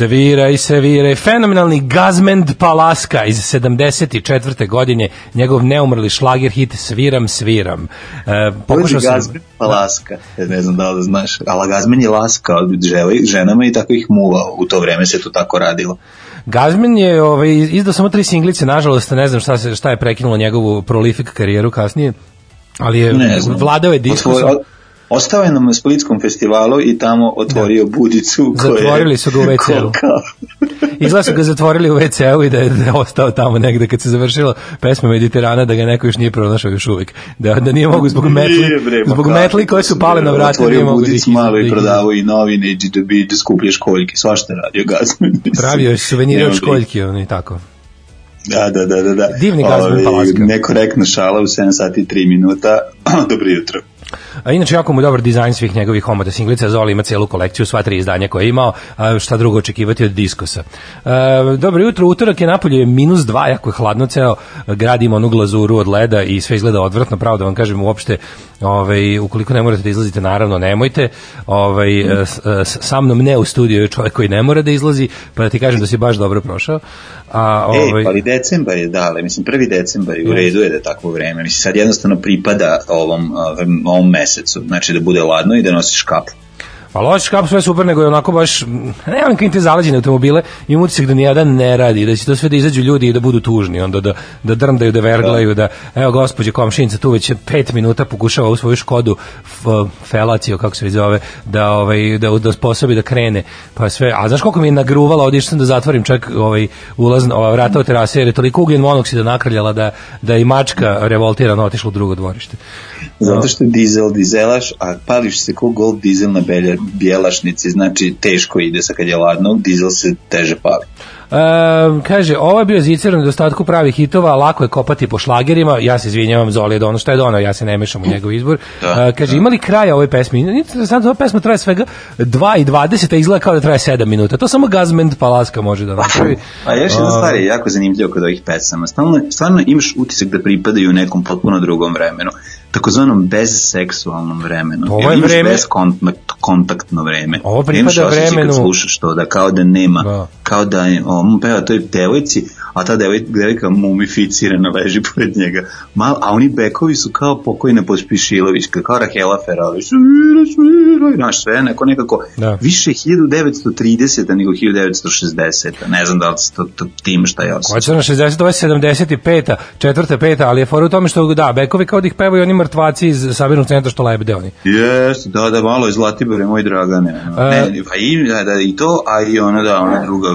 Sviraj, sviraj. Fenomenalni Gazmend Palaska iz 74. godine, njegov neumrli šlager hit Sviram, sviram. E, pokušao sam... Gazmen pa laska. Ja Ne znam da li znaš, ali Gazmen je laska od želi, ženama i tako ih muvao. U to vreme se to tako radilo. Gazmen je ovaj, izdao samo tri singlice, nažalost, ne znam šta, se, šta je prekinulo njegovu prolifik karijeru kasnije, ali je vladao je diskus. Otvor- o- Ostao je na Splitskom festivalu i tamo otvorio budicu. koje- Zatvorili su ga u WC-u. Izgleda su ga zatvorili u WC-u i da je, da je ostao tamo negde kad se završila pesma Mediterana da ga neko još nije pronašao još uvijek. Da, da nije mogu zbog metli, bre, zbog metli koje su pale na vrata. Otvorio da budicu malo da i prodavao i novine i da da skuplje školjke. Svašta radio Gazmen. mislim. Pravio je suvenire od Nema školjki, ono i tako. Da, da, da, da. da. Divni Gazmen Ovaj, Palaska. Nekorektna šala u 7 sati i 3 minuta. Dobro jutro. A inače jako mu dobar dizajn svih njegovih omota singlica, Zoli ima celu kolekciju, sva tri izdanja koje je imao, a šta drugo očekivati od diskosa. E, dobro jutro, utorak je napolje je minus dva, jako je hladno, ceo grad ima onu glazuru od leda i sve izgleda odvratno, pravo da vam kažem uopšte, ovaj, ukoliko ne morate da izlazite, naravno nemojte, ovaj, e, e, sa mnom ne u studiju je čovjek koji ne mora da izlazi, pa da ti kažem da si baš dobro prošao. A, ovaj, Ej, pa ali decembar je dale, mislim prvi decembar je u redu je da je takvo vreme, mislim sad jednostavno pripada ovom, ovom, ovom mesecu, znači da bude ladno i da nosiš kapu. Pa loš kap sve super, nego je onako baš, ne volim kad te zaleđene automobile, imam utisak da nijedan ne radi, da će to sve da izađu ljudi i da budu tužni, onda da, da drndaju, da verglaju, da, evo gospođe komšinica tu već pet minuta pokušava u svoju škodu f, felaciju, kako se zove, da, ovaj, da, da sposobi da krene, pa sve, a znaš koliko mi je nagruvala, ovdje sam da zatvorim čak ovaj, ulaz, ova vrata od terase, jer je toliko ugljen monoksida nakrljala da, da i mačka revoltirano otišla u drugo dvorište. Zato što je dizel dizelaš, a pališ se ko gold dizel na belje, bijelašnici, znači teško ide sa kad je ladno, dizel se teže pali. E, kaže, ovo je bio zicer u nedostatku pravih hitova, lako je kopati po šlagerima, ja se izvinjavam Zoli je dono, šta je dono, ja se ne mešam u njegov izbor. Da, E, kaže, da. imali kraja ove pesme? Interesantno, ova pesma traje svega 2 i 20, a izgleda kao da traje 7 minuta. To samo Gazmend Palaska može da napravi. A još jedna stvar je jako zanimljiva kod ovih pesama. Stalno, stvarno imaš utisak da pripadaju nekom potpuno drugom vremenu. Takozvanom bezseksualnom vremenu. Ovo je imaš vreme- bezkontakt- kontaktno vreme. Ovo pripada osjećaj vremenu- Kad slušaš to, da kao da nema, Da. kao da je, on peva toj devojci, a ta devoj, devojka mumificirana leži pored njega. Mal, a oni bekovi su kao pokojna Pospišilović, kao Rahela Ferali. Svira, svira, znaš, sve neko nekako Da. više 1930 nego 1960 ne znam da li to, to tim šta je osjećaj. Hoće na 60, ovo je 75-a, četvrta, peta, ali je fora u tome što, da, bekovi kao da ih pevaju oni mrtvaci iz sabirnog centra što lebde oni. Jeste, da, da, malo je Zlatibore, moj Dragane. E. ne, pa i, da, da, i to, a i ona, da, ona druga,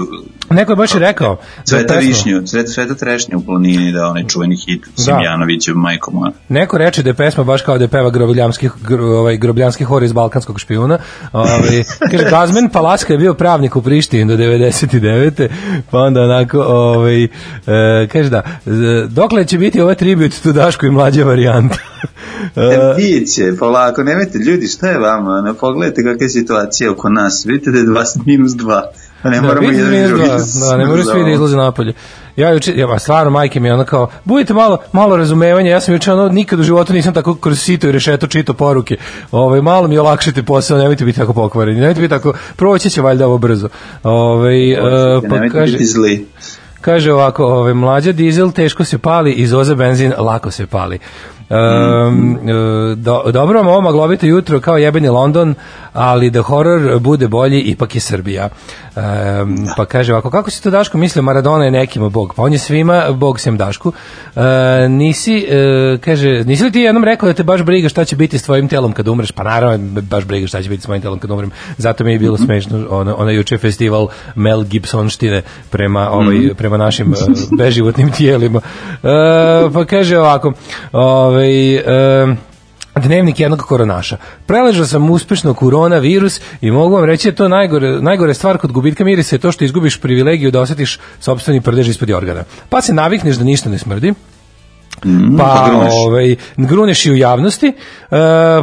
Neko je baš i rekao. Cveta pesmu. višnju, cveta, cveta trešnja u planini, da, onaj čuveni hit Simjanovićev, majko moja. Neko reče da je pesma baš kao da je peva grobljanski, gro, ovaj, grobljanski hor iz balkanskog špijuna. Ovaj, kaže, Gazmen Palaska je bio pravnik u Prištini do 99. Pa onda onako, ovaj, e, kaže da, z- dokle će biti ova tribut tu Dašku i mlađa varijanta? E, Biće, polako, nemojte, ljudi, šta je vama? Ne, pogledajte kakva je situacija oko nas. Vidite da je 20 minus 2. Pa ne Da, moramo jedan i drugi da, da, ne moraju svi da smrzavamo. izlaze napolje. Ja juče, ja, stvarno, majke mi je ono kao, budite malo, malo razumevanja, ja sam juče ono, nikad u životu nisam tako kroz sito i rešeto čito poruke. Ovaj, malo mi olakšite posao, nemojte biti tako pokvareni, nemojte biti tako, proći će valjda ovo brzo. Ovaj, e, pa kaže. Kaže ovako, ove, mlađa dizel teško se pali, izoza benzin lako se pali. Um, do, dobro vam ovo maglovito jutro kao jebeni London, ali da horor bude bolji, ipak je Srbija. Um, pa kaže ovako, kako si to Daško mislio, Maradona je nekima bog, pa on je svima bog sem Dašku. Uh, nisi, uh, kaže, nisi li ti jednom rekao da te baš briga šta će biti s tvojim telom kad umreš? Pa naravno, baš briga šta će biti s mojim telom kad umrem. Zato mi je bilo smešno, ono, ono juče festival Mel Gibsonštine prema, ovaj, prema našim uh, beživotnim tijelima. Uh, pa kaže ovako, ovaj, um, Dnevnik jednog koronaša. Preležao sam uspešno koronavirus i mogu vam reći da to najgore, najgore stvar kod gubitka mirisa je to što izgubiš privilegiju da osjetiš sopstveni prdež ispod organa. Pa se navikneš da ništa ne smrdi, Mm, pa gruneš. ovaj, gruneš i u javnosti, e,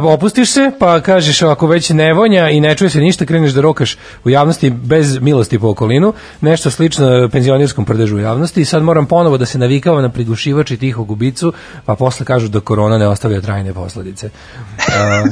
opustiš se, pa kažeš ako već ne vonja i ne čuje se ništa, kreneš da rokaš u javnosti bez milosti po okolinu, nešto slično penzionerskom prdežu u javnosti i sad moram ponovo da se navikavam na prigušivač i tihu gubicu, pa posle kažu da korona ne ostavlja trajne posledice. E,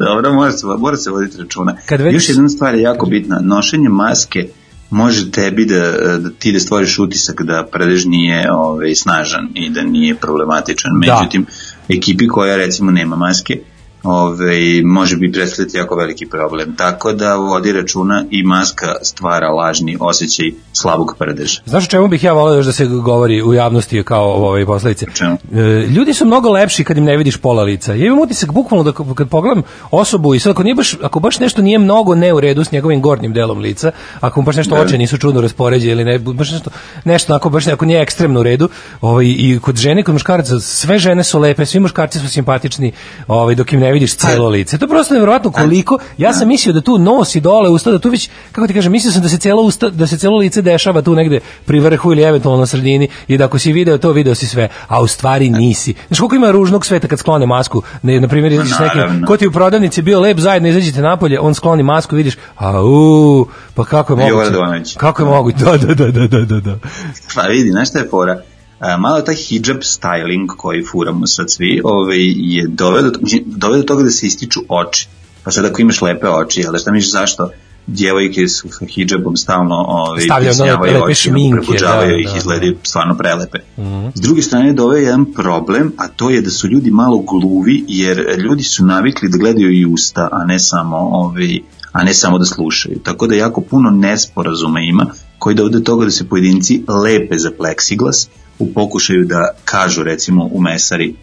Dobro, mora se, mora se voditi računa. Kad već- Još jedna stvar je jako bitna. Nošenje maske može tebi da, da ti da stvoriš utisak da prdež nije ovaj, snažan i da nije problematičan. Da. Međutim, ekipi koja recimo nema maske, ovaj, može bi predstavljati jako veliki problem. Tako da vodi računa i maska stvara lažni osjećaj slabog prdeža. Znaš o čemu bih ja volio još da se govori u javnosti kao ovaj posledice? Čemu? E, ljudi su mnogo lepši kad im ne vidiš pola lica. Ja imam utisak bukvalno da kad pogledam osobu i sad ako, nije baš, ako baš nešto nije mnogo ne u redu s njegovim gornjim delom lica, ako mu baš nešto Da. oči nisu čudno raspoređene ili ne, baš nešto, nešto onako baš ako nije ekstremno u redu, ovaj, i kod žene i kod muškaraca, sve žene su lepe, svi muškarci su simpatični, ovaj, dok im ne vidiš celo lice. To je prosto nevjerojatno koliko, ja sam mislio da tu nos i dole usta, da tu već, kako ti kažem, mislio sam da se celo usta, da se celo lice dešava tu negde pri vrhu ili eventualno na sredini i da ako si video to, video si sve, a u stvari nisi. Znaš koliko ima ružnog sveta kad sklone masku, ne, na primjer, izađeš nekim, ko ti u prodavnici bio lep, zajedno izađete napolje, on skloni masku, vidiš, a u, pa kako je moguće? Kako je moguće? Da, da, da, da, da, da, da. Pa vidi, znaš šta je fora? A, malo taj hijab styling koji furamo sad svi ovaj, je doveo do, doveo do toga da se ističu oči. Pa sad ako imaš lepe oči, ali šta misliš zašto djevojke su sa hijabom stalno ovaj, Stavljaju lepe šminke, prebuđavaju da, ih, da, izgledaju stvarno prelepe. S druge strane doveo je jedan problem, a to je da su ljudi malo gluvi, jer ljudi su navikli da gledaju i usta, a ne samo ovaj, a ne samo da slušaju. Tako da jako puno nesporazuma ima koji dovode do toga da se pojedinci lepe za pleksiglas u pokušaju da kažu recimo u mesari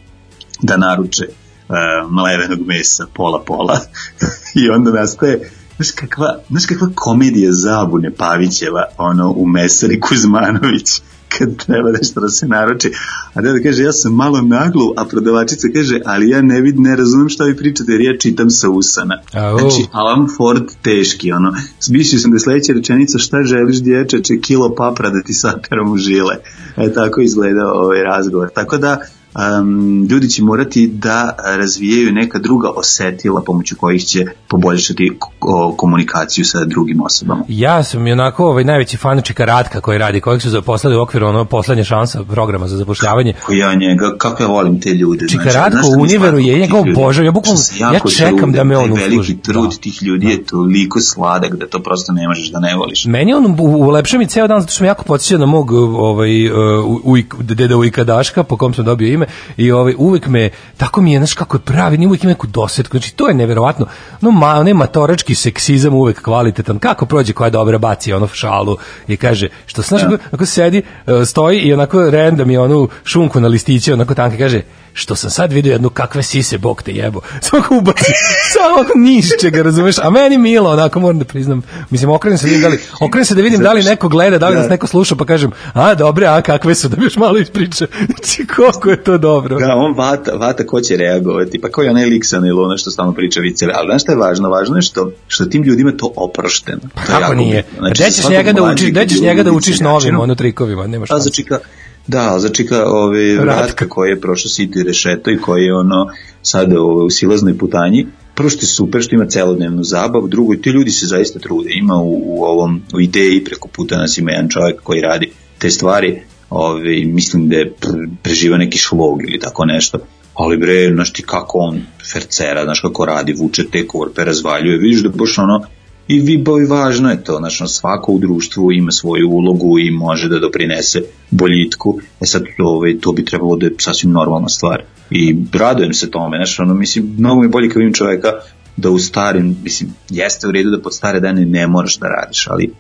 da naruče uh, mlevenog mesa pola-pola i onda nastaje Znaš kakva, znaš kakva komedija zabune Pavićeva ono, u Mesari Kuzmanović kad treba nešto da se naroči. A da kaže, ja sam malo naglu, a prodavačica kaže, ali ja ne vid, ne razumem šta vi pričate, jer ja čitam sa usana. Au. Znači, Alan Ford teški, ono. Mislio sam da je sledeća rečenica, šta želiš dječače, kilo papra da ti saperam u žile. E, tako izgleda ovaj razgovor. Tako da, um, ljudi će morati da razvijaju neka druga osetila pomoću kojih će poboljšati ko- komunikaciju sa drugim osobama. Ja sam i onako ovaj najveći fan Čikaratka koji radi, kojeg su zaposlili u okviru ono poslednje šansa programa za zapošljavanje. Ko ja njega, kako ja volim te ljude. Znaš šta u Univeru je ljudi? božar, ja bukvalno- se ja čekam da me on taj veliki usluži. trud Da. tih ljudi je toliko sladak da to prosto ne možeš da ne voliš. Meni on ulepša mi ceo dan zato što me jako podsjeća na mog ovaj uh, ujk, deda Ujka Daška po kom sam dobio ime i ovaj uvek me tako mi je znaš kako je pravi, ni uvek ima neku dosetku. Znači to je neverovatno. No ma onaj matorački seksizam uvek kvalitetan. Kako prođe koja dobra baci ono šalu i kaže što znaš Da. ako, sedi uh, stoji i onako random je onu šunku na listiće onako tanke kaže što sam sad vidio jednu kakve sise bog te jebo. Samo ga ubaci, samo ako nišće ga, razumeš? A meni milo, onako moram da priznam. Mislim, okrenem se da da li, okrenem se da vidim da li neko gleda, da li Da. nas neko sluša, pa kažem, a dobre, a kakve su, da bi još malo ispriča. Znači, koliko je to dobro. Da, on vata, vata ko će reagovati, pa kao je onaj lik sa Nailona što stalno priča viceve, ali znaš šta je važno? Važno je što, što tim ljudima to oprošteno. Je Kako nije? Znači, gde ćeš njega da učiš, gde ćeš njega da učiš novim, ono trikovima, nema A šta. Da, za čika ove, Ratka. Ratka koji je prošao sito i rešeto i koji je ono sada ove, u silaznoj putanji, prvo što je super što ima celodnevnu zabavu, drugo i ti ljudi se zaista trude, ima u, u ovom u ideji preko puta nas ima jedan čovjek koji radi te stvari, ove, mislim da je pr- preživa neki šlog ili tako nešto, ali bre, znaš ti kako on fercera, znaš kako radi, vuče te korpe, razvaljuje, vidiš da baš ono, i vi i važno je to, znači svako u društvu ima svoju ulogu i može da doprinese boljitku, e sad ovaj, to bi trebalo da je sasvim normalna stvar. I radujem se tome, znači ono, mislim, mnogo mi je bolje kad vidim čoveka da u starim, mislim, jeste u redu da pod stare dane ne moraš da radiš, ali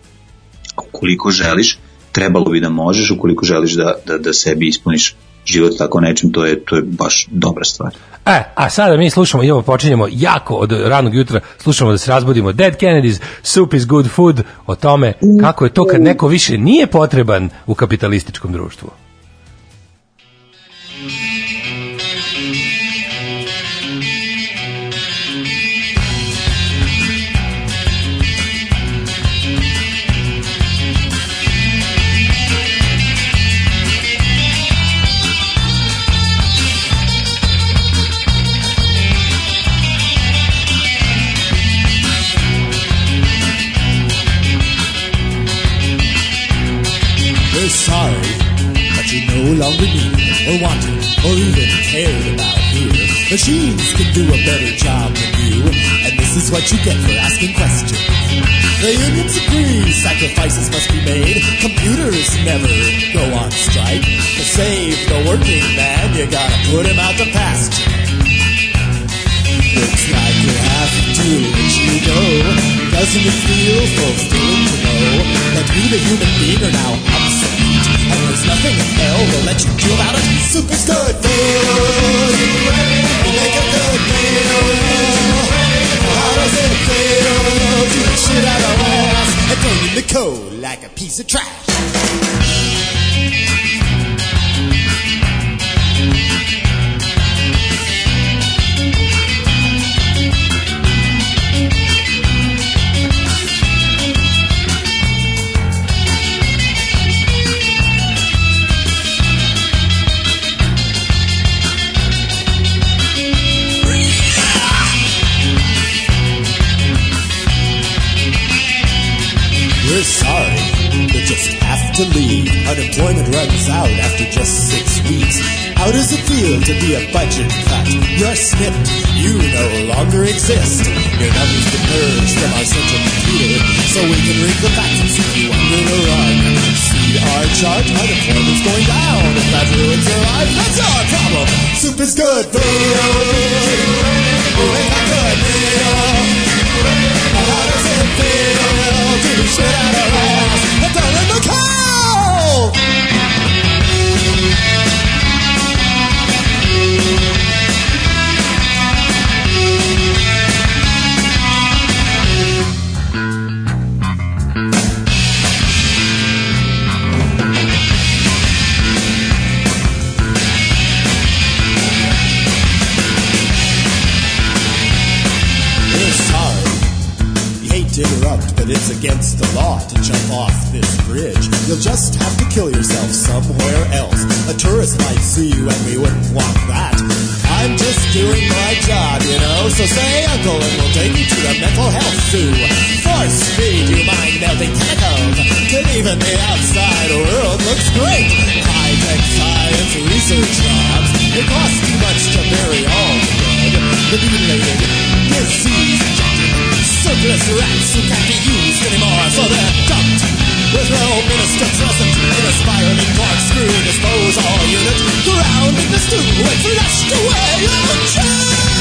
ukoliko želiš, trebalo bi da možeš, ukoliko želiš da, da, da sebi ispuniš život tako nečim, to je, to je baš dobra stvar. E, a sada mi slušamo, idemo, počinjemo jako od ranog jutra, slušamo da se razbudimo Dead Kennedys, Soup is good food, o tome kako je to kad neko više nije potreban u kapitalističkom društvu. Need or wanted or even cared about here. Machines can do a better job than you, and this is what you get for asking questions. The unions agree sacrifices must be made. Computers never go on strike. To save the working man, you gotta put him out to pasture. Looks like we have to let you go. Doesn't it feel fulfilling to know that you, the human being, are now obsolete? There's nothing in hell will let you do about it. Soup is good. You make a good meal. How does it feel to shit out of ass and throw in the cold like a piece of trash? To leave. Unemployment runs out after just six weeks. How does it feel to be a budget cut? You're snipped, you no longer exist. Your numbers been purged from our central computer, so we can read the facts and you under the rug. See our chart, unemployment's going down. If that ruins your life, that's our problem. Soup is good food. Make a good meal. How does novo. Against the law to jump off this bridge. You'll just have to kill yourself somewhere else. A tourist might see you and we wouldn't want that. I'm just doing my job, you know. So say uncle and we'll take you to the mental health zoo. Force feed you mind melting chemicals. Till even the outside world looks great. High tech science research jobs. It costs too much to bury all the dead. The mutilated, Surplus rats who can't be used anymore, so they're dumped. With no minister present in a spiraling corkscrew disposal unit, drowned in the stew and flushed away oh, on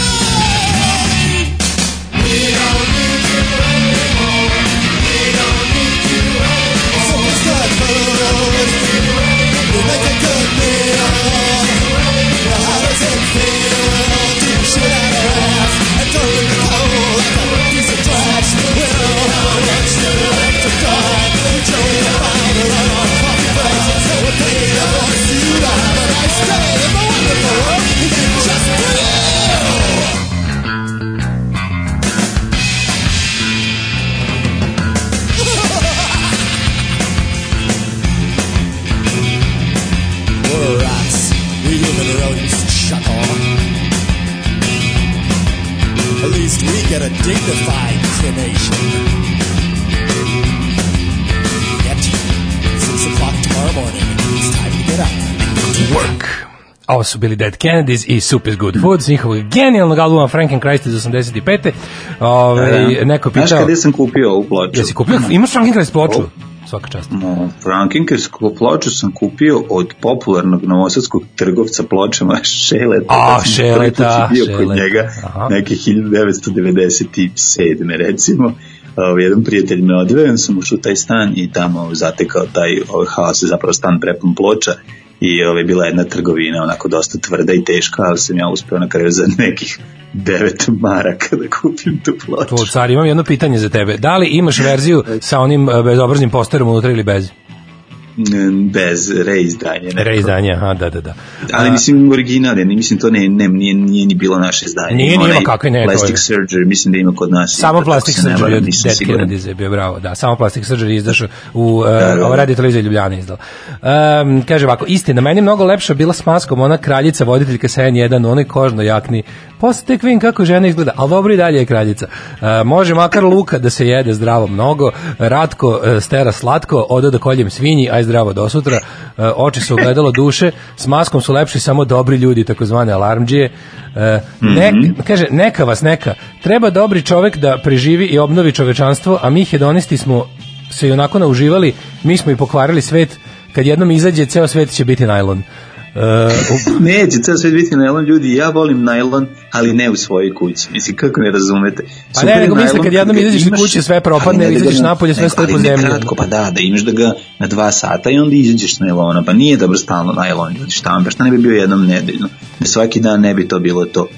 Ovo su bili Dead Kennedys i Soup is Good Food s njihovog genijalnog albuma Franken Christ iz 85. Ove, neko je Znaš pitao... kada sam kupio ovu ploču? Jesi kupio? Imaš Franken Christ ploču? Svaka čast. No, Frankinkersku ploču sam kupio od popularnog novosadskog trgovca pločama Šeleta. A, sam Šeleta, bio kod Šeleta. njega, Aha. neke 1997. recimo. Uh, jedan prijatelj me odveo, sam ušao u taj stan i tamo zatekao taj ovaj haos, zapravo stan prepun ploča i ovaj, bila jedna trgovina onako dosta tvrda i teška, ali sam ja uspeo na kraju za nekih 9 maraka da kupim tu ploču. To, car, imam jedno pitanje za tebe. Da li imaš verziju sa onim e, bezobraznim posterom unutra ili bez? Mm, Bez reizdanja. neko. Reizdanje, aha, da, da, da. Ali mislim original je, mislim to ne, ne nije, nije ni bilo naše izdanje. Nije, nije, kakve ne, Plastic je. Surgery, mislim da ima kod nas. Samo isto, Plastic Surgery od Dead. Kennedys je bio bravo, da, samo Plastic Surgery izdašao u da, uh, da. ova radio televizija Ljubljana izdala. Um, kaže ovako, istina, meni je mnogo lepša bila s maskom ona kraljica, voditeljka sa N1, u onoj kožno jakni. Posle tek vidim kako žena izgleda, ali dobro i dalje je kraljica. Uh, može makar luka da se jede zdravo mnogo, Ratko uh, stera slatko, odo da koljem svinji, aj zdravo do sutra, uh, oči su ogledalo duše, s maskom su lepši samo dobri ljudi, takozvane alarmđije. Uh, ne, kaže, neka vas neka, treba dobri čovek da preživi i obnovi čovečanstvo, a mi hedonisti smo se i onako nauživali, mi smo i pokvarili svet, kad jednom izađe, ceo svet će biti najlon. Uh, Neće, ceo svet biti najlon ljudi, ja volim najlon, ali ne u svojoj kući. Mislim, kako ne razumete? Pa Super ne, nego najlon kad jednom izađeš iz kuće, sve propadne, ali da ga izađeš na- napolje, sve ne, stoji po zemlji. kratko, pa da, da imaš da ga na dva sata i onda izađeš na najlona, pa nije dobro stalno najlon, ljudi, šta vam, pa šta ne bi bio jednom nedeljno? Da svaki dan ne bi to bilo to.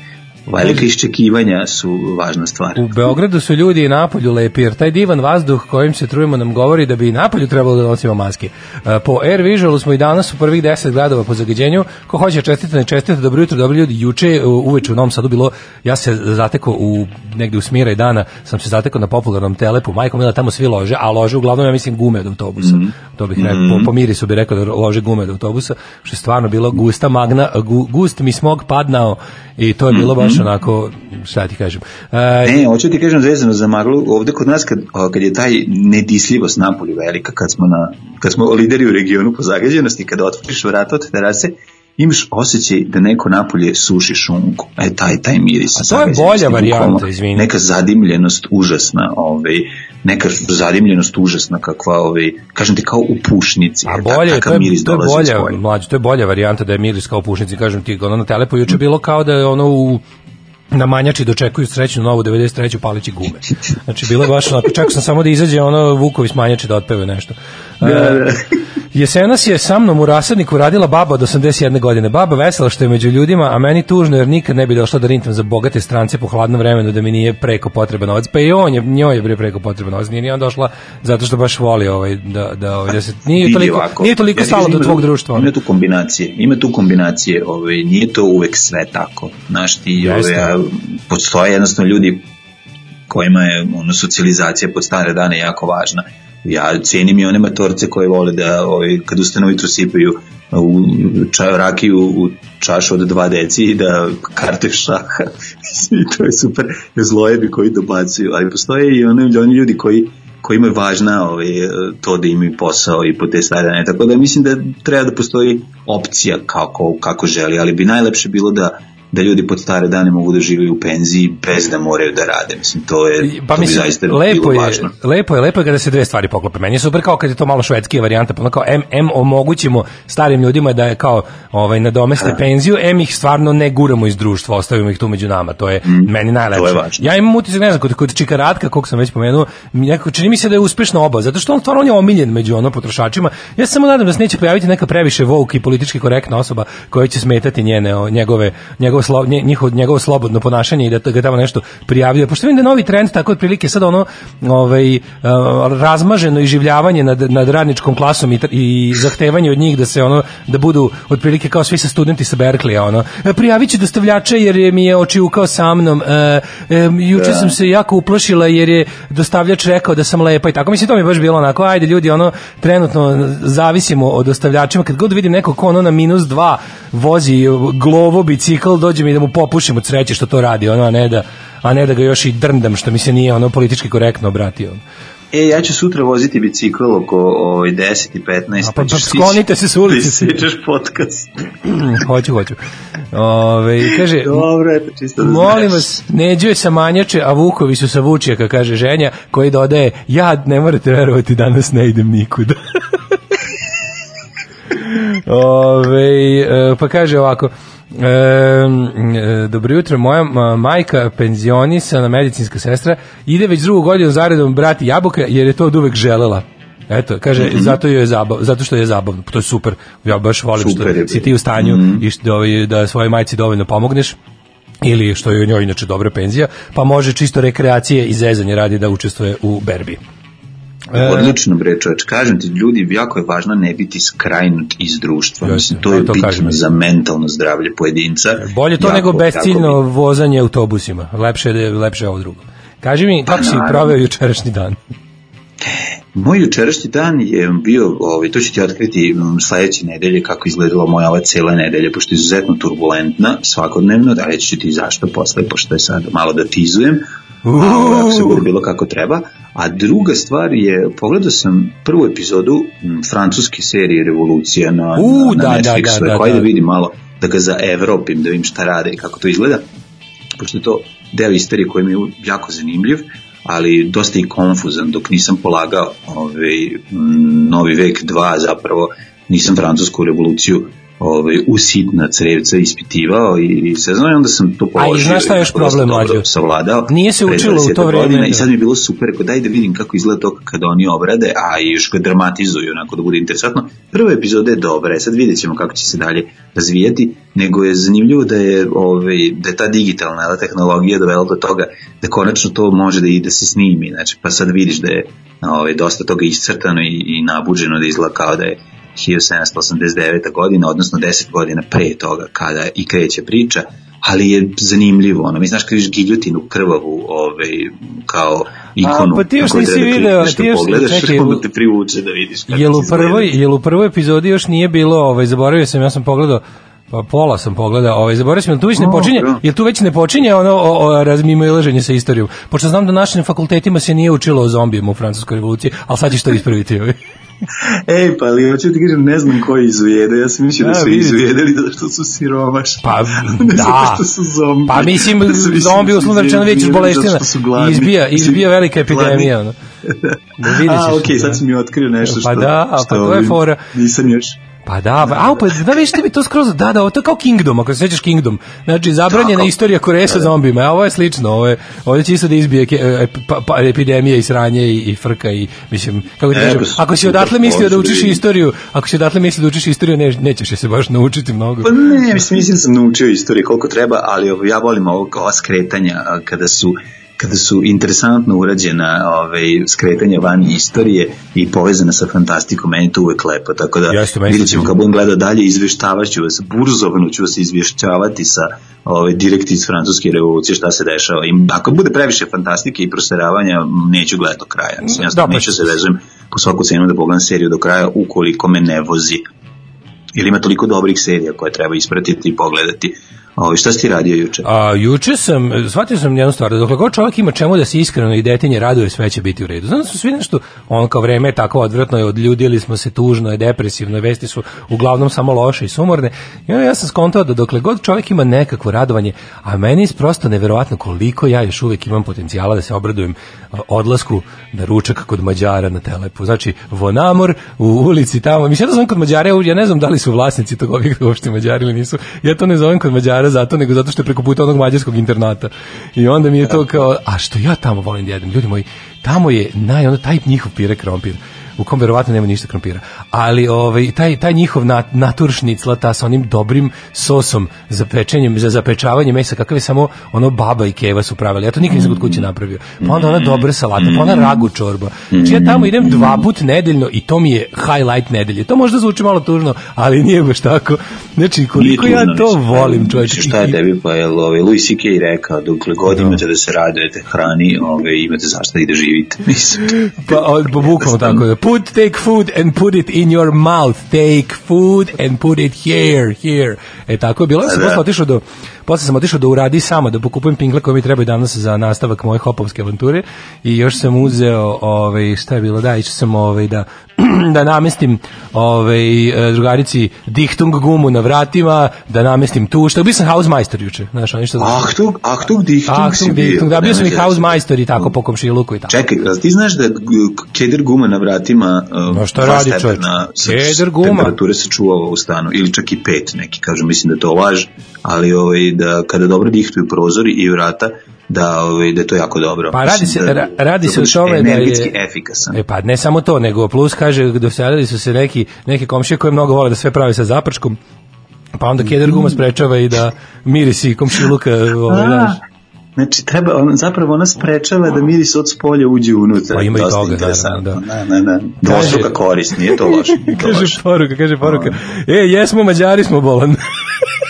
Velika iščekivanja su važna stvar. U Beogradu su ljudi i napolju lepi, jer taj divan vazduh kojim se trujemo nam govori da bi i napolju trebalo da nosimo maske. E, Po Air Visualu smo i danas u prvih 10 gradova po zagađenju. Ko hoće čestite, ne čestite, dobro jutro, dobri ljudi. Juče u- uveče u Novom Sadu bilo, ja se zatekao u, negde u smira i dana, sam se zatekao na popularnom telepu, majko mila tamo svi lože, a lože uglavnom, ja mislim, gume od autobusa. To bih rekao, po, po mirisu bi rekao da lože gume od autobusa, što je stvarno bilo gusta magna, gu, gust mi smog padnao i to je bilo baš onako, šta ti kažem. E, Ne, hoću ti kažem vezano za maglu, ovde kod nas kad, kad je taj nedisljivost napolju velika, kad smo, na, kad smo lideri u regionu po zagađenosti, kada otvoriš vrata od terase, imaš osjećaj da neko napolje suši šunku. E, taj, taj miris. A to je bolja varijanta, izvini. Neka zadimljenost užasna, ovaj, neka zadimljenost užasna kakva, ovaj, kažem ti, kao u pušnici. A ta- bolje, takav to je, miris to je bolja, polja. mlađe, to je bolja varijanta da je miris kao u pušnici, kažem ti, ono na telepu juče bilo kao da je ono u na manjači dočekuju srećnu novu 93. palići gume. Znači bilo je baš onako, čekao sam samo da izađe ono Vukovi s manjači da otpeve nešto. Da, da. Jesenas je sa mnom u rasadniku radila baba od 81 godine. Baba vesela što je među ljudima, a meni tužno jer nikad ne bi došla da rintam za bogate strance po hladnom vremenu da mi nije preko potreban novac. Pa i on je, njoj je bre preko potreban novac. Nije ni on došla zato što baš voli ovaj, da, da, ovaj, da se, nije toliko, ovako, nije toliko ja stalo do tvog društva. Ima tu kombinacije, ima tu kombinacije, ovaj, nije to uvek sve tako. Znaš ti, ovaj, postoje jednostavno ljudi kojima je ono, socijalizacija pod stare dane jako važna. Ja cenim i one matorce koje vole da ovaj, kad ustane ujutro sipaju u ča, rakiju u čašu od dva deci i da karte šaha. I to je super. Zlojebi koji dobacuju. Ali postoje i oni, oni ljudi koji kojima je važna ovaj, to da imaju posao i po te stare. Tako da mislim da treba da postoji opcija kako, kako želi, ali bi najlepše bilo da da ljudi pod stare dane mogu da žive u penziji bez da moraju da rade. Mislim, to je pa to mislim, bi zaista lepo bilo je, važno. lepo je, lepo je kada se dve stvari poklope. Meni je super kao kad je to malo švedski varijanta, pa ono kao M, M omogućimo starim ljudima da je kao ovaj nadomeste penziju, M ih stvarno ne guramo iz društva, ostavimo ih tu među nama. To je meni najlepše. Mm, to je važno. Ja imam utisak, ne znam, kod, kod Čika Ratka, kog sam već pomenuo, nekako čini mi se da je uspešna oba, zato što on stvarno on je omiljen među ono potrošačima. Ja se samo nadam da se neće pojaviti neka previše woke i politički korektna osoba koja će smetati njene, o, njegove, njegove, slo, nje- njihov, njegovo slobodno ponašanje i da ga tamo nešto prijavljuje. Pošto vidim da novi trend tako otprilike sad ono ovaj, a, razmaženo iživljavanje nad, nad radničkom klasom i, i zahtevanje od njih da se ono da budu otprilike kao svi sa studenti sa Berkleya ono. "E, prijavit ću dostavljača jer je mi je očiukao sa mnom. E, e, juče sam se jako uplašila jer je dostavljač rekao da sam lepa i tako. Mislim to mi je baš bilo onako ajde ljudi ono trenutno zavisimo od dostavljačima. Kad god vidim nekog ko ono na minus dva vozi glovo bicikl dođe mi da mu popušim od sreće što to radi ono a ne da a ne da ga još i drndam što mi se nije ono politički korektno obratio. E, ja ću sutra voziti bicikl oko ovaj, 10 i 15. A pa- pa sklonite se s ulice. Da sečeš podcast. hoću, hoću. Ove, kaže, Dobro, eto, čisto da molim vas, Neđo je sa Manjače, a Vukovi su sa Vučijaka, kaže ženja, koji dodaje, ja ne morate verovati, danas ne idem nikuda. Ove, e, pa kaže ovako, E, dobro jutro, moja ma, majka penzionisana medicinska sestra ide već drugu godinu zaredom brati jabuke jer je to od uvek želela. Eto, kaže, Mhm. zato je zabav, zato što je zabavno. To je super. Ja baš volim Super što je, si ti u stanju i što ovaj, da svojoj majci dovoljno pomogneš ili što je u njoj inače dobra penzija, pa može čisto rekreacije i zezanje radi da učestvuje u berbi. E, Odlično bre čoveč, kažem ti, ljudi, jako je važno ne biti skrajnut iz društva. Mislim, to pa je to bitno kažem. za mentalno zdravlje pojedinca. Bolje to Jako, nego besciljno vozanje autobusima. Lepše je lepše je ovo drugo. Kaži mi, kako si proveo jučerašnji dan? Moj jučerašnji dan je bio, ovaj, to ću ti otkriti sledeće nedelje kako izgledala moja ova cela nedelja, pošto je izuzetno turbulentna svakodnevno, da reći ću ti zašto posle, pošto je sad malo da tizujem, a ako se bude bilo kako treba. A druga stvar je, pogledao sam prvu epizodu francuske serije Revolucija na, U, na, da, na da, Netflixu, da, da, koji da da. vidim malo, da ga za Evropim, da vidim šta rade i kako to izgleda pošto je to deo istorije koji mi je jako zanimljiv, ali dosta i konfuzan, dok nisam polagao ovaj, m, Novi vek 2, zapravo nisam francusku revoluciju ovaj, usitna crevca ispitivao i, i sve znam, i onda sam to položio. znaš šta je još i dosta problem, Mlađo? Savladao. Nije se učilo u 20 to vreme, godina da. I sad mi je bilo super, rekao daj da vidim kako izgleda to kada oni obrade, a i još ga dramatizuju, onako da bude interesantno. Prva epizoda je dobra, sad vidjet ćemo kako će se dalje razvijati, nego je zanimljivo da je, ovaj, da je ta digitalna jel, tehnologija dovela do toga da konačno to može da i da se snimi, znači pa sad vidiš da je ovaj, dosta toga iscrtano i, i nabuđeno da izgleda kao da je 1789. godina, odnosno 10 godina pre toga kada i kreće priča, ali je zanimljivo, ono, mi znaš kad vidiš giljotinu krvavu, ovaj, kao ikonu, A, pa ti još nisi da video, ti da još- pogledaš, čekaj, onda te privuče da vidiš kako Jel u prvoj, jel u prvoj epizodi još nije bilo, ovaj zaboravio sam, ja sam pogledao pa pola sam pogledao, ovaj zaboravio sam, jel tu već ne počinje, dobro. jel tu već ne počinje ono o, o razmimoilaženje sa istorijom. Pošto znam da na našim fakultetima se nije učilo o zombijima u francuskoj revoluciji, ali sad ćeš to ispraviti. Ovaj. Ej, pa ali hoću ti kažem, ne znam ko izujede, ja sam mislio da Da, su vidite. izujedeli zato što su siromašni. Pa, ne da. zato što su zombi. Pa mislim, Da su, zombi uslovno rečeno već bolestina. što. Izbija, izbija velika epidemija. Ono. Da vidjet A, okej, da. sad si mi otkrio nešto što... Pa da, pa što, to je fora. Nisam još... Pa da, pa, au, pa da vidiš ti bi to skroz, da, da, ovo to je kao Kingdom, ako se sećaš Kingdom. Znači, zabranjena Tako. istorija Koreje sa zombima, a ovo je slično, ovo je, ovo će isto da izbije e, pa, pa, epidemija i sranje i, i frka i, mislim, kako ti Evo, kažem, ako si odatle mislio da da učiš istoriju, ako si odatle mislio da učiš istoriju, ne, nećeš se baš naučiti mnogo. Pa ne, mislim, mislim da sam naučio istoriju koliko treba, ali ja volim ovo kao skretanja kada su kada su interesantno urađena ovaj, skretanja van istorije i povezana sa fantastikom, meni to uvek lepo, tako da Jeste, vidjet ćemo kad budem gledao dalje, izveštavaću vas, burzovno ću vas izvješćavati sa ove, direkti iz francuske revolucije šta se dešava. I ako bude previše fantastike i proseravanja, m, neću gledati do kraja. Mislim, ja Da, da, pa neću se se- vezujem po svaku cenu da pogledam seriju do kraja ukoliko me ne vozi. Ili ima toliko dobrih serija koje treba ispratiti i pogledati. Ovo, šta si ti radio juče? A juče sam, shvatio sam jednu stvar, da dokle god čovjek ima čemu da se iskreno i detinje raduje, sve će biti u redu. Znam da su svi nešto, on kao vreme je tako odvratno, je odljudili smo se tužno, je depresivno, vesti su uglavnom samo loše i sumorne. I onda ja sam skontao da dokle god čovjek ima nekakvo radovanje, a meni je prosto neverovatno koliko ja još uvijek imam potencijala da se obradujem odlasku na ručak kod Mađara na Telepu. Znači, Vonamor u ulici tamo, ja to zovem kod Mađara, ja ne znam da li su vlasnici tog objekta uopšte Mađari ili nisu. Ja to ne zovem kod Mađara zato, nego zato što je preko puta onog mađarskog internata. I onda mi je to kao, a što ja tamo volim da jedem, ljudi moji, tamo je naj, ono, taj njihov pire krompir u kom verovatno nema ništa krompira. Ali ovaj taj taj njihov nat, naturšnicla ta sa onim dobrim sosom za pečenjem, za zapečavanje mesa, kakav je samo ono baba i keva su pravili. Ja to nikad nisam kod kuće napravio. Pa onda ona dobra salata, pa ona ragu čorba. Znači ja tamo idem dva put nedeljno i to mi je highlight nedelje. To možda zvuči malo tužno, ali nije baš tako. Znači koliko ja to mislim, volim, čoveče. Šta je tebi pa je ovaj Louis C.K. rekao dokle god Da. imate da se radujete hrani, ovaj imate zašto i da živite. Mislim. Pa, pa bukvalno tako. Put, take food and put it in your mouth. Take food and put it here, here. E, tako je bilo. Ja sam Da. otišao do, posle sam otišao do uradi samo da pokupujem pingle koje mi trebaju danas za nastavak moje hopovske avanture i još sam uzeo, ovaj, šta je bilo, da, išao sam ovaj, da, da namestim ovaj, e, drugarici dihtung gumu na vratima, da namestim tu, što bio sam Hausmeister juče, znaš, oni što... Dichtung si Achtung, bio. dihtung, da, bio sam i Nemoj Hausmeister i tako po komšiluku i tako. Čekaj, ti znaš da keder guma na vratima uh, Ma šta dva radi, sa- Keder guma. temperature se čuvava u stanu ili čak i pet neki kažu mislim da to laž ali ovaj da kada dobro dihtuju prozori i vrata da ovaj da je to jako dobro Pa radi se, da- ra- radi da se o tome da je... efikasan E pa ne samo to, nego plus kaže dosadili su se neki, neke komšije koje mnogo vole da sve pravi sa zaprčkom, pa onda keder guma sprečava i da mirisi komšiluka, ovaj, znaš. Znači, treba, on, zapravo ona sprečava da miris od spolja uđe unutra. Pa ima i toga, naravno, Da, da, da. Dvostruka korist, nije to loše. Kaže poruka, kaže poruka. E, jesmo Mađari smo bolan.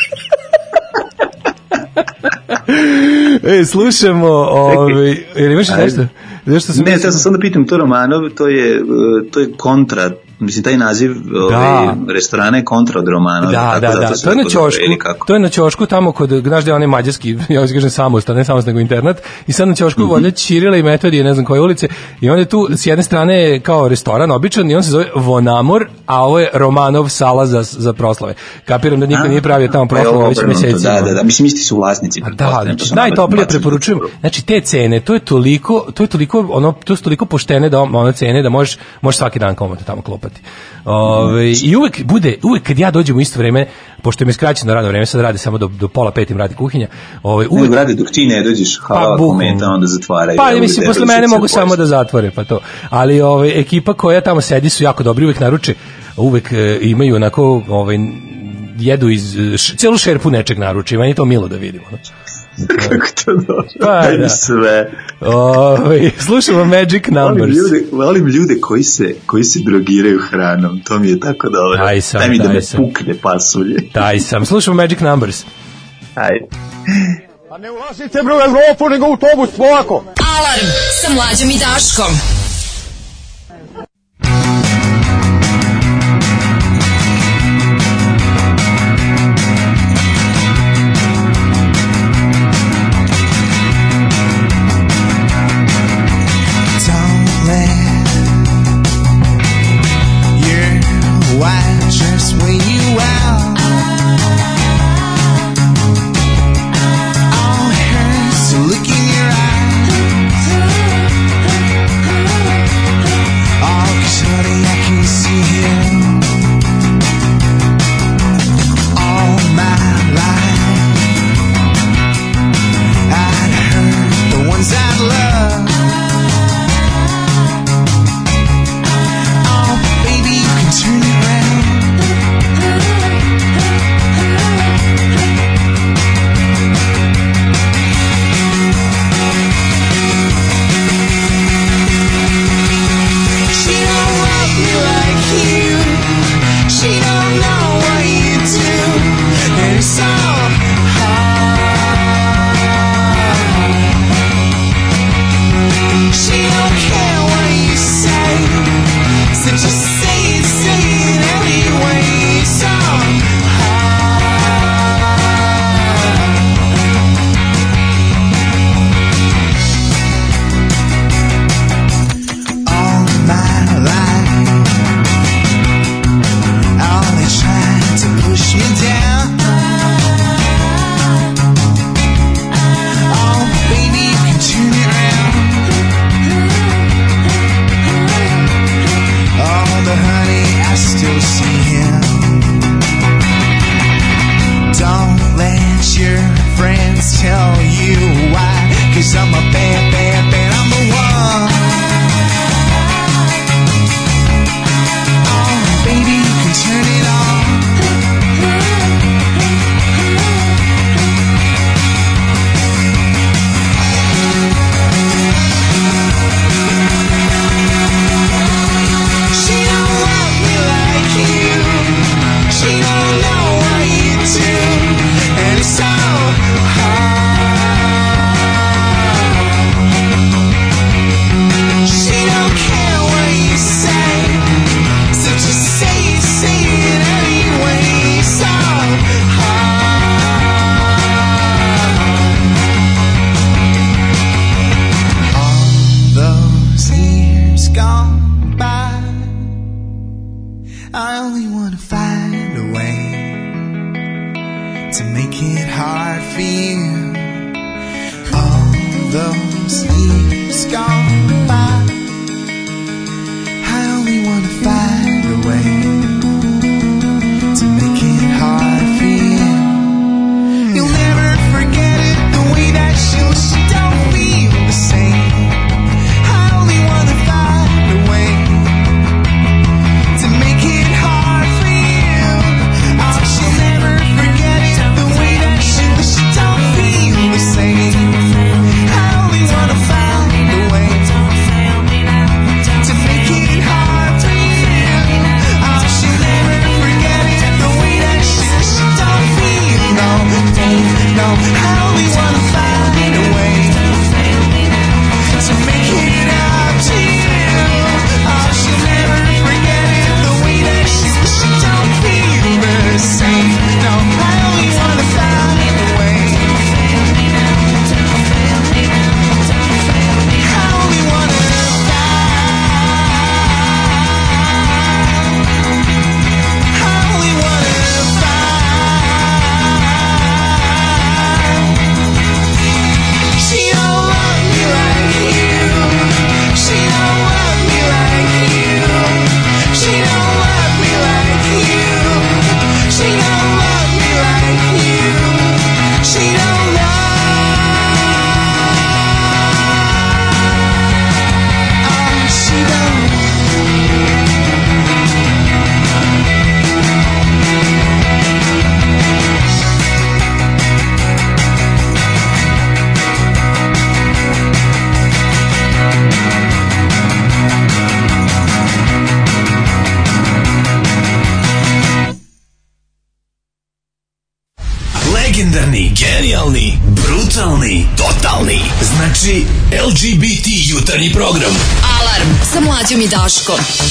e, slušamo, ovaj, jer imaš nešto? Nešto sam Ne, ja sam samo da pitam, to Romanov, to je, uh, to je kontra, mislim, taj naziv ovaj, restorana je kontra od Romanova. Da, da, da, to je na ćošku, to je na ćošku tamo kod, znaš da je onaj mađarski, ja vas kažem samostan, ne samostan, nego internat, i sad na ćošku mm -hmm. Čirila i Metodije, ne znam koje ulice, i onda je tu s jedne strane kao restoran običan i on se zove Vonamor, a ovo je Romanov sala za, za proslave. Kapiram da niko A, nije pravio tamo proslavu već mesecima. Da, da, da, mislim, isti su vlasnici. Da, znači najtoplije preporučujem. Znači te cene, to je toliko, to je toliko ono to su toliko poštene da ono cene da možeš možeš svaki dan komotno tamo klopati. Ove, i uvek bude uvek kad ja dođem u isto vreme, pošto mi je skraćeno radno vreme, sad radi samo do do pola pet im radi kuhinja. Ovaj Uvek rade dok ti ne dođeš, hvala Pa, pa, bukvalno. kometa, onda zatvaraju. Pa evo, mislim posle mene mogu samo da zatvore pa to. Ali ovaj ekipa koja tamo sedi su jako dobri, uvek naruče, uvek e, imaju onako ovaj jedu iz š, celu šerpu nečeg naruče, meni je to milo da vidimo. no. Kako to dobro. Pa, da. sve. Ovaj slušamo Magic Volim Numbers. ljude, volim ljude koji se, koji se drogiraju hranom, to mi je tako dobro. Taj sam, Daj mi da taj me sam. pukne pasulje. Taj sam. Slušamo Magic Numbers. Ajde. Pa ne ulazite bre u Evropu, nego u autobus, polako. Alarm sa mlađom i Daškom. Mlađom i Daškom.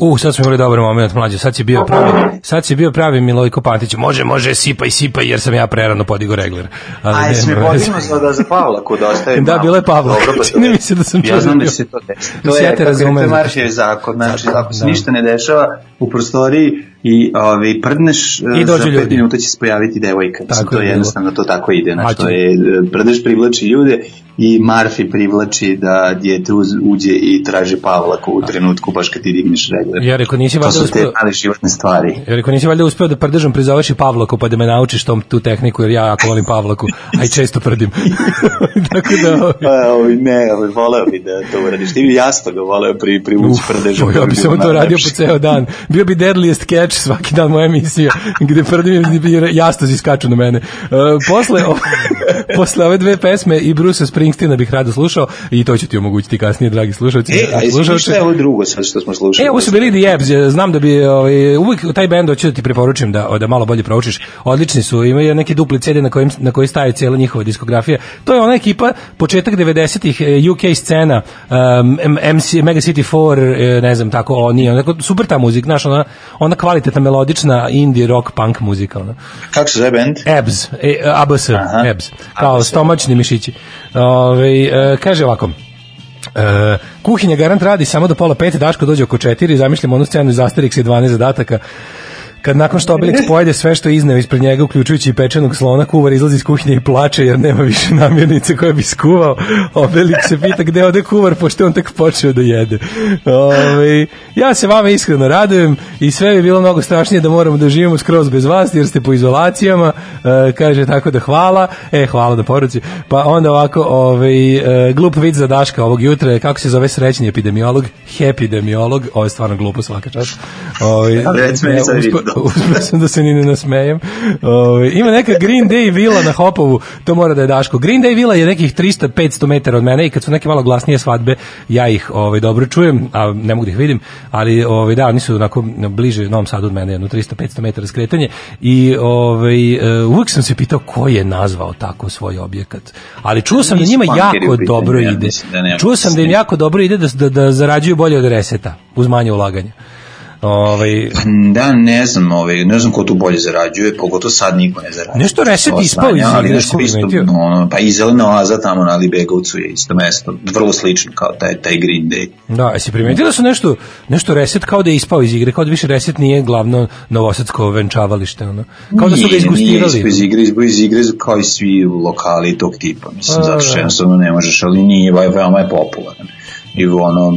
U, sad smo imali dobar moment, mlađe. Sad si bio pravi, sad si bio pravi Milojko Pantić. Može, može, sipaj, sipaj, jer sam ja prerano podigo regler. Ali Aj, nema veze. podignu sada za Pavla kod ostaje Da, bilo je Pavla. Dobro, pa to Čini mi se da sam Ja čuo znam da da je se to desi. Da To ja je te kako je razumem. Maršijev zakon. Znači, ako se Da. ništa ne dešava u prostoriji i ovaj, prdneš, I I za pet ljudi. minuta će se pojaviti devojka. Tako to je jednostavno to tako ide. Znači, to je, e, prdeš privlači ljude i Marfi privlači da djete uz, uđe i traži Pavlaku u trenutku baš kad ti digneš regler. Ja rekao, nisi To valjda su te uspeo... male životne stvari. Ja rekao, nisi valjda uspeo da prdržam prizoveš i Pavlaku pa da me naučiš tom, tu tehniku, jer ja jako volim Pavlaku, a i često prdim. Tako da... Pa, ovaj, ne, ovaj, voleo bi da to uradiš. Ti bi jasno ga voleo pri, privući prdežom. Uf, ja bi samo to radio po ceo dan. Bio bi deadliest catch svaki dan moja emisija, gde prdim i jasno iskaču na mene. Uh, posle, o, posle ove dve pesme i Bruce Springsteena bih rado slušao i to ću ti omogućiti kasnije, dragi slušalci. E, a izvini šta je ovo drugo sad što smo slušali? E, ovo su bili The Ebbs, znam da bi ovaj, uvijek taj bend hoću da ti preporučim da, da malo bolje proučiš. Odlični su, imaju neki dupli CD na kojim, na koji staje cijela njihova diskografija. To je ona ekipa, početak 90-ih eh, UK scena, um, MC, Mega City 4, eh, ne znam, tako, oni, onako, super ta muzika, znaš, ona, ona kvalitetna, melodična indie rock punk muzika, ona. Kako se zove band? Ebs, e, ABS, Aha. Ebs, kao ABS. stomačni mišići. Ove, e, kaže ovako, E, kuhinja garant radi samo do pola pet, Daško dođe oko četiri, zamišljamo onu scenu iz Asterix i 12 zadataka, kad nakon što Obelix pojede sve što je izneo ispred njega, uključujući i pečenog slona, kuvar izlazi iz kuhinje i plače jer nema više namirnice koje bi skuvao. Obelix se pita gde ode kuvar, pošto on tek počeo da jede. Ove, ja se vama iskreno radujem i sve bi bilo mnogo strašnije da moramo da živimo skroz bez vas jer ste po izolacijama. E, kaže tako da hvala. E, hvala na poruci. Pa onda ovako, ovaj, e, glup vid za Daška ovog jutra, je, kako se zove srećni epidemiolog? Hepidemiolog. Ovo je stvarno glupo svaka čast. Ovaj, ne, uspeo sam da se ni ne nasmejem. Ovaj, ima neka Green Day vila na Hopovu, to mora da je Daško. Green Day vila je nekih 300-500 metara od mene i kad su neke malo glasnije svadbe, ja ih ovaj, dobro čujem, a ne mogu da ih vidim, ali ovaj, da, oni su onako bliže Novom Sadu od mene, jedno 300-500 metara skretanje i ovaj, e, uvijek sam se pitao ko je nazvao tako svoj objekat. Ali čuo sam da njima jako dobro ide. da Čuo sam da im jako dobro ide da, da, da zarađuju bolje od reseta, uz manje ulaganja. Ovaj, Da, ne znam, ovaj, ne znam ko tu bolje zarađuje, pogotovo sad niko ne zarađuje. Nešto Reset ispao iz ali nešto isto, ono, pa i zelena oaza tamo na Libegovcu je isto mesto, vrlo slično kao taj, taj Green Day. Da, jesi primetila da su nešto, nešto reset kao da je ispao iz igre, kao da više reset nije glavno novosadsko venčavalište, ono. Kao da su ga Nije, Nije izgustirali. ispao iz igre, ispao iz igre kao i svi lokali tog tipa, mislim, A, zato što da. jednostavno ne možeš, ali nije, ve- veoma je popularan i ono,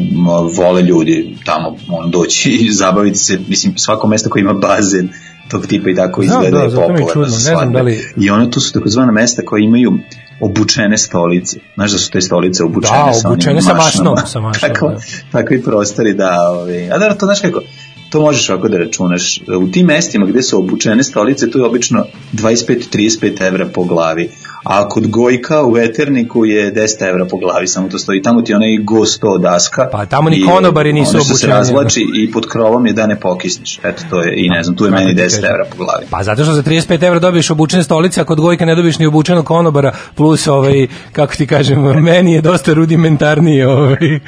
vole ljudi tamo ono, doći i zabaviti se, mislim, svako mesto koje ima bazen tog tipa i tako izgleda da, mi je popularno za ne znam svadbe. da li- I ono, tu su takozvana mesta koja imaju obučene stolice. Znaš da su te stolice obučene Da, sa onim obučene sa mašnom, sa mašnom, Tako- da. takvi prostori da, ovaj, a da, to znaš kako, to možeš ovako da računaš. U tim mestima gde su obučene stolice, to je obično 25-35 evra po glavi. A kod Gojka u Veterniku je 10 evra po glavi, samo to stoji. Tamo ti je onaj go 100 daska. Pa tamo ni konobari nisu ono što se obučeni. razvlači i pod krovom je da ne pokisneš. Eto, to je, i ne znam, tu je Kako meni ti 10 kažem? evra po glavi. Pa zato što za 35 evra dobiješ obučene stolice, a kod Gojka ne dobiješ ni obučenog konobara, plus ovaj, kako ti kažem, meni je dosta rudimentarniji ovaj.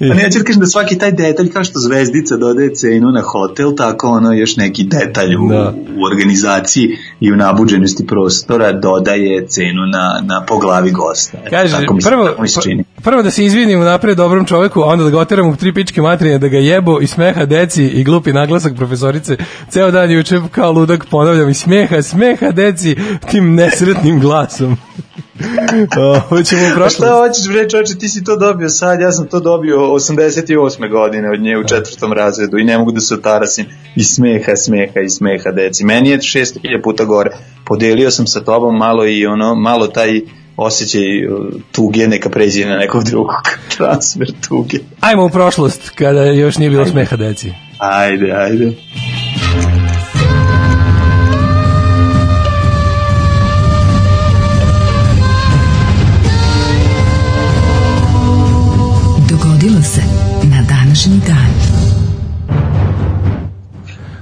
Pa ne, ja ću da kažem da svaki taj detalj, kao što zvezdica dodaje cenu na hotel, tako ono još neki detalj u, Da. u organizaciji i u nabuđenosti prostora dodaje cenu na, na po glavi gosta. Kaže, tako mi prvo, tako mi se čini. prvo da se izvinim napred dobrom čoveku, a onda da ga oteram u tri pičke materije, da ga jebo i smeha deci i glupi naglasak profesorice. Ceo dan juče kao ludak ponavljam i smeha, smeha deci tim nesretnim glasom. hoćemo u Pa prošlost. šta hoćeš bre čoče, ti si to dobio sad, ja sam to dobio 88. godine od nje u četvrtom razredu i ne mogu da se otarasim i smeha, smeha i smeha deci. Meni je 600.000 puta gore. Podelio sam sa tobom malo i ono, malo taj osjećaj uh, tuge neka pređe na nekog drugog transfer tuge. Ajmo u prošlost, kada još nije bilo smeha deci. Ajde, ajde.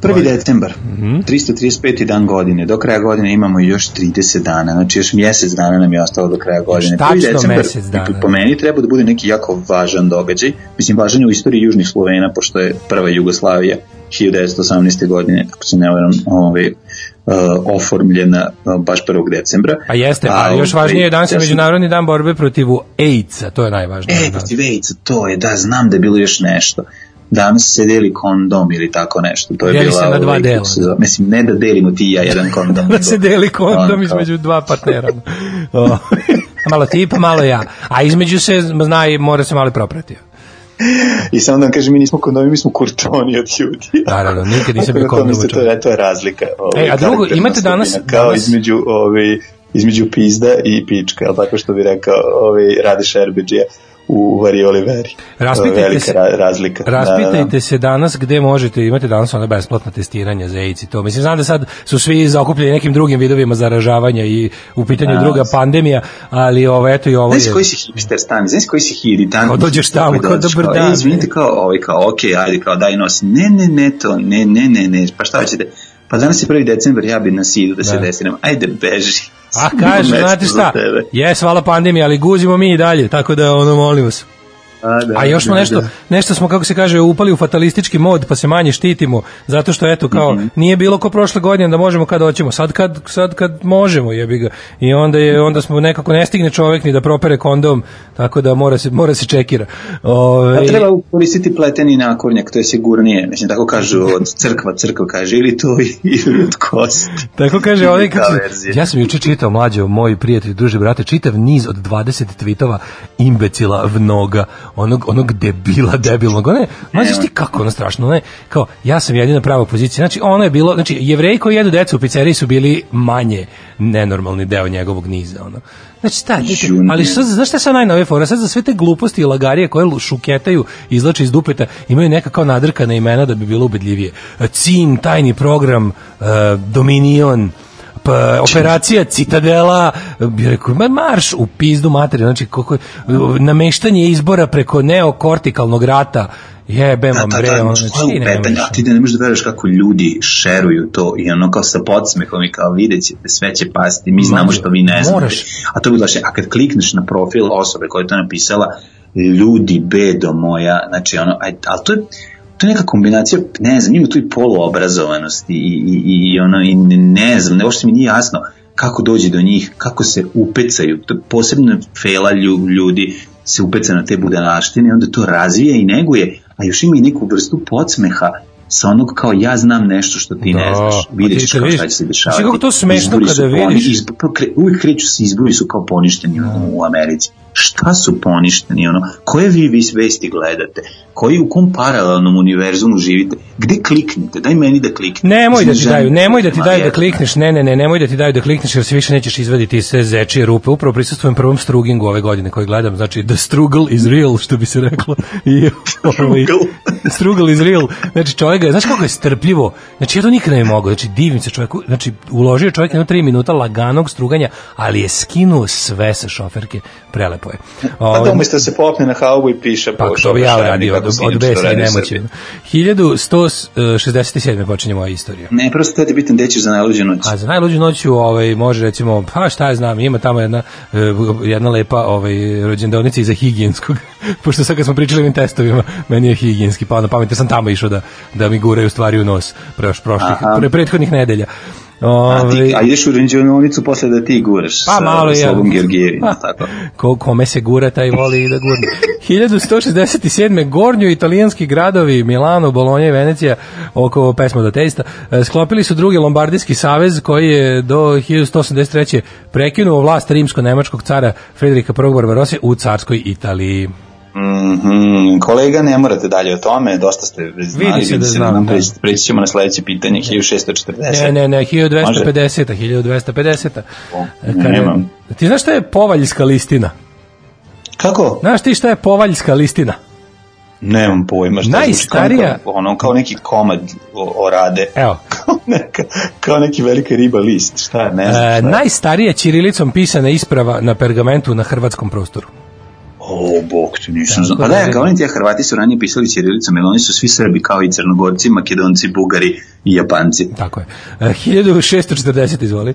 Dogodilo se na današnji dan. Prvi decembar, Mhm. 335. dan godine, do kraja godine imamo još 30 dana, znači još mjesec dana nam je ostalo do kraja godine. tačno decembar, mesec dana. po meni, treba da bude neki jako važan događaj, mislim važan je u istoriji Južnih Slovena, pošto je prva Jugoslavija 1918. godine, ako se ne varam, ovaj, uh, oformljena uh, baš 1. decembra. A jeste, ali još ovaj, važnije je danas je Međunarodni dan borbe protiv AIDS-a, to je najvažnije. E, protiv AIDS, to je, da, znam da je bilo još nešto. Danas se deli kondom ili tako nešto. To je Deli bila, se na dva ovaj, dela. se Mislim, ne da delimo ti i ja jedan kondom. da se deli kondom između dva partnera. O, malo ti pa malo ja. A između se zna i mora se malo proprati. I samo da vam kažem, mi nismo kondomi, mi smo kurčoni od ljudi. Naravno, nikad nisam bio da to. To je, to je razlika. Ovaj, E, a drugo, imate danas- Kao danas- između, ovaj, između pizda i pička, ali tako što bi rekao ovaj, Rade Šerbeđija u Vari Oliveri. Raspitajte Velika se- ra- razlika. Raspitajte Da, da. se danas gde možete, imate danas ona besplatna testiranja za AIDS i to. Mislim, znam da sad su svi zakupljeni nekim drugim vidovima zaražavanja i u pitanju Da. druga pandemija, ali ovo, eto i ovo Znaš je... koji si hipster stani, znaš koji si hiritant. Kao dođeš tamo, kao dobar dan. E, izvinite, kao, ovaj, kao, ok, ajde, kao, daj nosi. Ne, ne, ne, to, ne, ne, ne, ne, pa šta ćete? Pa danas je prvi decembar, ja bi na sidu da se Da. desiram. Ajde, beži. A kaže, znate šta, jes, hvala pandemija, ali guzimo mi i dalje, tako da, ono, molim vas. A, da, A još smo nešto, da. nešto smo, kako se kaže, upali u fatalistički mod, pa se manje štitimo, zato što, eto, kao, Mhm. nije bilo ko prošle godine da možemo kad hoćemo, sad kad, sad kad možemo, jebi ga. I onda, je, onda smo nekako, ne stigne čovek ni da propere kondom, tako da mora se, mora se čekira. Ove, A treba koristiti pleteni nakornjak, to je sigurnije. Mislim, tako kažu od crkva, crkva kaže, ili to ili od kosti. Tako kaže ovaj kako ja sam juče čitao mlađo moj prijatelj druži brate čitav niz od 20 tvitova imbecila vnoga onog onog debila debilnog one znaš ti kako ono strašno ne kao ja sam jedina prava pozicija znači ono je bilo znači jevreji koji jedu decu u pizzeriji su bili manje nenormalni deo njegovog niza ono Znači, šta, dete, ali ne. sad, znaš šta je sad najnovije fora? Sad za sve te gluposti i lagarije koje šuketaju, izlače iz dupeta, imaju neka kao nadrkana imena da bi bilo ubedljivije. Cin, tajni program, e, Dominion, operacija Citadela, bi rekao, ma marš u pizdu materiju, znači koliko, je- nameštanje izbora preko neokortikalnog rata, jebem vam bre, ono, znači, je ne ti da ne možeš da veruješ kako ljudi šeruju to i ono kao sa podsmehom i kao vidjet ćete, sve će pasti, mi znamo što vi ne znate. A to bi bilo še- a kad klikneš na profil osobe koja je to napisala, ljudi bedo moja, znači ono, aj, ali to je, to je neka kombinacija, ne znam, ima tu i poluobrazovanosti i, i, i, ono, i ne, ne znam, ne, uopšte mi nije jasno kako dođe do njih, kako se upecaju, to posebno fela lju- ljudi se upeca na te budalaštine onda to razvija i neguje, a još ima i neku vrstu podsmeha sa onog kao ja znam nešto što ti ne Da, znaš, pa vidjet ćeš kao šta će se dešavati. kako to smešno Izbori kada poni- vidiš? izb- kre- uvijek kreću se izbori su kao poništeni u, u Americi. Šta su poništeni? Ono? Koje vi, vi vesti gledate? Koji u kom paralelnom univerzumu živite? Gde kliknete? Daj meni da kliknem. Nemoj da ti daju, nemoj da ti daju da klikneš, ne, ne, ne, nemoj da ti daju da klikneš jer se više nećeš izvaditi iz sve zečije rupe. Upravo prisustvujem prvom strugingu ove godine koji gledam, znači the struggle is real, što bi se reklo. I, ovaj, struggle is real. Znači čovjek, znaš kako je strpljivo? Znači ja to nikada ne mogu, znači divim se čovjeku, znači uložio čovjek jedno tri minuta laganog struganja, ali je skinuo sve sa šoferke, prelepo je. Pa Ovaj, da umesto da se popne na haubu i piše Pa to bi ja uradio kako od, od besa i nemoći. Srbiji. 1167. počinje moja istorija. Ne, prosto te ti bitan gde ćeš za najluđu noć. A za najluđu noću ovaj može recimo pa šta ja znam ima tamo jedna e, jedna lepa ovaj rođendaonica iza higijenskog pošto sad kad smo pričali ovim testovima meni je higijenski pa na pamet jer sam tamo išao da da mi guraju stvari u nos proš prošlih pre prethodnih nedelja. A, Ovaj ti, a ideš u renđeonicu posle da ti guraš Pa sa malo. Slobom Georgijevim, tako. Ko, kome se gura, taj voli i da gurne. 1167. Gornjo italijanski gradovi Milano, Bolonja i Venecija oko pesma do testa e, sklopili su drugi Lombardijski savez koji je do 1183. prekinuo vlast rimsko-nemačkog cara Frederika I. Barbarosse u carskoj Italiji. Mhm, kolega, ne morate dalje o tome, dosta ste znali, Vidi se da znam, nam da. preći, preći ćemo na sledeće pitanje, 1640. Ne, ne, ne, 1250. 1250. E, Kada- Nemam. Ti znaš šta je povaljska listina? Kako? Znaš ti šta je povaljska listina? Nemam pojma šta zvuči kao Najstarija- neka- ono kao neki komad o, o rade. Evo, Kao, neka, kao neki velika riba list, šta, ne znam. E, šta je. najstarija ćirilicom pisana isprava na pergamentu na hrvatskom prostoru. O, bog, tu nisam znao. Tako Pa da, da- kao oni ti Hrvati su ranije pisali ćirilicom, jer oni su svi Srbi, kao i Crnogorci, Makedonci, Bugari i Japanci. Tako je. E, 1640, izvoli.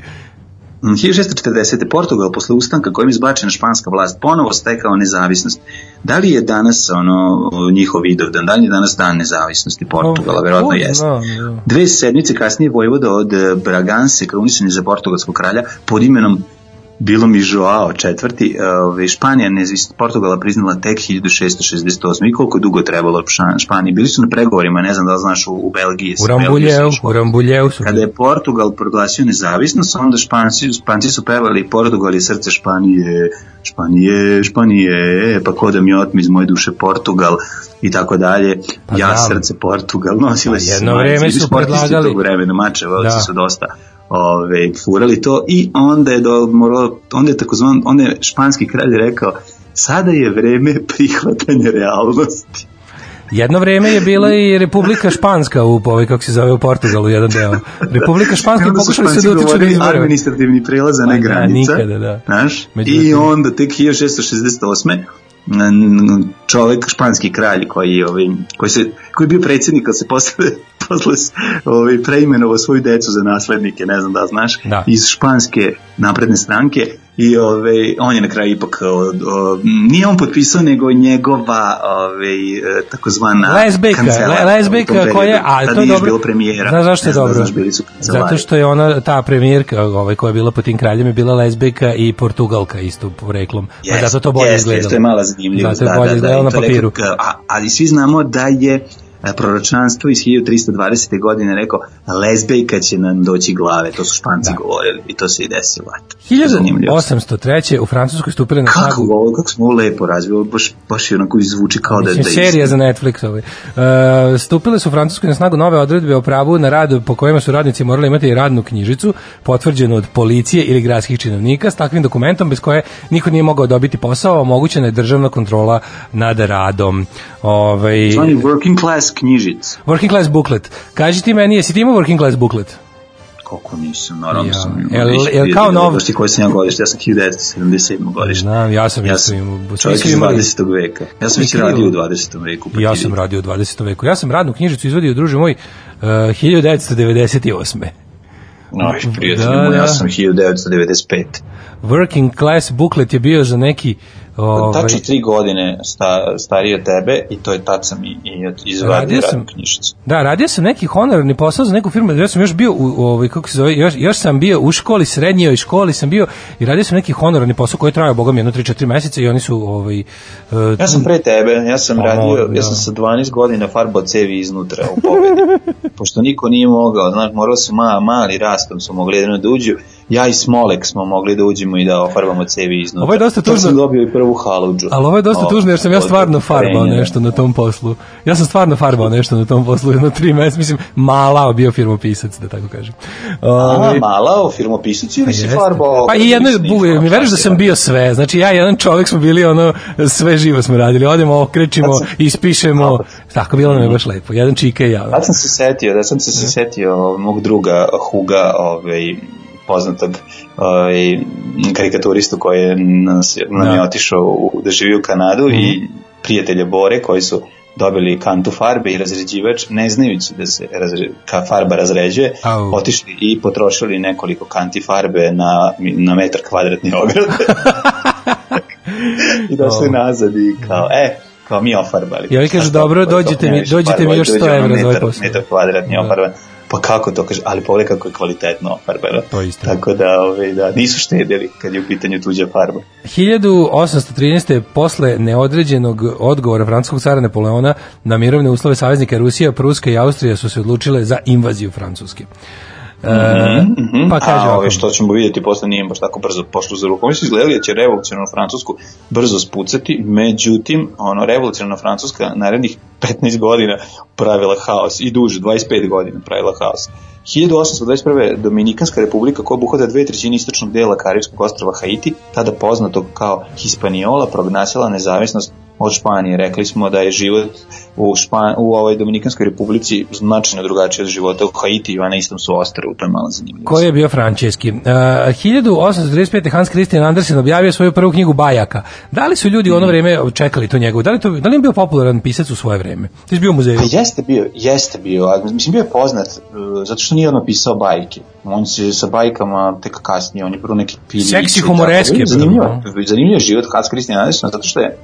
Mm, 1640. Portugal posle ustanka kojim izbačena španska vlast ponovo stekao nezavisnost. Da li je danas ono njihov vidovdan, da li je danas dan nezavisnosti Portugala? Verovatno jeste. da, da. Dve sedmice kasnije vojvoda od Braganse krunisan je za portugalskog kralja pod imenom bilo mi Joao četvrti, ove, Španija nezavisnost Portugala priznala tek 1668. I koliko je dugo trebalo Špan- Španiji? Bili su na pregovorima, ne znam da li znaš, u, u Belgiji. U išlo. u Rambuljevu su. Kada je Portugal proglasio nezavisnost, onda Španci, Španci su pevali Portugal je srce Španije, Španije, Španije, pa ko da mi otmi iz moje duše Portugal i tako dalje. Pa ja znam. srce Portugal, nosile Pa se jedno vreme su predlagali- tog vremena, mačevalci Da. su dosta ove, furali to i onda je, do, moralo, onda je takozvan, onda je španski kralj rekao sada je vreme prihvatanja realnosti. Jedno vreme je bila i Republika Španska u ovaj kako se zove u Portugalu jedan deo. Republika Španska su pokušali se Španci da utiču na govorili izbore. administrativni prelaz, a Pa ne da, nikada, da. Znaš? Međutim- I onda tek 1668 n- čovek, španski kralj koji je, ovaj, koji, se, koji je bio predsjednik, ali se posle, posle ovaj, preimenovao svoju decu za naslednike, ne znam da znaš, Da. iz španske napredne stranke i ovaj, on je na kraju ipak o, o, nije on potpisao nego njegova ovaj, e, takozvana Lesbejka, kancelarka le, periodu. koja, a Tad to je dobro. bilo premijera. Znaš zašto je Ne da dobro? znaš, bili su kancelari. Zato što je ona, ta premijerka ovaj, koja je bila po tim kraljima, je bila lesbijka i portugalka isto poreklom. Pa zato to bolje jeste, izgledalo. jeste, to je mala zanimljivost. Zato je bolje izgledalo na i to je papiru. rekao, a, ali svi znamo da je proročanstvo iz 1320. godine rekao lesbejka će nam doći glave, to su španci Da. govorili i to se i desilo. Eto, zanimljivo. 1803. u Francuskoj stupili na Kako, snagu ovo, kako smo ovo lepo razvili, baš, baš je onako zvuči kao da, da Mislim, je serija za Netflix ovaj. E, stupile su u Francuskoj na snagu nove odredbe o pravu na rad po kojima su radnici morali imati radnu knjižicu potvrđenu od policije ili gradskih činovnika s takvim dokumentom bez koje niko nije mogao dobiti posao, omogućena je državna kontrola nad radom. Ovaj working class knjižic. Working class booklet. Kaži ti meni, jesi ti imao working class booklet? Koliko nisam, naravno Ja. sam imao. Jel- jel kao nov- koje sam ja godište, ja sam 1977. godište. Znam, ja sam Ja sam imao. Čovjek iz imali- 20. veka. Ja sam već radio u imali- 20. veku. pa Ja sam radio u 20. veku. Ja sam radnu knjižicu izvadio, druže moj, uh, 1998. Aj, prijatelj Da, moj, ja da. sam 1995. Working class booklet je bio za neki ovaj, Tačno tri godine sta, stariji od tebe i to je tad sam i, i izvadio sam- knjižicu. Da, radio sam neki honorarni posao za neku firmu, ja sam još bio u, ovaj kako se zove, još, još sam bio u školi, srednjoj školi sam bio i radio sam neki honorarni posao koji je trajao bogom jedno 3-4 meseca i oni su ovaj uh, Ja sam pre tebe, ja sam Pa, radio, da. ja sam sa 12 godina farbao cevi iznutra u pobedi. Pošto niko nije mogao, znaš, morali su ma, mali rastom su mogli jedno da uđu, ja i Smolek smo mogli da uđemo i da ofarbamo cevi iznutra. Ovo je dosta Tad sam tužno. dobio i prvu haludžu. Ali ovo je dosta O, tužno jer sam ja stvarno farbao nešto na tom poslu. Ja sam stvarno farbao nešto na tom poslu, jedno tri meseca, mislim, malao bio firmopisac, da tako kažem. A, Ovaj, mala o firmopisac ili si Jeste. farbao? Pa i jedno, bu, mi veruješ da sam bio sve. Znači ja i jedan čovjek smo bili ono, sve živo smo radili. Odemo, okrećimo, sam- ispišemo. Tako bilo nam je baš lepo. Jedan čika i ja. Tad sam se setio, da sam se, se setio mog druga Huga, ovaj, poznatog ovaj, karikaturistu koji je nas, nam je Da. otišao u, da živi u Kanadu i prijatelje Bore koji su dobili kantu farbe i razređivač, ne znajući da se razre, ka farba razređuje, Au. otišli i potrošili nekoliko kanti farbe na, na metar kvadratni ograde. I došli nazad i kao, e, kao mi ofarbali. I ovi kažu, dobro, dođite mi- dođite mi još 100 dođe ono evra za ovaj posao. Metar kvadratni Da. ofarban. Pa kako to kaže, ali pogledaj kako je kvalitetno ofarbano. To je istina. Tako da, ove, da, nisu štedili kad je u pitanju tuđa farba. 1813. posle neodređenog odgovora francuskog cara Napoleona na mirovne uslove saveznika Rusija, Pruska i Austrija su se odlučile za invaziju Francuske. E, pa kaže A ove, što ćemo vidjeti posle nije baš tako brzo pošlo za rukom. Mi su izgledali da će revolucionarno Francusku brzo spucati, međutim, ono, revolucionarno Francuska narednih 15 godina pravila haos i duže, 25 godina pravila haos. 1821. Dominikanska republika koja obuhvata dve trećine istočnog dela Karibskog ostrava Haiti, tada poznatog kao Hispaniola, proglasila nezavisnost od Španije. Rekli smo da je život u, Špan, u ovoj Dominikanskoj republici značajno drugačije od života u Haiti a na istom su ostrvu, to je malo zanimljivo. Ko je bio frančeski? Uh, 1835. Hans Christian Andersen objavio svoju prvu knjigu Bajaka. Da li su ljudi u ono vreme čekali to njegovo? Da li, to, da li je bio popularan pisac u svoje vreme? Ti si bio u muzeju? Pa jeste bio, jeste bio, a mislim bio je poznat uh, zato što nije ono pisao bajke. On se sa bajkama tek kasnije, on je prvo neki piljić. Seksi i humoreski je Zanimljivo, zanimljivo je život Hans Christian Andersena zato što je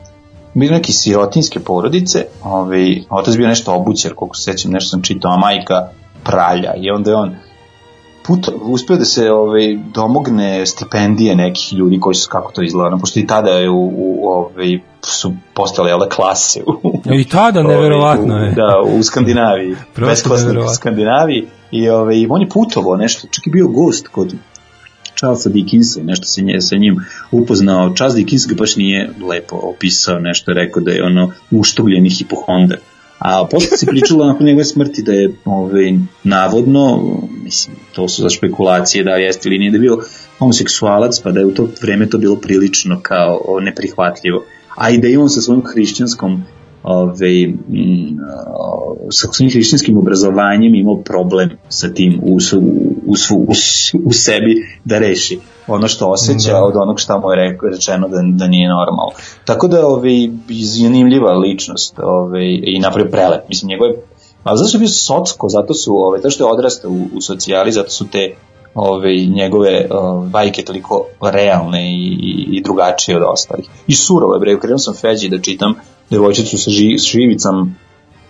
bili neki sirotinske porodice, ovaj, otac bio nešto obućer, koliko se sećam, nešto sam čitao, a majka pralja i onda je on put, uspeo da se ovaj, domogne stipendije nekih ljudi koji su, kako to izgleda, pošto i tada je u, u ovaj, su postale jele klase u, I tada neverovatno ovaj, je. u, da, u Skandinaviji, Prosto besklasnik u neverovatno. Skandinaviji i ovaj, on je putovao nešto, čak i bio gost kod Charlesa Dickinsa i nešto se nje, sa njim upoznao. Charles Dickens ga baš nije lepo opisao, nešto je rekao da je ono uštogljeni hipohondar. A posle se pričalo nakon njegove smrti da je ovaj, navodno, mislim, to su za špekulacije da jeste ili nije da bio homoseksualac, pa da je u to vreme to bilo prilično kao neprihvatljivo. A i da je on sa svojom hrišćanskom ove, m, o, sa svojim hrišćanskim obrazovanjem imao problem sa tim u, u, u, u, u sebi da reši ono što osjeća Da. od onog šta mu je rečeno da, da nije normalno. Tako da ove, zanimljiva ličnost ove, i napravio prelep. Mislim, njegove Ali zato što je bio socko, zato su, ove, zato što je odrastao u, u socijali, zato su te ove, njegove ove, bajke toliko realne i, i, i drugačije od ostalih. I surove, bre, krenuo sam Feđi da čitam devojčicu sa, ži, s živicom,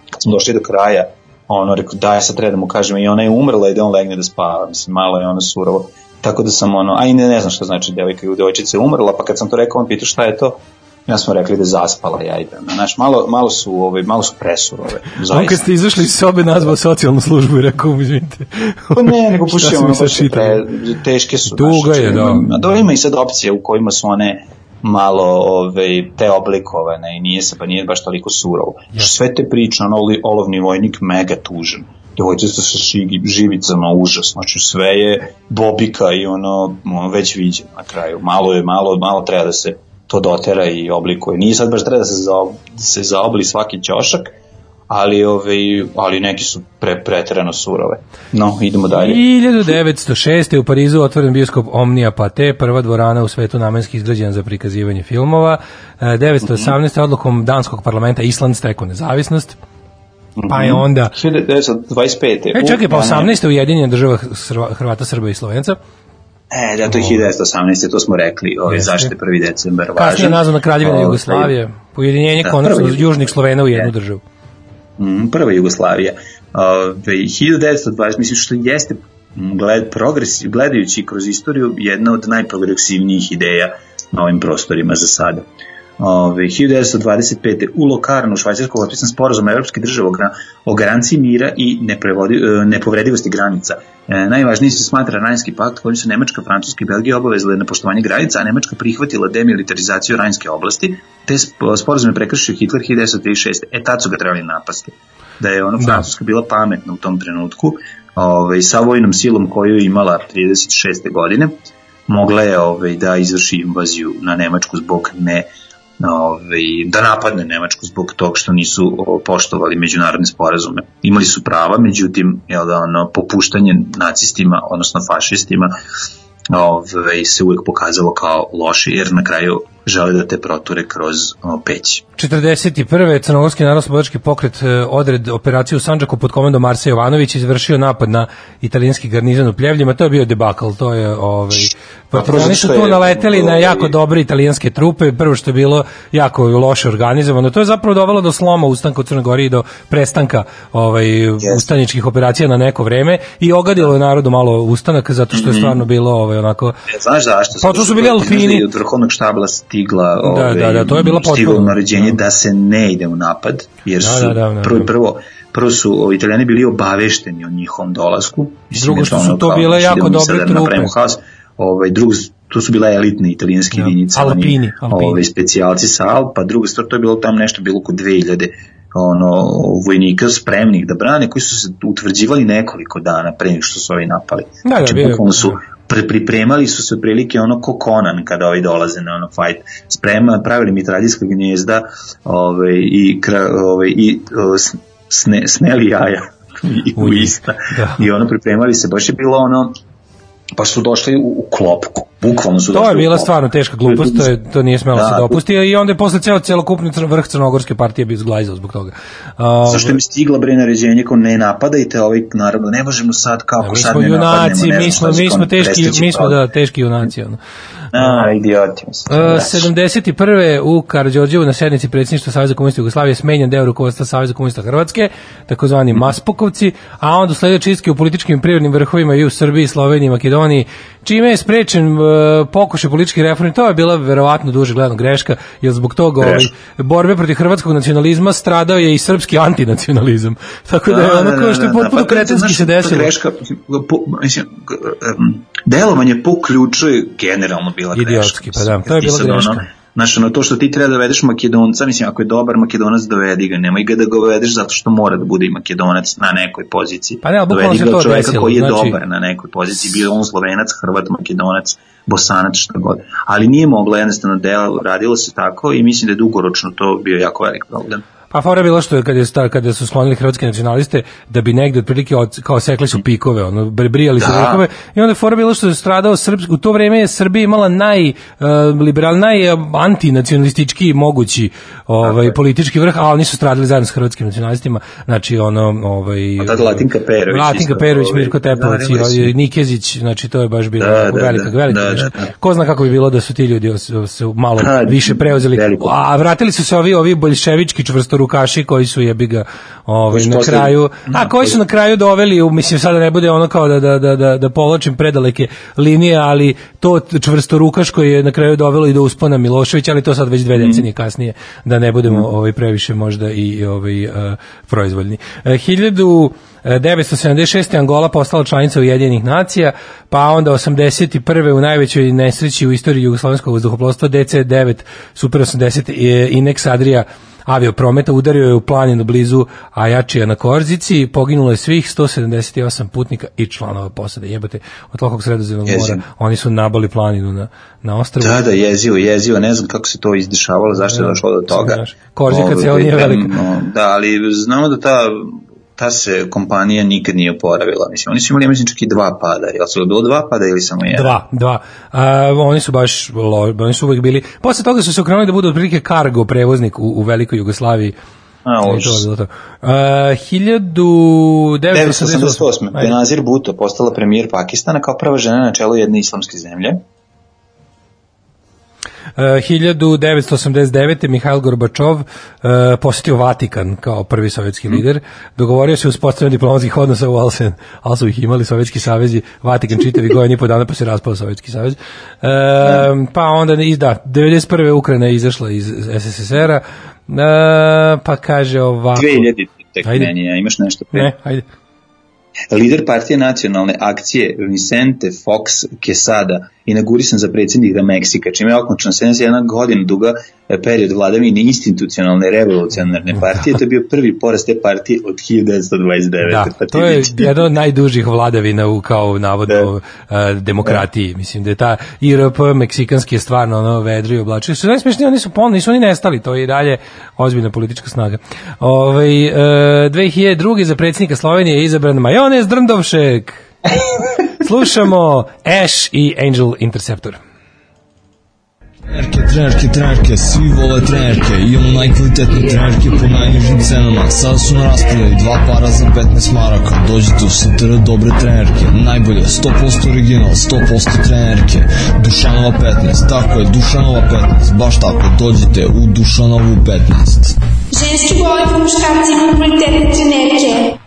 kad smo došli do kraja, ono, rekao, daj, sad treba da mu kažem, i ona je umrla i da on legne da spava, mislim, malo je ono surovo. Tako da sam ono, a i ne, ne znam šta znači devojka i devojčica je umrla, pa kad sam to rekao, on pitao šta je to, ja smo rekli da zaspala, ja idem. Znaš, malo, malo su, ovaj, malo su presurove. On zaista. kad ste izašli iz sobe nazvao socijalnu službu i rekao, izvinite. Pa ne, nego pušio ono baš pre, teške su. Tuga je, da. Ima, da, ima i sad opcije u kojima su one malo ove, te oblikovane i nije se pa nije baš toliko surovo. Sve te priče, ono olovni vojnik mega tužan. Devojčica sa šigi, živicama užas, znači sve je bobika i ono, ono već viđen na kraju. Malo je, malo, malo treba da se to dotera i oblikuje. Nije sad baš treba da se, zaob, da se zaobli svaki ćošak, ali, ove, ali neki su pre, preterano surove. No, idemo dalje. 1906. u Parizu otvoren bioskop Omnia Pate, prva dvorana u svetu namenski izgrađena za prikazivanje filmova. E, 918. odlukom danskog parlamenta Island stekao nezavisnost. Pa je onda... 1925. E, čekaj, pa U, ja ne- 18. ujedinjena država Hrva- Hrvata, Srba i Slovenca. E, da, to je 1918. To smo rekli, ovaj, Jeste. zašto je 1. decembar važan. Kasnije je nazvana Kraljevina Jugoslavije. Da, konačno prva Jugoslavija. južnih Slovena u jednu Je. državu. Mm, prva Jugoslavija. Ove, 1920, mislim što jeste gled, progres, gledajući kroz istoriju jedna od najprogresivnijih ideja na ovim prostorima za sada. Ove, 1925. u Lokarnu u Švajcarskoj potpisan sporazum Evropske države o garanciji mira i e, nepovredivosti granica. E, najvažniji se smatra Rajnski pakt kojim su Nemačka, Francuska i Belgija obavezale na poštovanje granica, a Nemačka prihvatila demilitarizaciju Rajnske oblasti, te sp- sporazum je prekršio Hitler 1936. E tad su ga trebali napasti da je ono Da. Francuska bila pametna u tom trenutku, ovaj, sa vojnom silom koju je imala 36. godine, mogla je ovaj, da izvrši invaziju na Nemačku zbog ne ovaj, da napadne Nemačku zbog tog što nisu poštovali međunarodne sporazume. Imali su prava, međutim, jel da, ono, popuštanje nacistima, odnosno fašistima, ovaj, se uvek pokazalo kao loše, jer na kraju žele da te proture kroz o, peć. 41. Crnogorski narodno pokret e, odred operaciju u Sanđaku pod komandom Marsa Jovanović izvršio napad na italijanski garnizon u Pljevljima. To je bio debakl, to je ovaj Partizani su tu naleteli na ovaj- jako dobre italijanske trupe, prvo što je bilo jako loše organizovano. To je zapravo dovelo do sloma ustanka u Crnoj Gori i do prestanka ovaj ustaničkih operacija na neko vreme i ogadilo je narodu malo ustanak zato što je stvarno bilo ovaj onako E, Znaš zašto? Pa to su bili je Od vrhovnog štabla stigla Da, da, da, to je bilo stiglo potpuno. naređenje da se ne ide u napad, jer Da, su da, da, da, prvo, da. prvo, prvo su ovi italijani bili obavešteni o njihovom dolasku. Mislim, Drugo što su to kao, bile znači, jako dobre da trupe. haos. Ovaj, drugo, to su bile elitne italijanske Da. jedinice. Alpini, Alpini. Ovaj, specijalci sa Alpa, druga stvar, to je bilo tam nešto bilo oko 2000 ono, vojnika spremnih da brane, koji su se utvrđivali nekoliko dana pre nego što su ovi napali. Da, da, znači, bukvalno su pre, pripremali su se otprilike ono ko Conan kada ovi dolaze na ono fight. Sprema, pravili mitradijska gnjezda ovaj, i, kra, ovaj, i o, sne, sneli jaja i u ista. Da. I ono pripremali se, baš je bilo ono pa su došli u, u klopku, bukvalno su To došli je bila stvarno teška glupost, to, je, to nije smelo Da, se dopusti i onda je posle ceo celokupni cr- vrh crnogorske partije bio zglajzao zbog toga. A, Zašto mi stigla bre naređenje kao ne napadajte ovaj naravno ne možemo sad kako mi sad ne napadnemo, junaci, ne znam mi smo, će mi smo teški, mi smo da teški junaci ono. A, idioti mislim. Uh, Da. 71. u Karadžorđevu na sednici predsjedništva Saveza komunista Jugoslavije smenjen deo rukovodstva Saveza komunista Hrvatske, takozvani Maspokovci, a onda uslede čistke u političkim i privrednim vrhovima i u Srbiji, Sloveniji, Makedoniji, čime je sprečen uh, pokušaj političkih reformi. To je bila verovatno duže gledano greška, jer zbog toga ovaj, borbe protiv hrvatskog nacionalizma stradao je i srpski antinacionalizam. Tako da je ono kao što je potpuno pa kretenski se desilo. Greška, po, mislim, delovanje po ključu je generalno bila greška. Idiotski, pa da, to je bila greška. Znaš, ono, to što ti treba da dovedeš makedonca, mislim, ako je dobar makedonac, dovedi ga, nemoj ga da ga dovedeš zato što mora da bude i makedonac na nekoj poziciji. Pa ne, ali dovedi ga to čoveka desilo, koji je znači- dobar na nekoj poziciji, bio on slovenac, hrvat, makedonac, bosanac, šta god. Ali nije mogla jednostavno delo, radilo se tako i mislim da je dugoročno to bio jako velik problem. Pa fora je bilo što je kad je sta, kada su sklonili hrvatske nacionaliste da bi negde otprilike od, kao sekli su pikove, ono br- brijali su Da. pikove i onda je fora bilo što je stradao srpski u to vreme je Srbija imala naj uh, liberal naj uh, antinacionalistički mogući ovaj politički vrh, a oni su stradali zajedno s hrvatskim nacionalistima, znači ono ovaj A tad Latinka Perović Latinka Perović, ovaj, Mirko Tepovac i da, da, Nikezić, znači to je baš bilo Da, da, velika da, velika da, greška. da. Ko zna kako bi bilo da su ti ljudi se, malo Pa, više preuzeli. A vratili su se ovi ovi boljševički čvrstorukaši koji su jebi ga ovaj na kraju, da, a koji su na kraju doveli, u, mislim sada ne bude ono kao da da da da da povlačim predaleke linije, ali to čvrstorukaš koji je na kraju dovelo i do uspona Miloševića, ali to sad već dve Mhm. decenije kasnije da ne budemo ovaj previše možda i ovaj uh, proizvoljni. Uh, 1976. Angola postala članica Ujedinjenih nacija, pa onda 81. u najvećoj nesreći u istoriji jugoslovenskog vazduhoplovstva DC-9 Super 80 i Inex Adria avioprometa udario je u planinu blizu Ajačija na Korzici, poginulo je svih 178 putnika i članova posade. Jebate, od tolikog sredozemnog mora, oni su nabali planinu na, na ostrvu. Da, da, jezivo, jezivo, ne znam kako se to izdešavalo, zašto je došlo do toga. Znaš, Korzika celo nije velika. Da, ali znamo da ta ta se kompanija nikad nije oporavila. Mislim, oni su imali, ja mislim, čak i dva pada. Jel su bilo dva pada ili samo jedan? Dva, dva. A, oni su baš, lo, oni su uvek bili, posle toga su se okrenuli da budu otprilike kargo prevoznik u, u velikoj Jugoslaviji. A, užas. je bilo to. A, 1988. 1988. Ajde. Benazir Bhutto postala premijer Pakistana kao prva žena na čelu jedne islamske zemlje. Uh, 1989. Mihajl Gorbačov uh, posjetio Vatikan kao prvi sovjetski Mhm. lider. Dogovorio se uspostavljanje diplomatskih odnosa u Alsen, ali su ih imali sovjetski savezi, Vatikan čitavi godin i po dana pa se raspao sovjetski savez. Uh, pa onda, da, 91. Ukrajina je izašla iz SSSR-a, uh, pa kaže ovako... 2000 tek Ajde. meni, a imaš nešto? pre? Ne, ajde. Lider partije nacionalne akcije Vicente Fox Quesada inaugurisan za predsjednika Meksika, čime je okončan 71 godina duga e, period vladavine institucionalne revolucionarne partije. To je bio prvi porast te partije od 1929. Da, Pa to je jedna od najdužih vladavina u kao navodno uh, demokratiji. Mislim da je ta IRP meksikanski je stvarno ono vedri oblačili. Su najsmešniji, oni su ponovno, nisu oni nestali, to je i dalje ozbiljna politička snaga. Ovaj uh, 2002. za predsjednika Slovenije je izabran Majonez Drndovšek. Slušamo Ash i Angel Interceptor. Trenerke, trenerke, trenerke, svi vole trenerke, imamo najkvalitetne trenerke po najnižim cenama. Sada su na raspodaju dva para za 15 maraka. Dođite u STR dobre trenerke, najbolje, 100% original, 100% trenerke. Dušanova 15, tako je, Dušanova 15, baš tako, dođite u Dušanovu 15. Ženski boli po muškarci imaju kvalitetne trenerke.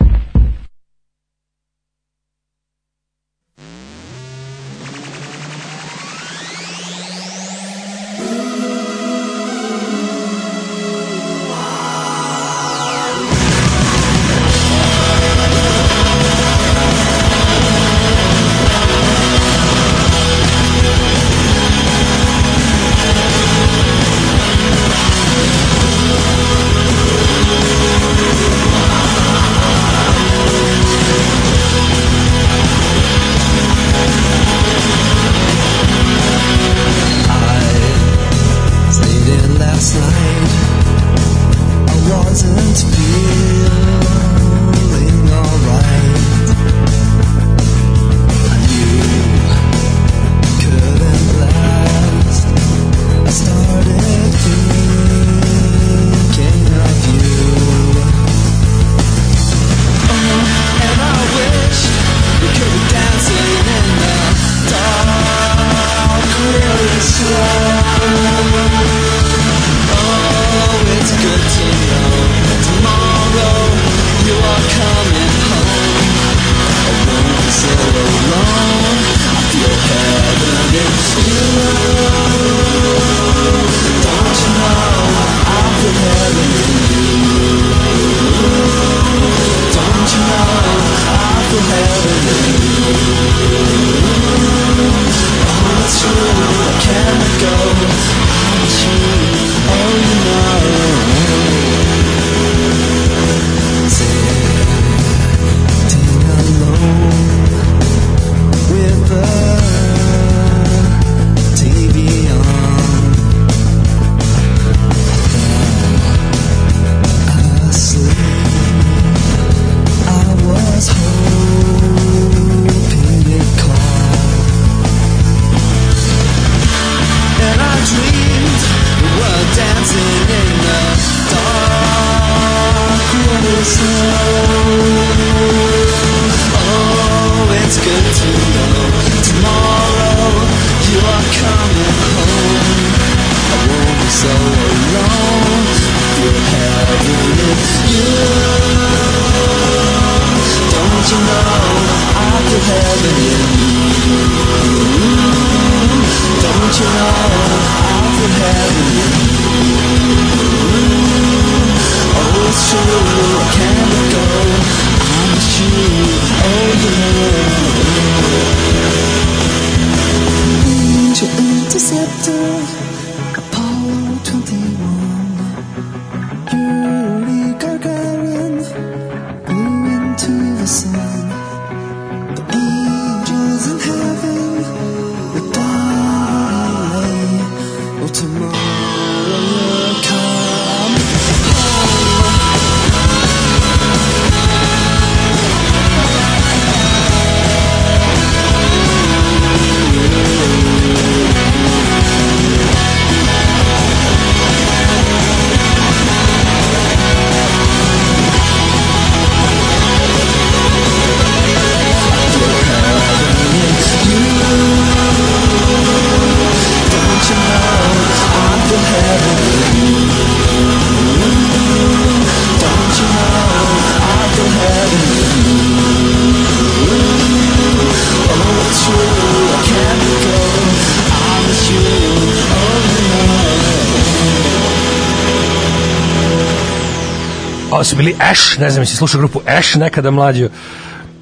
Su bili Ash, ne znam jesi slušao grupu Ash nekada mlađo.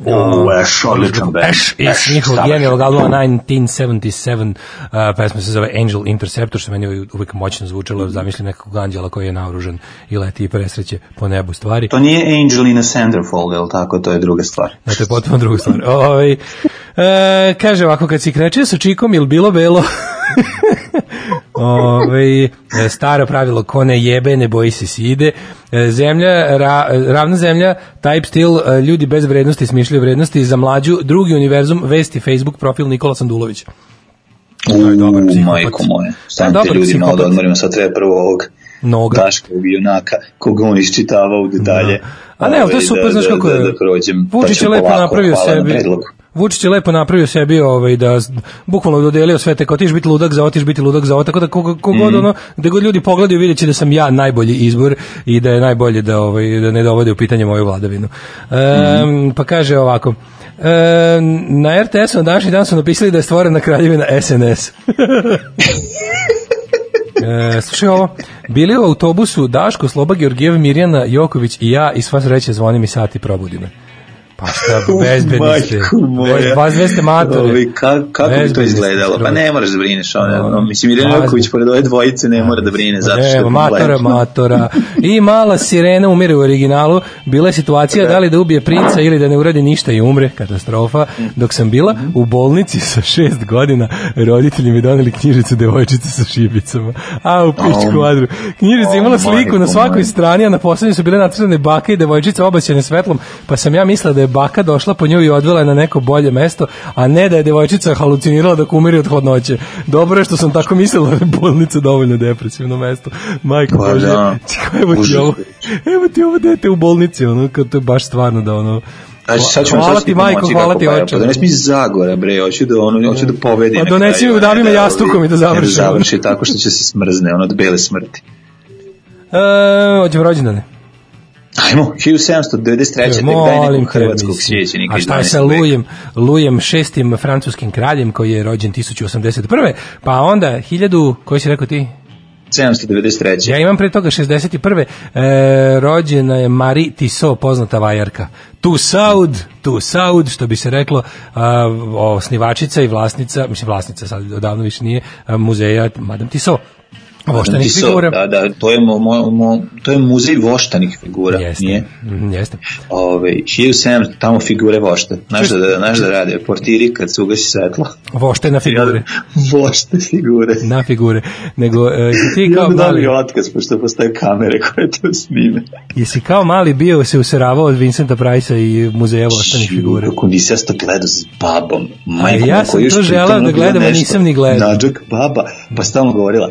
O, Ash, odličan band. Ash iz njihovog stvarno. genijalnog albuma 1977, uh, pesma se zove Angel Interceptor, što meni uvijek- moćno zvučalo, zamislim nekog anđela koji je naoružan i leti i presreće po nebu stvari. To nije Angelina Centerfold, je li tako? To je druga stvar. Ne, to je potpuno druga stvar. Ovaj, e, kaže ovako, kad si krečio sa čikom, ili bilo belo? Ove, staro pravilo, ko ne jebe, ne boji se side. E, Zemlja, ra, ravna zemlja, type stil, e, ljudi bez vrednosti, smišljaju vrednosti, za mlađu, drugi univerzum, vesti, Facebook, profil Nikola Sandulović. U, dobar psihopat. majko moje. Stanite dobar ljudi malo da psihopat. odmorimo, sad treba prvo ovog Noga. Daškovog junaka, koga on iščitava u detalje. A ne, ali to je Ovaj, super, da- znaš da- kako je. Da, da prođem, pa Vučić je lepo napravio hvala na sebi. predlogu. Vučić je lepo napravio sebi ovaj da bukvalno dodelio sve te kao ti ćeš biti ludak za ovo, ti ćeš biti ludak za ovo, tako da kogo, kogod Mhm. ono, gde god ljudi pogledaju vidjet će da sam ja najbolji izbor i da je najbolje da ovaj da ne dovode u pitanje moju vladavinu. Ehm, Mhm. pa kaže ovako. E, na RTS-u na današnji dan su napisali da je stvorena kraljevina SNS. E, slušaj ovo, bili u autobusu Daško, Sloba, Georgijev, Mirjana, Joković i ja i sva sreće zvoni mi sat i probudi me. Pa šta, bezbedni ste. Dve ste matore. Ovi, ka, kako bi to Bezbedni izgledalo? Pa ne moraš da brineš. Ono, No, mislim, važno. Joković pored ove dvojice ne mora da brine zato što je Evo, matora, matora. I mala sirena umire u originalu. Bila je situacija da li da ubije princa ili da ne uradi ništa i umre. Katastrofa. Dok sam bila u bolnici sa šest godina, roditelji mi doneli knjižicu devojčice sa šibicama. A, u pičku Oh. adru. Knjižica imala sliku na svakoj strani, a na poslednju su bile nacrtane baka i devojčica obasjene svetlom, pa sam ja mislila da je baka došla po nju i odvela je na neko bolje mesto, a ne da je devojčica halucinirala dok umiri od hladnoće. Dobro je što sam tako mislila da je bolnica dovoljno depresivno mesto. Majko Pa Bože, da. čekaj, evo ti ovo, evo ti ovo dete u bolnici, ono, kad to je baš stvarno da ono, Znači, sad ćemo hvala ti majko, hvala ti oče. Pa donesi mi Zagora, bre, hoću da, ono, hoću da pobedi. Pa donesi mi udavi me da, jastukom i da završi. Da završi tako što će se smrzne, ono, od bele smrti. E, hoćemo rođendane. Ajmo, 1793. tek daj hrvatskog sjećenika A šta je sa 12. veka. Lujem, Lujem šestim francuskim kraljem koji je rođen 1081. Pa onda 1000, koji si rekao ti? 793. Ja imam pre toga 61. E, rođena je Marie Tissot, poznata vajarka. Tu Saud, tu Saud, što bi se reklo, a, osnivačica i vlasnica, mislim vlasnica sad odavno više nije, a, muzeja Madame Tissot. Voštanih Tissot, figura. Da, da, to je, mo, mo, mo, to je muzej voštanih figura, Jeste, nije? Mhm, jeste. Ove, 1700, tamo figure vošte. Znaš da, znaš da rade, portiri kad se ugasi svetlo. Voštena figure. Vošte figure. Na figure. Nego, e, ti kao onda dam mali, mi otkaz, pošto postoje kamere koje to snime. jesi kao mali bio se useravao od Vincenta Price-a i muzeja voštanih figura? Kako nisi ja to gledao s babom. Majko, ja sam to pritom da gledam, nisam ni gledao. Nađak baba, pa stalno govorila,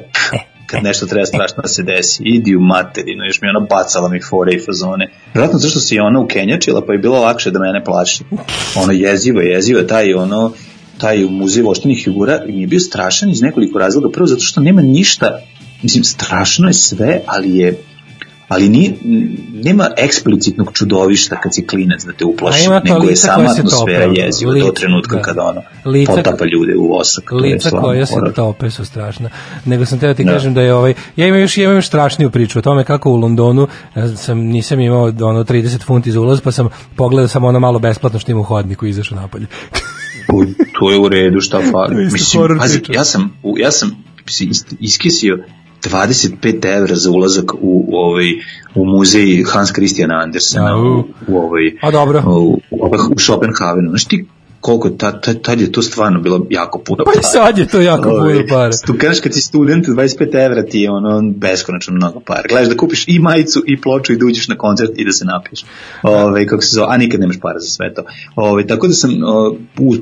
kad nešto treba strašno da se desi, idi u materinu, još mi ona bacala mi fore i fazone. Vjerojatno zašto se i ona ukenjačila, pa je bilo lakše da mene plaši. Ono jezivo, jezivo, taj ono, taj muzej voštenih figura mi je bio strašan iz nekoliko razloga. Prvo zato što nema ništa, mislim, strašno je sve, ali je ali ni, nema eksplicitnog čudovišta kad si klinac da te uplaši, nego je lica sama atmosfera jeziva lica, do trenutka da. kada ono Lica- potapa ljude u vosak. to je lica koja se tope su strašna. Nego sam teo ti Da. kažem da je ovaj ja imam još imam još strašniju priču o tome kako u Londonu ja sam nisam imao ono 30 funti za ulaz pa sam pogledao samo ono malo besplatno što ima u hodniku i izašao napolje. To je u redu, šta fali. Mislim, pazi, ja sam, ja sam iskisio 25 evra za ulazak u, u, ovaj, u muzej Hans Christian Andersena u, u, ovaj, A dobro. u, u, u Schopenhavenu. Znaš ti koliko, tad, tad, tad je to stvarno bilo jako puno Pa i sad je to jako puno Ovaj, para. Tu kažeš kad si student, 25 evra ti je ono beskonačno mnogo para. Gledaš da kupiš i majicu i ploču i da uđeš na koncert i da se napiješ. Ove, kako se zove, a nikad nemaš para za sve to. Ove, tako da sam o,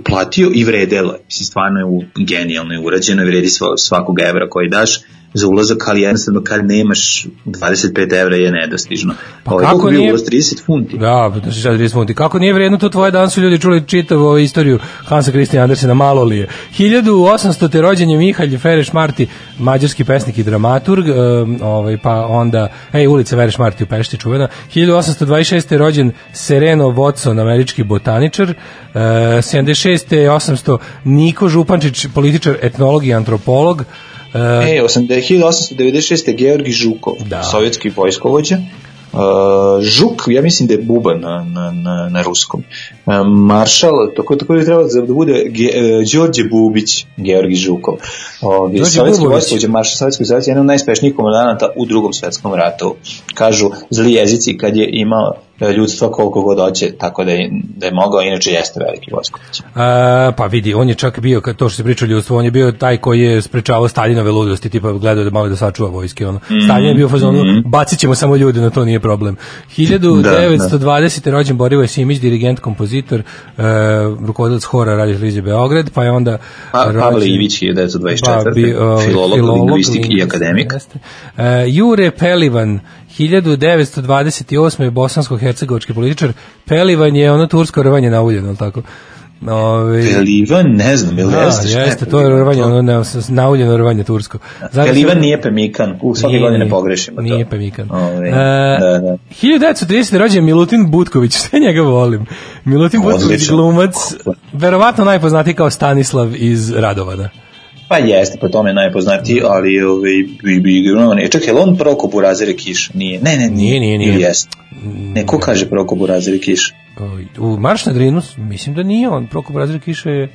platio i vredelo je. Mislim, stvarno je u, genijalno je urađeno i vredi sva- svakog evra koji daš za ulazak, ali jednostavno kad nemaš 25 evra je nedostižno. Pa Ovaj, kako nije- ulaz? 30 funti. Da, pa znači sad 30 funti. Kako nije vredno to tvoje dan su ljudi čuli čitavu ovu istoriju Hansa Christian Andersena, malo li je. 1800. te rođen je Mihalj Fereš Marti, mađarski pesnik i dramaturg, um, ovaj, pa onda, ej, ulica Fereš Marti u Pešti čuvena. 1826. je rođen Sereno Watson, američki botaničar. Uh, 76. je 800. Niko Župančić, političar, etnolog i antropolog. Uh, E, 1896. Georgi Žukov, Da. sovjetski vojskovođa. Uh, Žuk, ja mislim da je buba na, na, na, na ruskom. Uh, maršal, tako, tako bi trebalo da bude Ge, uh, Đorđe Bubić, Georgi Žukov. Uh, sovjetski Bubović. vojskovođa, maršal Sovjetskog savjeza, jedan od najspešnijih komandanata u drugom svetskom ratu. Kažu zli jezici kad je imao ljudstva koliko god hoće, tako da je, da je mogao, inače jeste veliki vojskovođa. A, pa vidi, on je čak bio, kad to što se priča o ljudstvu, on je bio taj koji je sprečavao Staljinove ludosti, tipa gledao da malo da sačuva vojske. Ono. Mhm. Stalin je bio u fazonu, bacit ćemo samo ljude, na to nije problem. 1920. rođen Borivoje Simić, dirigent, kompozitor, e, rukovodilac hora Radio Televizije Beograd, pa je onda Pa, Pavle rođen- Ivić, 1924. Pa, bi, ovaj, filolog, lingvistik i akademik. jeste. E, Jure Pelivan, 1928. je bosansko-hercegovački političar. Pelivan je ono tursko rvanje na ulje, ali tako? Ove, Pelivan, ne znam, ili da, jeste? jeste, to je rvanje, ono ne, nauljeno rvanje tursko. Zato Pelivan što- nije pemikan, u svake Nije, godine nije. pogrešimo to. Nije pemikan. Ove, E, da, da. 1930. rođen Milutin Butković, sve njega volim. Milutin Butković, Odličan. glumac, verovatno najpoznatiji kao Stanislav iz Radovana. Pa jeste, po tome je najpoznatiji, ali ovaj, bi, bi igrao, ne, čekaj, on Proko Burazir Kiš? Nije, ne, ne, Nije, nije, nije. Ili jeste? Ne, ko kaže Proko Burazir Kiš? U Marš na Drinu, mislim da nije on, Prokop Razir Kiša je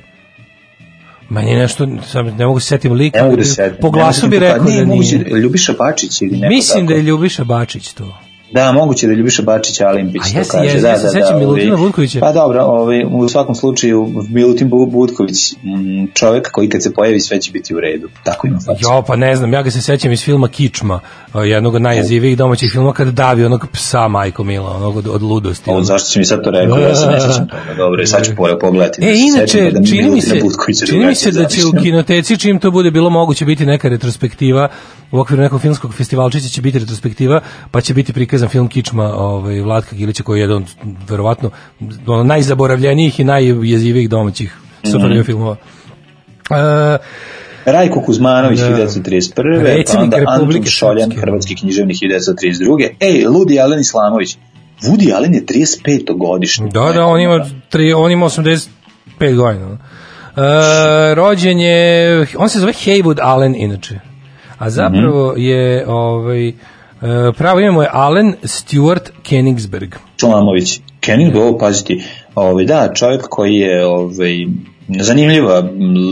Meni je nešto, sam, ne mogu se setim lika, Ne mogu da se setim. po glasu bi Ne, rekao ne, da moguće, nije. Ljubiša Bačić ili neko Mislim tako. da je Ljubiša Bačić to. Da, moguće da je Ljubiša Bačić Alimpić A to kaže. jesi, da, ja se da, sećam da, Milutina Vutkovića. Pa dobro, ovaj, u svakom slučaju Milutin Bu- Butković, m, čovjek koji kad se pojavi sve će biti u redu. Tako ima facu. Jo, pa ne znam, ja ga se sećam iz filma Kičma, a, jednog od najjezivijih domaćih filma kada davi onog psa Majko Mila, onog od, od ludosti. On, zašto si mi sad to rekao? Ja se ne sjećam toga. Dobro, sad ću pore pogledati. da E, inače, sećam da čini mi se, čini mi se da će u kinoteci, čim to bude bilo moguće biti neka retrospektiva, u okviru nekog filmskog festivalčića će biti retrospektiva, pa će biti prikazan film Kičma ovaj, Vlatka Gilića, koji je jedan od, verovatno, ono, najzaboravljenijih i najjezivijih domaćih mm filmova. E, Rajko Kuzmanović Da. 1931. pa onda Anton Šoljan, hrvatski književnik 1932. Ej, Ludi Alen Islamović. Woody Allen je 35. godišnji. Da, da, on ima, tri, on ima 85 godina. E, rođen je, on se zove Haywood Allen inače. A zapravo Mhm. je, ovaj, pravo ime mu je Allen Stewart Kenigsberg. Čolamović. Kenning, ovo paziti, ovaj, da, čovjek koji je ovaj, zanimljiva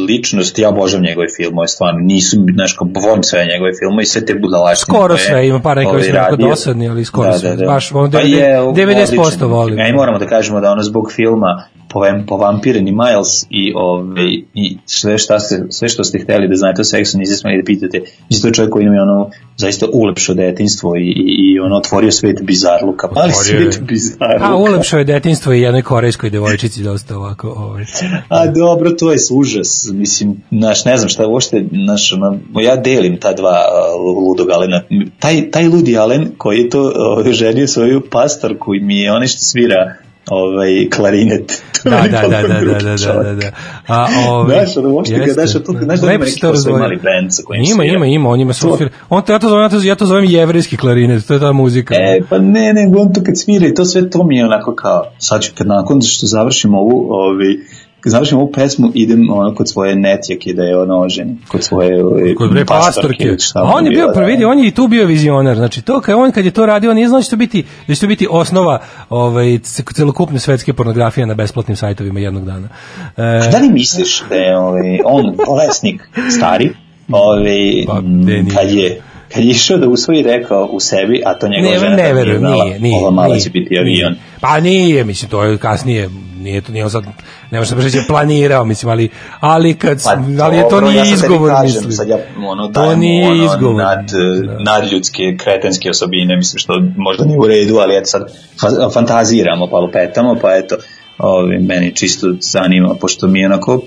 ličnost, ja obožavam njegove filmove, stvarno, nisu, znaš, kao volim sve njegove filmove i sve te budalaštine. Skoro sve, ima par nekoj ovaj, radio. dosadni, ali skoro sve. Baš, ono, Pa 90 je, 90% odličan. volim. Ja i moramo da kažemo da ono zbog filma povem, povampireni Miles i, ovaj, i sve, šta ste, sve što ste hteli da znate o seksu, niste smeli da pitate. Mislim, to je čovjek koji ima ono zaista ulepšo detinstvo i, i, i ono otvorio svet bizarluka. Mali Otvorio je. svet bizarluka. A ulepšao je detinstvo i jednoj korejskoj devojčici dosta ovako. Ovaj. A dobro, to je užas. Mislim, naš, ne znam šta uopšte, naš, ono, ja delim ta dva uh, ludog Alena. Taj, taj ludi Alen koji je to uh, ženio svoju pastorku i mi je onaj što svira ovaj klarinet. Da, da, da, da, da, da, da, da, da. A, ovaj, ono, uopšte ga jeste. daš, tu- znaš da Lepo ima neki razvojio. mali band sa kojim Ima, ima, ima, on ima svoj svir. On, ja to zovem, ja to, ja to zovem jevrijski klarinet, to je ta muzika. E, pa ne, nego on to kad svira i to sve to mi je onako kao, sad ću kad nakon što završim ovu, ovi, kad završim ovu pesmu, idem ono kod svoje netjake da je ono oženi, kod svoje ovi, Kod bre pastorke. šta ono on je bio, prvi, da. on je i tu bio vizionar. Znači to kad on kad je to radio, on nije znao da će to biti da će to biti osnova ovaj celokupne svetske pornografije na besplatnim sajtovima jednog dana. E, da li misliš da je ovaj, on bolesnik stari, ovaj, Pa, kad je kad je išao da usvoji rekao u sebi, a to njegova Ne, žena ne tad verujem, znala, nije, nije. Ova mala nije, će biti nije. avion. Pa nije, mislim, to je kasnije, nije to, nije on sad, ne možeš da da planirao, mislim, ali, ali kad, Pa, ali je to dobro, nije ja izgovor, kažem, mislim. Sad ja ono, To nije ono, izgovor. Nad, eh, nadljudske, kretenske osobine, mislim što možda nije u redu, ali eto sad fa- fantaziramo, pa lupetamo, pa eto, ovi, meni čisto zanima, pošto mi je onako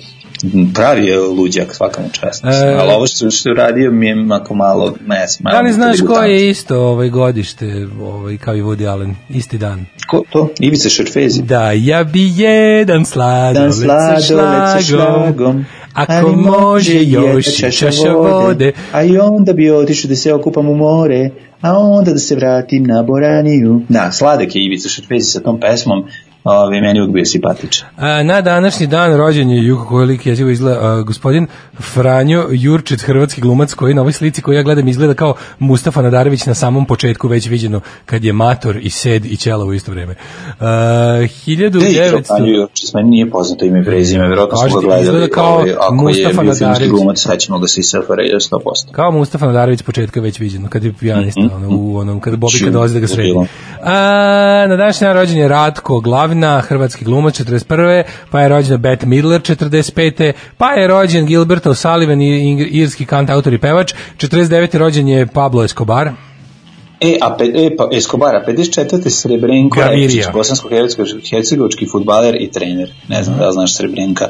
pravi je luđak svaka mu čast. E, ali ovo što, što je uradio mi je ako malo, ne znam, Da li malo znaš ko je isto ovaj godište, ovaj, kao i Woody Allen, isti dan? Ko to? Ivica Šerfezi. Da, ja bi jedan sladoled Dan sa šlagom, šlagom, ako ali može još čaša čaša vode. A i onda bi otišao da se okupam u more, a onda da se vratim na Boraniju. Da, sladak je Ivica Šerfezi sa tom pesmom, Ove, meni uvijek bio simpatičan. A, na današnji dan rođen je Juko koji lik jezivo izgleda a, gospodin Franjo Jurčić, hrvatski glumac koji na ovoj slici koju ja gledam izgleda kao Mustafa Nadarević na samom početku već viđeno kad je mator i sed i ćela u isto vreme. A, Gde je igrao 1900 Franjo Jurčić? Meni nije poznato ime i prezime, verovatno smo ga gledali. kao ovaj, ako Mustafa je bio filmski glumac, sećamo ga se SFRJ 100%. Kao Mustafa Nadarević početka već viđeno, kad je pijanista, Mhm. ono, u onom, kad Bobika Ču, dolazi da ga sredi. ludilo. A, na današnji dan rođen je Ratko Glavina, hrvatski glumac 41. Pa je rođen Bette Midler 45. Pa je rođen Gilbert O'Sullivan, irski kant, autor i pevač. 49. rođen je Pablo Escobar. E, a pe, e, pa, Escobara, 54. Srebrenko Gavirija. Repčić, bosansko-hercegovački futbaler i trener. Ne znam da li znaš Srebrenka.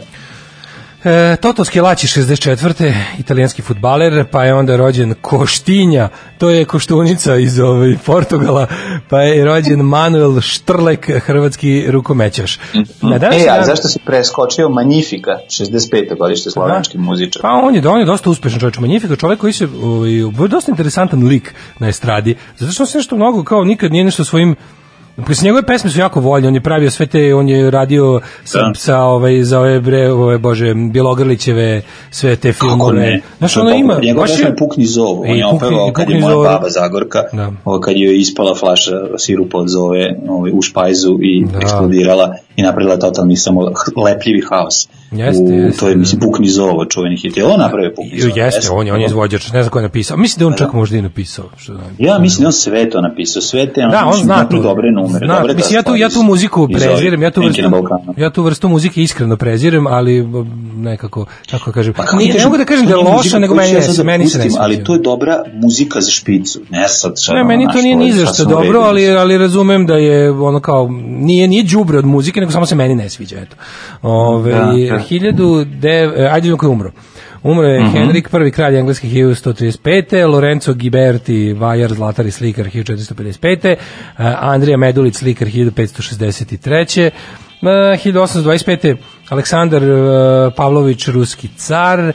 E, Toto Skelači 64. italijanski futbaler, pa je onda rođen Koštinja, to je Koštunica iz ovaj, Portugala, pa je rođen Manuel Štrlek, hrvatski rukomećaš. Na današnji E, a zašto si preskočio Magnifica, 65. godište slovenski muzičar? Pa on je, on je dosta uspešan čovjek, Magnifico, čovjek koji se, ovaj, dosta interesantan lik na estradi, zato što se nešto mnogo, kao nikad nije nešto svojim Mislim, njegove pesme su jako voljne, on je pravio sve te, on je radio sa, Da. sa ovaj, za ove, bre, ove, bože, Bjelogrlićeve, sve te filmove. Znaš, ono ima, Njegov baš pesma je Pukni zov, on je opevao kad je moja zov. baba Zagorka, Da. kad je ispala flaša sirupa od zove ovaj, u špajzu i Da. eksplodirala i napravila totalni samo lepljivi haos. Jeste, u, jeste, To je, da. mislim, Pukni zov, čuveni hit. Je on napravio Pukni zov? Jeste, on je, on je izvođač, ne znam ko je napisao. Mislim da on čak možda i napisao. Što znam. Ja mislim da on sve to napisao, sve te, Da, on mislim, zna to. dobre numere, Zna, dobre mislim, ja tu, ja tu muziku prezirem, ja tu vrstu, ja tu vrstu muzike iskreno prezirem, ali nekako, kako kažem, Pa ne kažem, mogu da kažem da je loša, nego meni, ne, da meni se ne sviđa. Ali to je dobra muzika za špicu. Ne sad šta, Ne, meni to nije je ni za što sasvim u dobro, ali, ali razumem da je ono kao, nije, nije đubre od muzike, nego samo se meni ne sviđa, eto. Ove, Da, da. hiljadu dev, e, ajde vidimo ko je umro. Umro je Mhm. Henrik, prvi kralj engleskih 1135. Lorenzo Ghiberti, vajar, zlatar i slikar 1455. e, Andrija Medulić, slikar 1563. E, 1825. Aleksandar e, Pavlović, ruski car,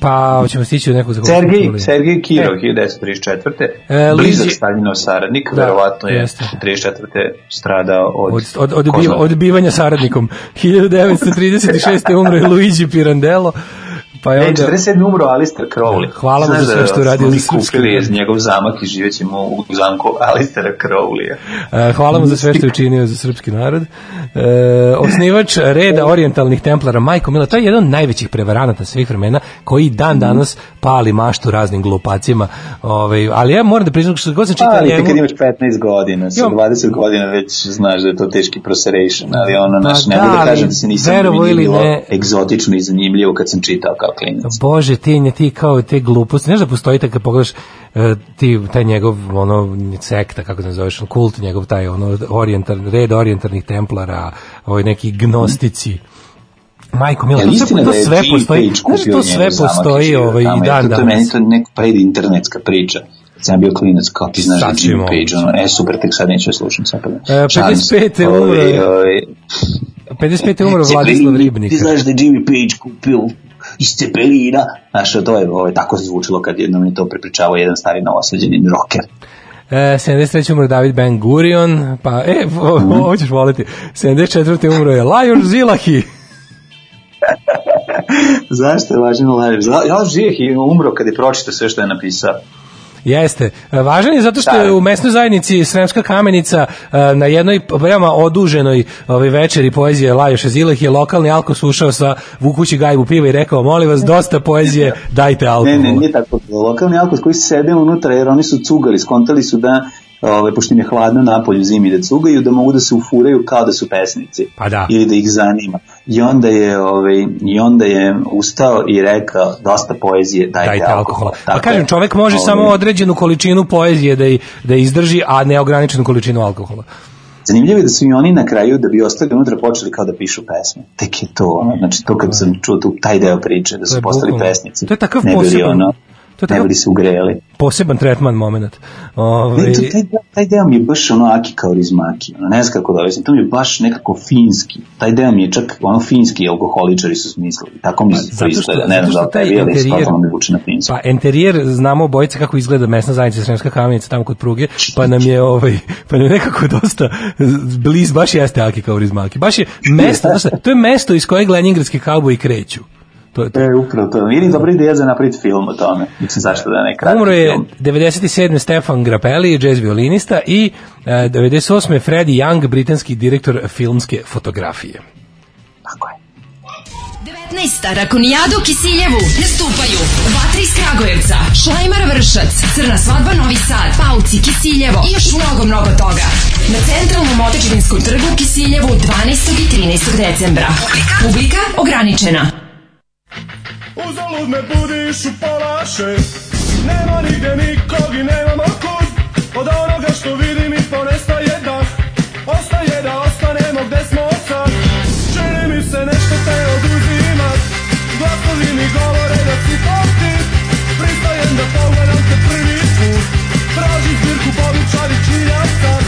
pa hoćemo stići do nekog za Sergej. Sergej Kirov, E. 1934. E, Blizak Liđi- Staljinov saradnik, Da, verovatno je jeste. 34. stradao od... od, od, od, odbiva- zna. odbivanja saradnikom. 1936. umro je Luigi Pirandello, pa je E, onda... 47. umro Alistair Crowley. Hvala mu za sve da što je radio smo mi za srpski kupili narod. njegov zamak i živećemo u zamku Alistera Crowleya. E, Hvala mu za sve što je učinio za srpski narod. E, osnivač reda orijentalnih templara Majko Mila, to je jedan od najvećih prevaranata svih vremena koji dan danas pali maštu raznim glupacima. Ovaj, ali ja moram da priznam što god sam čitao Ali ti njemu- kad imaš 15 godina, sa Imam- 20 godina već znaš da je to teški proseration, ali ono, Pa naš, ne da, da ali kažem da se nisam bilo ne- egzotično i zanimljivo kad sam čitao kao klinac. Bože, ti, ne, ti kao te gluposti, znaš da postoji kad pogledaš e, ti, taj njegov, ono, sekta, kako se nazoveš, kult njegov, taj, ono, orijentar, red orijentarnih templara, ovaj neki gnostici, Majko Mila, to, sve, to da je sve postoji, znaš da to sve postoji ovaj, i dan to, to je meni danas. to neka predinternetska priča. Sam ja bio klinac, kao ti znaš da Jimmy Page, ono, e, super, tek sad neću da slušam sad. pa- E, se. 55. umro Ovaj, je- ovaj, 55. umro Vladislav Ribnik. Ti znaš da je Jimmy Page kupio iz Cepelina. Znaš, to je ovaj, tako se zvučilo kad jednom je to prepričavao jedan stari novosađeni rocker. E, 73. umro David Ben Gurion, pa, e, o- Mhm. ovo ćeš voliti. 74. umro je Lajos Zilahi. Zašto je važno lažeš? Ja žijeh i umro kad je pročitao sve što je napisao. Jeste. E, Važan je zato što Da. je u mesnoj zajednici Sremska kamenica e, na jednoj veoma oduženoj ovaj večeri poezije Lajoša Zileh je lokalni alkos ušao sa vukući gajbu piva i rekao molim vas dosta poezije, dajte alkohol. Ne, ne, nije tako. Lokalni alkos koji sede unutra, jer oni su cugali, skontali su da Ove, pošto im je hladno napolju zimi da cugaju, da mogu da se ufuraju kao da su pesnici. Pa da. Ili da ih zanima. I onda je, ovaj, i onda je ustao i rekao dosta poezije, dajte, dajte alkohola. Pa Tako kažem, je. čovek može Ovaj, samo određenu količinu poezije da, i- da izdrži, a neograničenu količinu alkohola. Zanimljivo je da su i oni na kraju, da bi ostali unutra, počeli kao da pišu pesme. Tek je to, ono, znači to kad sam čuo tu, taj deo priče, da su postali pesnici. to je takav poseban- ono, to je ne bili se ugreli. Poseban tretman moment. Ovaj, Ne, to, taj, taj deo mi je baš ono aki kao rizmaki, ono, ne znam kako da objasnim, to mi je baš nekako finski, taj deo mi je čak ono finski alkoholičari su smislili, tako mi Pa, to što- izgleda, ne znam da li taj interijer- mi vuče na finsku. Pa enterijer znamo obojice kako izgleda mesna zajednica Sremska kamenica tamo kod pruge, pa nam je ovaj pa nam je nekako dosta bliz baš jeste Aki kao Rizmaki. Baš je mesto, to je mesto iz kojeg leningradski kauboji kreću. To je to. E, upravo to. Ili dobra ideja za napraviti film o tome. Mislim, zašto da ne kratki Umro je film. 97. Stefan Grappelli, jazz violinista i e, 98. Freddie Young, britanski direktor filmske fotografije. 19. Rakonijadu Kisiljevu nastupaju Vatri iz Kragujevca, Šlajmar Vršac, Crna svadba Novi Sad, Pauci Kisiljevo i još mnogo, mnogo toga. Na centralnom Otečevinskom trgu u Kisiljevu 12. i 13. decembra. Publika ograničena. Uzalud me budiš u pola šest Nema nigde nikog i nemamo kud Od onoga što vidim i ponestaje dah Ostaje da ostanemo gde smo sad. Čini mi se nešto te oduzimat Glasovi mi govore da si to ti Pristajem da pogledam te prvi put. Tražim zbirku podučari činja sad.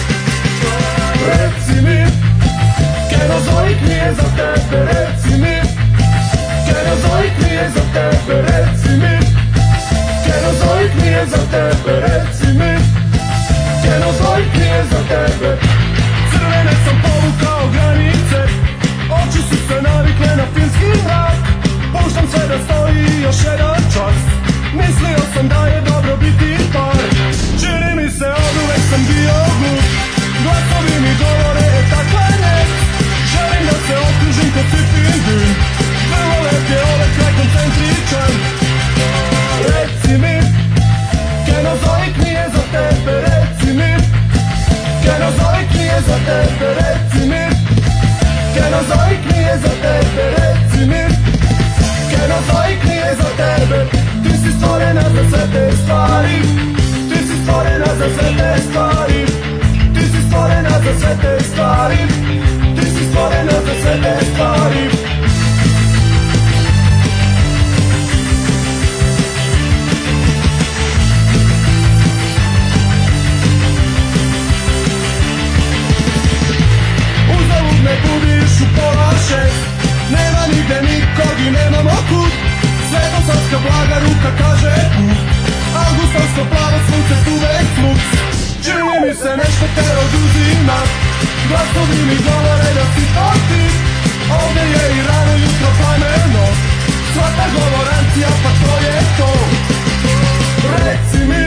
Reci mi Kenozoik nije za tebe Reci mi Kenozoik nije za tebe, reci mi? Kenozoik nije za tebe, reci mi? Kenozoik nije za tebe? Crvene sam povukao granice Oči su se navikle na finski mrak. Puštam sve da stoji još jedan čas Mislio sam da je dobro biti par. Čini mi se od uvek sam bio glup Glasovi mi govore e takva ne nije za tebe, reci mi. Kenozoik nije za tebe, reci mi. Kenozoik nije za tebe. Ti si stvorena za sve te stvari. Ti si stvorena za sve te stvari. Ti si stvorena za sve te stvari. Ti si stvorena za sve te stvari budiš u pola šest Nema nigde nikog i nemamo kud Svetosavska blaga ruka kaže put. Augustovsko plavo sunce uvek smut Čini mi se nešto te oduzima. Glasovi mi govore da si to ti. Ovde je i rano jutro plameno. Svaka govorancija pa to je to. Reci mi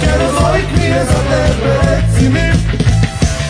Kenozoik nije za tebe, reci mi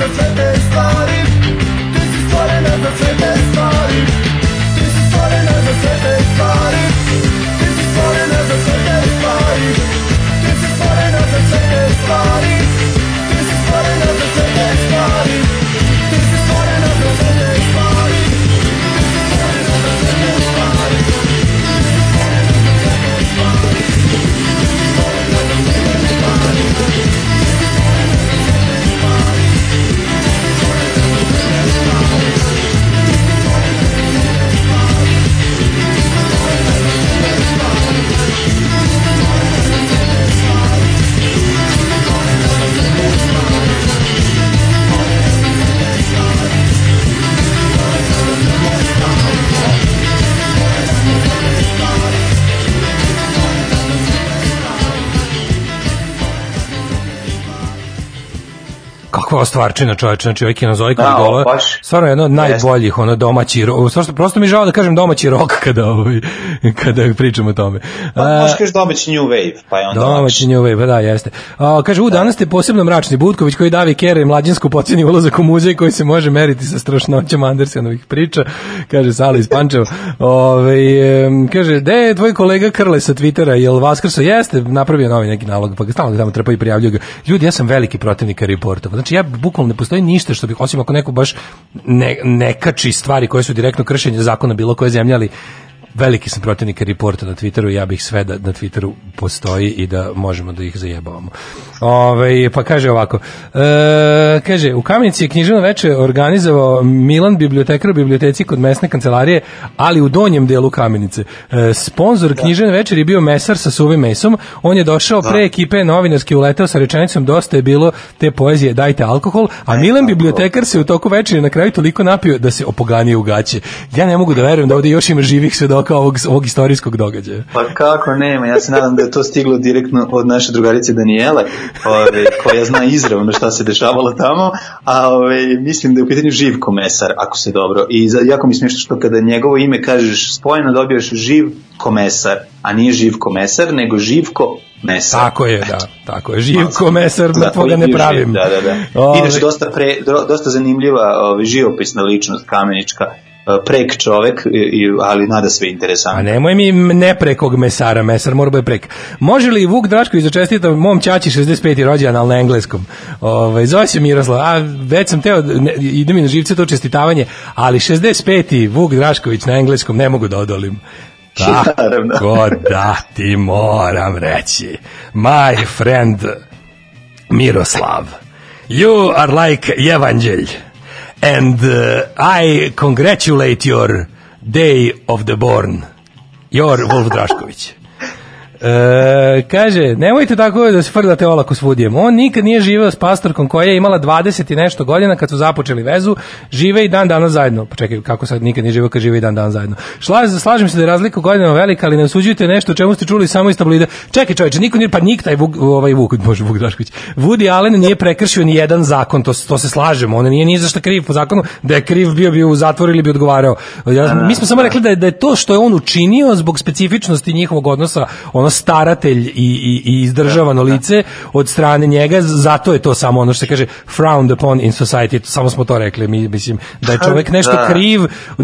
another trip. This is what another. This is. This is. Kakva stvarčina čoveče, znači ovaj kinozoj Da, baš. stvarno jedno od najboljih, ono domaći, ro- prosto, prosto mi žao da kažem domaći rok kada, ovaj, kada pričamo o tome. Pa, možeš kažeš domaći New Wave, pa je onda Domaći New Wave, pa da, jeste. A, kaže, u, danas ste posebno mračni Butković koji davi kere mlađinsku poceni ulazak u muzej koji se može meriti sa strašnoćama Andersenovih priča, kaže Sala iz Pančeva. Ove, em, kaže, gde je tvoj kolega Krle sa Twittera, jel Vaskrso jeste napravio novi neki nalog, pa ga stalno tamo trpa i prijavljuju ga. Ljudi, ja sam veliki protivnik reportova. Znači, ja bukvalno ne postoji ništa što bih, osim ako neko baš ne, ne kači stvari koje su direktno kršenje zakona bilo koje zemlje, ali veliki sam protivnik reporta na Twitteru i ja bih sve da na Twitteru postoji i da možemo da ih zajebavamo. Ove, pa kaže ovako, e, kaže, u Kamenici je književno veče organizovao Milan bibliotekar u biblioteci kod mesne kancelarije, ali u donjem delu Kamenice. E, sponsor književne večer je bio mesar sa suvim mesom, on je došao pre ekipe novinarske uletao sa rečenicom dosta je bilo te poezije dajte alkohol, a Milan bibliotekar se u toku večeri na kraju toliko napio da se opoganio u gaće. Ja ne mogu da verujem da ovdje još ima živih svedoka ovog, ovog istorijskog događaja. Pa kako nema, ja se nadam da je to stiglo direktno od naše drugarice Danijele, ove, koja zna izravno šta se dešavalo tamo, a ove, mislim da je u pitanju živ komesar, ako se dobro. I za, jako mi je smiješno što kada njegovo ime kažeš spojeno dobiješ živ komesar, a nije živ komesar, nego živko mesar. Tako je, da, tako je. Živko mesar, Da, mrtvoga koji je ne pravim. živ, Da, da, da. Ove- Inače, dosta, pre, do- dosta zanimljiva ove, živopisna ličnost kamenička, prek čovek, ali nada sve interesantno. A nemoj mi neprekog mesara, mesar mora bude prek. Može li Vuk Drašković da čestita mom ćaći 65. rođendan, ali na engleskom? Ovaj zove se Miroslav, a već sam teo, ne, ide mi na živce to čestitavanje, ali 65. Vuk Drašković na engleskom ne mogu da odolim. Tako da ti moram reći. My friend Miroslav, you are like Evangelj and uh, I congratulate your day of the born. Your Wolf Drašković. E, kaže, nemojte tako da se frdate olako s Vudijem. On nikad nije živeo s pastorkom koja je imala 20 i nešto godina kad su započeli vezu, žive i dan danas zajedno. Pa čekaj, kako sad nikad nije živeo kad žive i dan danas zajedno. Šla, slažem se da je razlika godinama velika, ali ne osuđujte nešto o čemu ste čuli samo iz tablida. Čekaj čovječe, niko nije, pa nik taj Vuk, ovaj Vuk, može Vuk Drašković. Woody Allen nije prekršio ni jedan zakon, to, to se slažemo, on nije ni za šta kriv po zakonu, da je kriv bio bio u zatvoru ili bi odgovarao. Ja, mi smo samo rekli da je, da je to što je on učinio zbog specifičnosti njihovog odnosa, ono staratelj i, i, i izdržavano lice od strane njega, zato je to samo ono što se kaže frowned upon in society, samo smo to rekli, mi mislim da je čovjek nešto Da. kriv,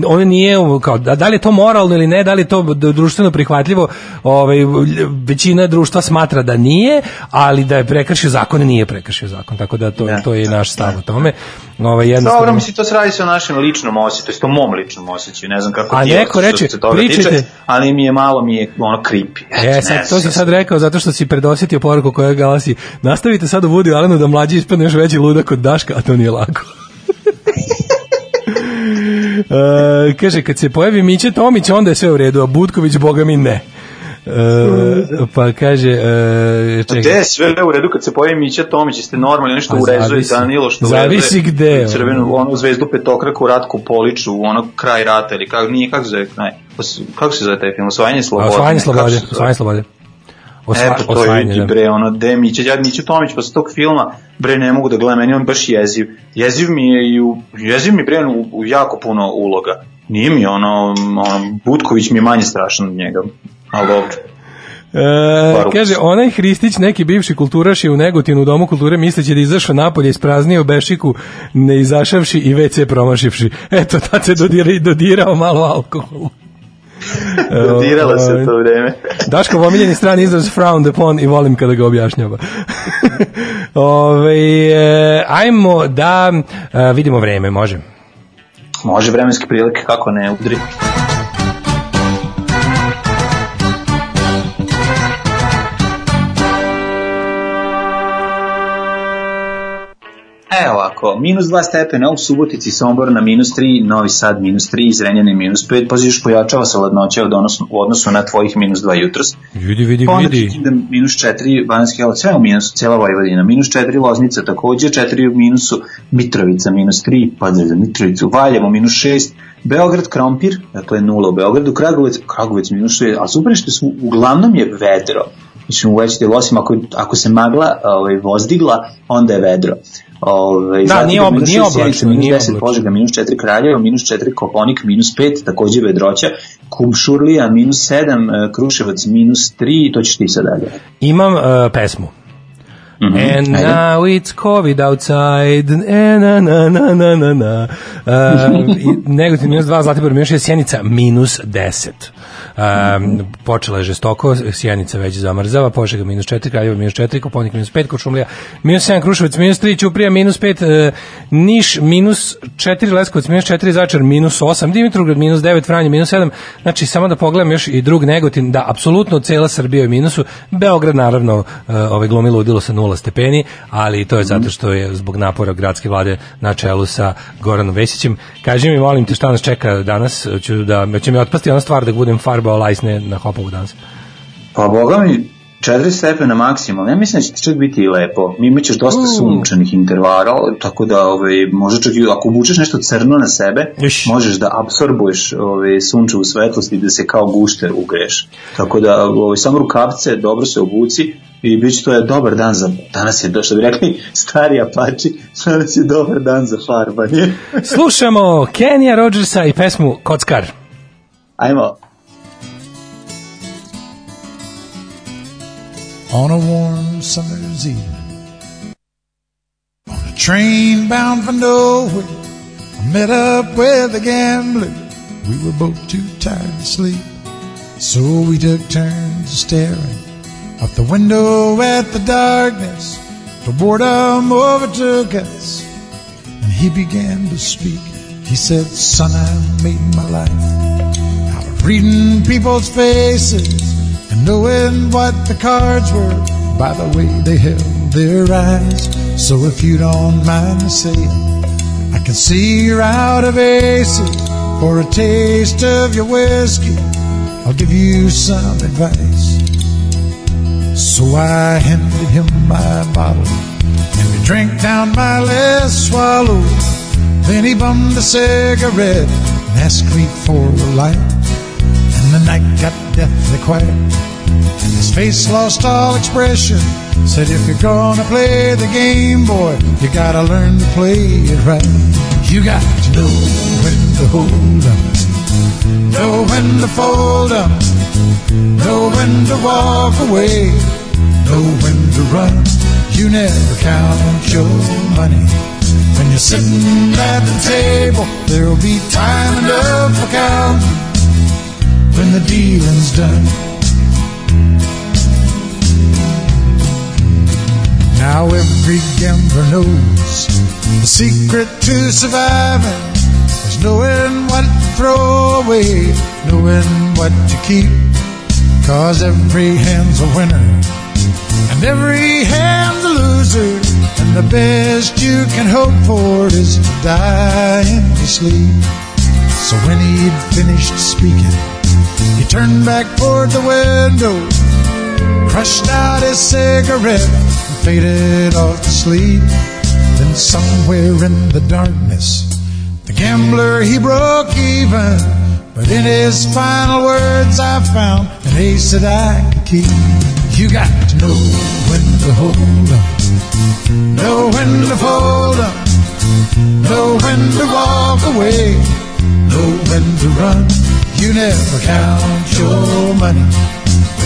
on nije kao da, da li je to moralno ili ne, da li je to društveno prihvatljivo, ovaj većina društva smatra da nije, ali da je prekršio zakon, nije prekršio zakon, tako da to to je i naš stav o tome. Ovaj jednostavno Dobro, mislim, to se radi se o našem ličnom osjećaju, to mom ličnom osjećaju, ne znam kako A ti je neko reče, pričajte- tiče, ali mi je malo mi je ono creepy. E, Eto, ne to si sad rekao zato što si predosjetio poruku koja glasi nastavite sad u Woody Allenu da mlađi ispadne još veći ludak od Daška, a to nije lako. e, kaže, kad se pojavi Miće Tomić, onda je sve u redu, a Budković, boga mi, ne. E, pa kaže, e, čekaj. Gde sve u redu kad se pojavi Mića Tomić, jeste normalni, oni što Pa urezuje. Danilo, što Zavisi gde, crvenu, onu zvezdu petokraku, Ratku Poliču, ono kraj rata, ili kako, nije, kako zove, kraj, kako se zove taj film, osvajanje slobode. Osvajanje slobode, osvajanje slobode. Osva, Eto, to je da. bre, ono, de Miće, ja Miće Tomić posle tog filma, bre, ne mogu da gledam, meni on baš jeziv. Jeziv mi je i u, jeziv mi bre u, u jako puno uloga. Nije mi ono, ono, Butković mi je manje strašan od njega, ali dobro. E, kaže, onaj Hristić, neki bivši kulturaš je u Negotinu u domu kulture misleći da izašao napolje, ispraznio bešiku, ne izašavši i WC promašivši. Eto, tad se dodira, dodirao malo alkoholu. Dodirala se ovaj. to vreme. Daško omiljeni strani izraz frowned upon i volim kada ga objašnjava. Ove, e, ajmo da e, vidimo vreme, može. Može vremenske prilike, kako ne, udri. Evo ovako, minus 2 stepena u Subotici, Sombor na minus 3, Novi Sad minus 3, Zrenjanin minus 5, pazi još pojačava se ladnoća od odnosu, u odnosu na tvojih minus 2 jutros. Vidi, vidi, Pa onda vidi. Kikinda minus 4, Bananski Jelac, sve u minusu, cijela Vojvodina. Minus 4, Loznica takođe, 4 u minusu, Mitrovica minus 3, pa za Mitrovicu, Valjevo minus 6, Beograd, Krompir, dakle nula u Beogradu, Kragovec, Kragovec minus 6, a super što su, uglavnom je vedro. Mislim, u delu, osim ako, ako se magla ovaj, vozdigla, onda je vedro. Ove, Da, zatim nije ob- minus nije oblačno, minus nije 10 oblačno. Požega, minus 4 Kraljevo, minus 4 Koponik, minus 5, takođe Vedroća, Kumšurlija, minus 7, Kruševac, minus 3, to ćeš ti sad dalje. Imam uh, pesmu. Mhm, And ajde. now it's COVID outside. E, na, na, na, na, na, na. Uh, Negotin minus 2, Zlatibor minus 6, Sjenica minus 10. Um, počela je žestoko, Sjenica već zamrzava, Požega minus 4, Kraljevo minus 4, Koponik minus 5, Kočumlija minus 7, Kruševac minus 3, Ćuprija minus 5, uh, Niš minus 4, Leskovac minus 4, Začar minus 8, Dimitrovgrad minus 9, Franje minus 7, znači samo da pogledam još i drug Negotin, da apsolutno cela Srbija je u minusu, Beograd naravno uh, ovaj glumi ludilo sa nula stepeni, ali to je zato što je zbog napora gradske vlade na čelu sa Goranom Vesićem. Kaži mi, molim te, šta nas čeka danas, ću da, će mi otpasti ona stvar da budem farbao lajsne na hopovu danas. Pa boga mi, 4 stepena maksimum. Ja mislim da će ti čak biti i lepo. Mi imaćeš dosta sunčanih intervala, tako da ovaj, može čak i ako obučeš nešto crno na sebe, Iš. možeš da absorbuješ ovaj, sunčevu svetlost i da se kao gušter ugreš. Tako da ovaj, samo rukavce, dobro se obuci i bit će to je dobar dan za, danas je, što bi rekli stari apači, danas je dobar dan za farbanje. Slušamo Kenija Rodgersa i pesmu Kockar. Ajmo. On a warm summer's evening. On a train bound for nowhere, I met up with a gambler. We were both too tired to sleep, so we took turns staring out the window at the darkness. The boredom overtook us, and he began to speak. He said, Son, I made my life out of reading people's faces knowing what the cards were by the way they held their eyes. So if you don't mind me saying, I can see you're out of aces. For a taste of your whiskey, I'll give you some advice. So I handed him my bottle, and we drank down my last swallow. Then he bummed a cigarette and asked me for a light. And the night got deathly quiet. His face lost all expression. Said, if you're gonna play the game, boy, you gotta learn to play it right. You got to know when to hold up, know when to fold up, know when to walk away, know when to run. You never count your money. When you're sitting at the table, there'll be time enough for counting when the dealing's done. Now every gambler knows the secret to surviving is knowing what to throw away, knowing what to keep. Cause every hand's a winner and every hand's a loser. And the best you can hope for is to die in your sleep. So when he'd finished speaking, he turned back toward the window, crushed out his cigarette, faded off to sleep. Then somewhere in the darkness, the gambler he broke even. But in his final words, I found an ace that I could keep. You got to know when to hold up, know when to fold up, know when to walk away, know when to run. You never count your money.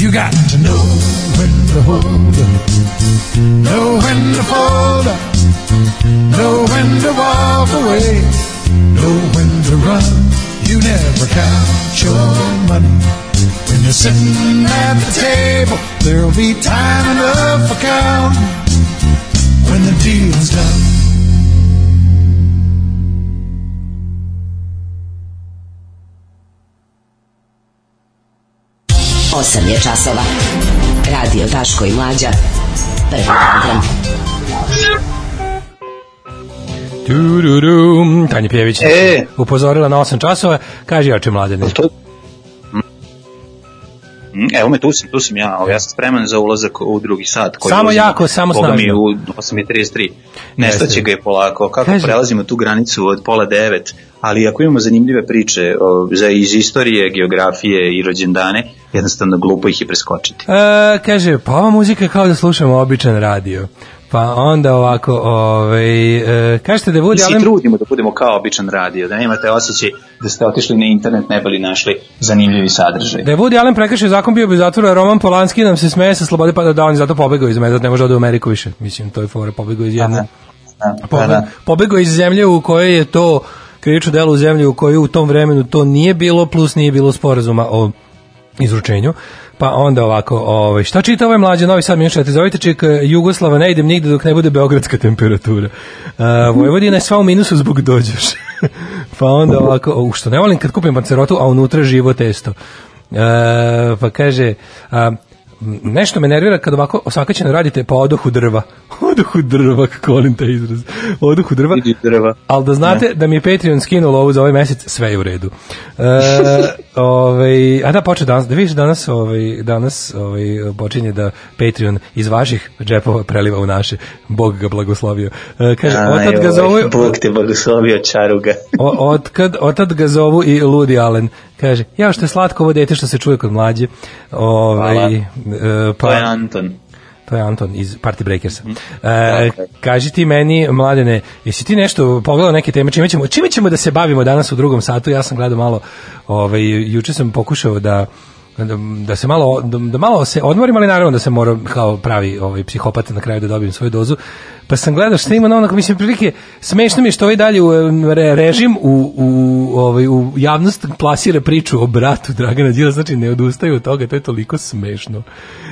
you got to know when to hold up, know when to fold up, know when to walk away, know when to run. You never count your money. When you're sitting at the table, there'll be time enough for counting. When the deal's done. 8 je časova. Radio Daško i Mlađa. Prvi program. Tururum, Tanja Pjević E. upozorila na 8 časova. Kaže, ja će mladene. Mm, Evo me, tu sam, tu sam ja, ja sam spreman za ulazak u drugi sat. Koji Samo ulazimo, jako, samo boga mi snažno. u 8.33. Nestaće ga je polako. Kako Kaže- prelazimo tu granicu od pola devet, ali ako imamo zanimljive priče o, za, iz istorije, geografije i rođendane, jednostavno glupo ih je preskočiti. E, kaže, pa ova muzika kao da slušamo običan radio. Pa onda ovako, ovaj, e, kažete da je Mi Woody se i Allen... trudimo da budemo kao običan radio, da nemate osjećaj da ste otišli na internet, ne bili našli zanimljivi sadržaj. Da je Woody Allen prekršio zakon bio bi u zatvoru, a Roman Polanski nam se smeje sa slobode, pa da, da on je zato pobegao iz Medot, ne može da u Ameriku više. Mislim, to je fora, pobegao iz jedne. Da, Pobe, da. pobegao iz zemlje u kojoj je to krivično delo u zemlji u kojoj u tom vremenu to nije bilo, plus nije bilo sporazuma o izručenju. Pa onda ovako, ovaj, šta čita ovaj mlađe Novi Sad 4? Zovite ček Jugoslava, ne idem nigde dok ne bude beogradska temperatura. Uh, Vojvodina je sva u minusu zbog dođeš. pa onda ovako, u što ne volim kad kupim pancerotu, a unutra živo testo. Uh, pa kaže, m, nešto me nervira kad ovako osakaćeno radite, pa odoh u drva. odoh u drva, kako volim taj izraz. Odoh u drva. Drva. Ali da znate da mi je Patreon skinulo ovo za ovaj mesec, sve je u redu. E, ovaj, a da počne danas, da vidiš danas, ovaj, danas ovaj, počinje da Patreon iz vaših džepova preliva u naše. Bog ga blagoslovio. E, kaže, Aj, otad ga oj, zovu... Bog te blagoslovio čaruga. O, otkad, otad ga zovu i Ludi Allen. Kaže, ja što je slatko ovo dete što se čuje kod mlađe. Ovaj, Hvala. Pa, To je Anton. To je Anton iz Party Breakersa. E, kaži ti meni, mladene, jesi ti nešto pogledao neke teme, čime ćemo, čime ćemo da se bavimo danas u drugom satu? Ja sam gledao malo, ovaj, juče sam pokušao da da, se malo da, da malo se odmorim, ali naravno da se mora kao pravi ovaj psihopat na kraju da dobijem svoju dozu. Pa sam gledao šta ima na onako, mislim, prilike, smešno mi je što ovaj dalje u, re- režim u, u, ovaj, u javnost plasira priču o bratu Dragana Đila, znači ne odustaju od toga, to je toliko smešno.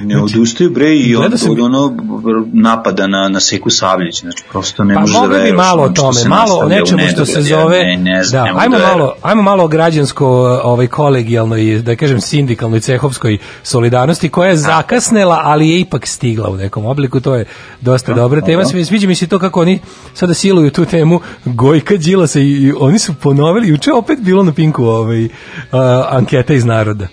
Ne odustaju bre i od, od ono napada na, na Seku Savljić, znači prosto ne Pa možeš da veruješ. malo o tome, malo o nečemu što se zove Ne, ne znam, da, ne mogu ajmo da malo, ajmo malo o građansko, ovaj kolegijalnoj da kažem sindikalnoj cehovskoj solidarnosti koja je zakasnela, ali je ipak stigla u nekom obliku, to je dosta dobra tema. Svi- Sviđa mi se to kako oni sada siluju tu temu Gojka Đilasa i, i oni su ponovili, juče opet bilo na Pinku ovaj, a, anketa iz naroda.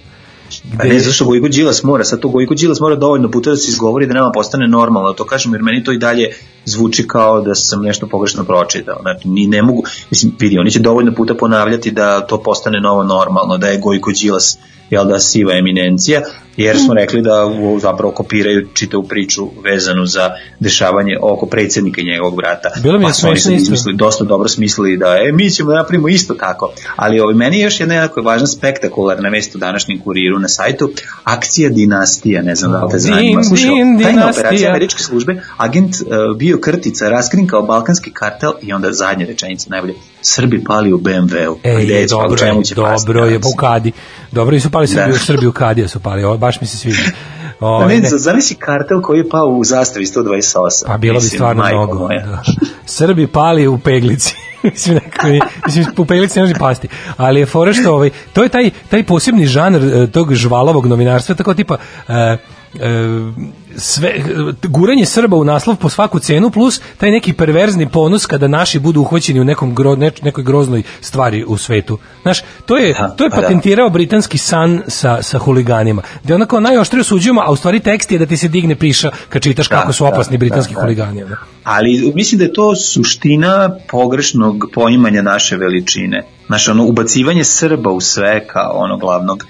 Pa ne, zašto Gojko Đilas mora, sad to Gojko Đilas mora dovoljno puta da se izgovori da nama postane normalno, to kažem, jer meni to i dalje zvuči kao da sam nešto pogrešno pročitao. Znači, ni ne mogu, mislim, vidi, oni će dovoljno puta ponavljati da to postane novo normalno, da je Gojko Đilas jel da, siva eminencija, jer smo rekli da zapravo kopiraju čitavu priču vezanu za dešavanje oko predsjednika i njegovog brata. Bilo mi je pa smešno isto. izmislili, dosta dobro smislili da e, mi ćemo da napravimo isto tako. Ali ovaj, meni je još jedna jako važna spektakularna vest u današnjem kuriru na sajtu, akcija dinastija, ne znam da li te zanima. Din, tajna operacija američke službe, agent uh, bio krtica, raskrinkao balkanski kartel i onda zadnja rečenica najbolje, Srbi pali u BMW-u. Pa u dobro, čemu je, pasti, dobro je, pa u Kadi. Dobro, nisu pali Srbiju, Da. Srbiju u Kadija su pali, ovo baš mi se sviđa. Pa Ovaj, ne, ne. zamisli kartel koji je pao u zastavi 128. Pa bilo bi Mislim, stvarno majko mnogo. Da. Srbi pali u peglici. mislim, nekako, mislim, u peglici ne može pasti. Ali je fora što, ovaj, to je taj, taj posebni žanr eh, tog žvalovog novinarstva, tako tipa, eh, sve, guranje Srba u naslov po svaku cenu plus taj neki perverzni ponos kada naši budu uhvaćeni u nekom gro, nekoj groznoj stvari u svetu. Znaš, to je, Da, to je pa da. patentirao britanski san sa, sa huliganima. Da je onako najoštrije osuđujemo, a u stvari tekst je da ti se digne priša kad čitaš Da, kako su da, opasni britanski huligani. Ali mislim da je to suština pogrešnog poimanja naše veličine. Znaš, ono, ubacivanje Srba u sve kao ono glavnog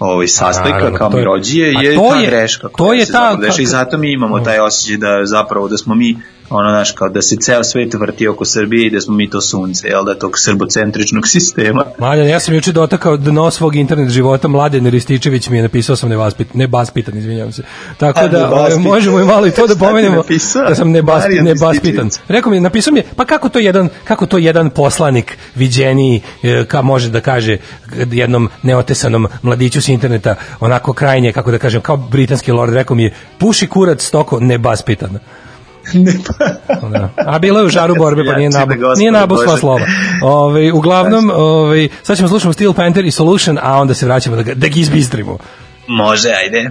ovaj sastojka naravno, kao to je- mirođije je to ta je- greška to koja je se ta- dešava i zato mi imamo taj osjećaj da zapravo da smo mi ono naš kao da se ceo svet vrti oko Srbije i da smo mi to sunce, jel da tog srbocentričnog sistema. Mladen, ja sam juče dotakao dno svog internet života, Mladen Rističević mi je napisao sam nevaspit, nebaspitan, izvinjavam se. Tako A, da ovaj, možemo i malo i to da pomenemo da sam nebaspi, nebaspitan. Rekao mi, napisao mi je, pa kako to jedan, kako to jedan poslanik viđeniji, e, ka može da kaže jednom neotesanom mladiću s interneta, onako krajnje, kako da kažem, kao britanski lord, rekao mi je, puši kurac stoko nebaspitan. Da. A bilo je u žaru borbe, pa nije nabu, nije nabu sva slova. Ove, uglavnom, ove, sad ćemo slušamo Steel Panther i Solution, a onda se vraćamo da, ga, da ga izbistrimo. Može, ajde.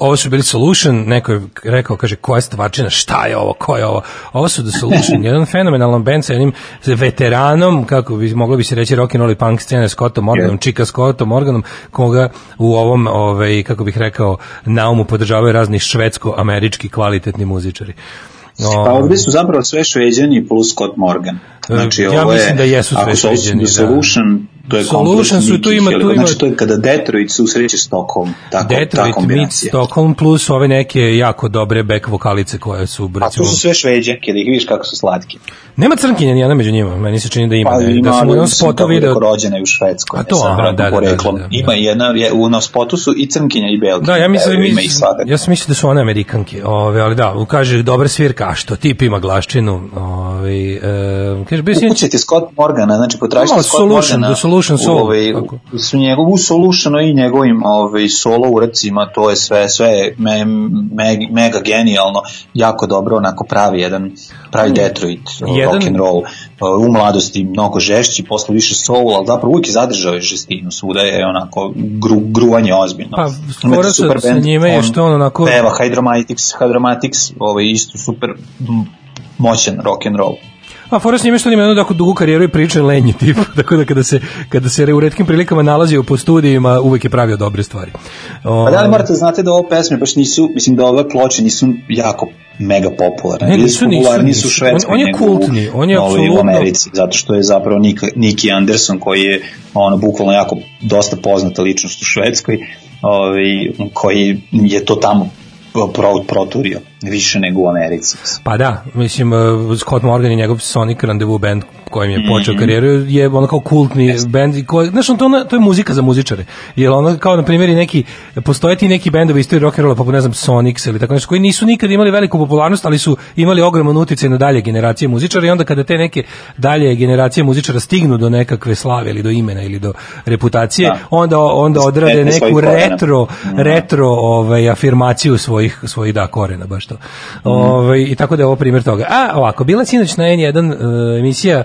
ovo su bili Solution, neko je rekao, kaže, koja stvarčina, šta je ovo, ko je ovo? Ovo su The Solution, jedan fenomenalan band sa jednim veteranom, kako bi moglo bi se reći rock and roll i punk scene Scottom Morganom, yeah. Chica Scottom Morganom, koga u ovom, ovaj, kako bih rekao, naumu podržavaju razni švedsko-američki kvalitetni muzičari. No, pa ovaj. ovde su zapravo sve šveđani plus Scott Morgan. E, znači, ja ovo je, mislim da jesu sve šveđani. Ako su da. Solution, da to je kompleks su, tu ima- tu ima- Znači, to je kada Detroit susreće Stockholm, tako, ta Detroit meets kombinacija. Stockholm plus ove neke jako dobre back vokalice koje su A recimo, tu su sve šveđanke, da ih vidiš kako su slatke. Nema crnkinja nijedna među njima, meni se čini da ima. Pa ne, ima, da sam u jednom spotu video. rođena je u Švedskoj. A to, aha, da, da, da, da, da. Ima jedna, je, u na spotu su i crnkinja i belkinja. Da, ja mislim, ima svakako. ja sam mislio da su one Amerikanke, ove, ali da, kaže dobra svirka, a što tip ima glaščinu, ovaj e, kaže Ukucajte Scott Morgana, znači potražite Scott Solution, Morgana. Solution Soul, u, ovaj, su njegovu Solutionu i njegovim ovaj, solo uradcima, to je sve, sve me, me, mega genijalno, jako dobro, onako pravi jedan, pravi Detroit, Jedan- rock and roll, u mladosti mnogo žešći, posle više soul, ali zapravo uvijek je zadržao je žestinu, svuda je onako gru, gruvanje ozbiljno. Pa, skoro sa- super sa njime je što on onako- Peva Hydromatics, Hydromatics, ovaj isto super moćan rock and roll. A fora s njime što ima jednu tako dugu karijeru i priča lenji tip, tako da kada se, kada se u retkim prilikama nalazio po studijima, uvek je pravio dobre stvari. O, Pa da li morate znate da ove pesme baš nisu, mislim da ove ploče nisu jako mega popularne. Ne, nisu, su nisu, nisu. Švedskoj On- on je kultni, on je ovaj, u apsolutno- Americi, zato što je zapravo Nik, Nicky Anderson koji je ono bukvalno jako dosta poznata ličnost u Švedskoj, ovaj, koji je to tamo pro, proturio više nego u Americi. Pa da, mislim, uh, Scott Morgan i njegov Sonic Rendezvous band kojim je počeo Mhm. karijeru je ono kao kultni band i koji, znaš, on to, ono- to je muzika za muzičare. Jer ono kao na primjer i neki postoje ti neki bendovi istorije rock and rolla poput ne znam Sonics ili tako nešto koji nisu nikad imali veliku popularnost, ali su imali ogroman uticaj na dalje generacije muzičara i onda kada te neke dalje generacije muzičara stignu do nekakve slave ili do imena ili do reputacije, Da. onda onda odrade neku korena. retro Mhm. retro ovaj afirmaciju svojih svojih da korena baš to. Ovaj i tako da je ovo primjer toga. A ovako bila sinoć na N1 uh, emisija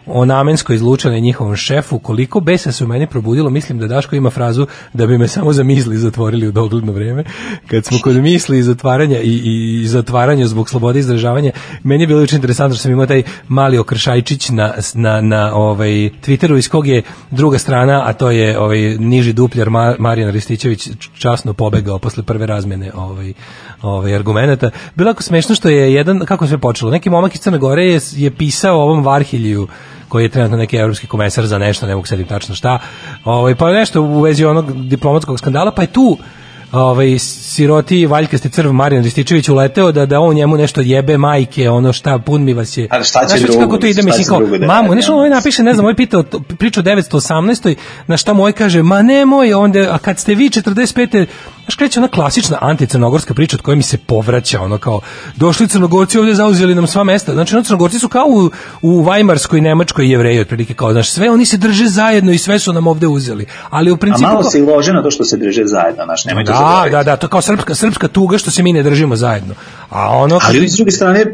o namenskoj izlučenoj njihovom šefu, koliko besa se u meni probudilo, mislim da Daško ima frazu da bi me samo za misli zatvorili u dogledno vreme. Kad smo kod misli i zatvaranja i, i zatvaranja zbog slobode izražavanja, meni je bilo juče interesantno što sam imao taj mali okršajčić na, na, na ovaj, Twitteru iz kog je druga strana, a to je ovaj, niži dupljar Ma, Marijan Ristićević časno pobegao posle prve razmene ovaj, ovaj, argumenta. Bilo je jako smešno što je jedan, kako se počelo, neki momak iz Crne Gore je, je pisao ovom Varhilju koji je trenutno neki evropski komesar za nešto, ne mogu sedim tačno šta, ovaj, pa nešto u vezi onog diplomatskog skandala, pa je tu ovaj siroti valjkasti crv Marijan Rističević uleteo da da on njemu nešto jebe majke ono šta pun mi vas je. A šta će drugo, kako to ide mislim kao da mamu nešto ovaj napiše ne znam ovaj pitao priču o 918 na šta moj kaže ma nemoj onda a kad ste vi 45 Znaš, kreće ona klasična anticrnogorska priča od koje mi se povraća, ono kao, došli crnogorci ovdje zauzeli nam sva mesta. Znači, ono, crnogorci su kao u, u Vajmarskoj, Nemačkoj jevreji, otprilike kao, znaš, sve oni se drže zajedno i sve su nam ovdje uzeli. Ali u A principu... malo kao- se i lože na to što se drže zajedno, znaš, nemoj to da, zaboraviti. da, da, to kao srpska, srpska tuga što se mi ne držimo zajedno. A ono... kad- Ali s druge strane,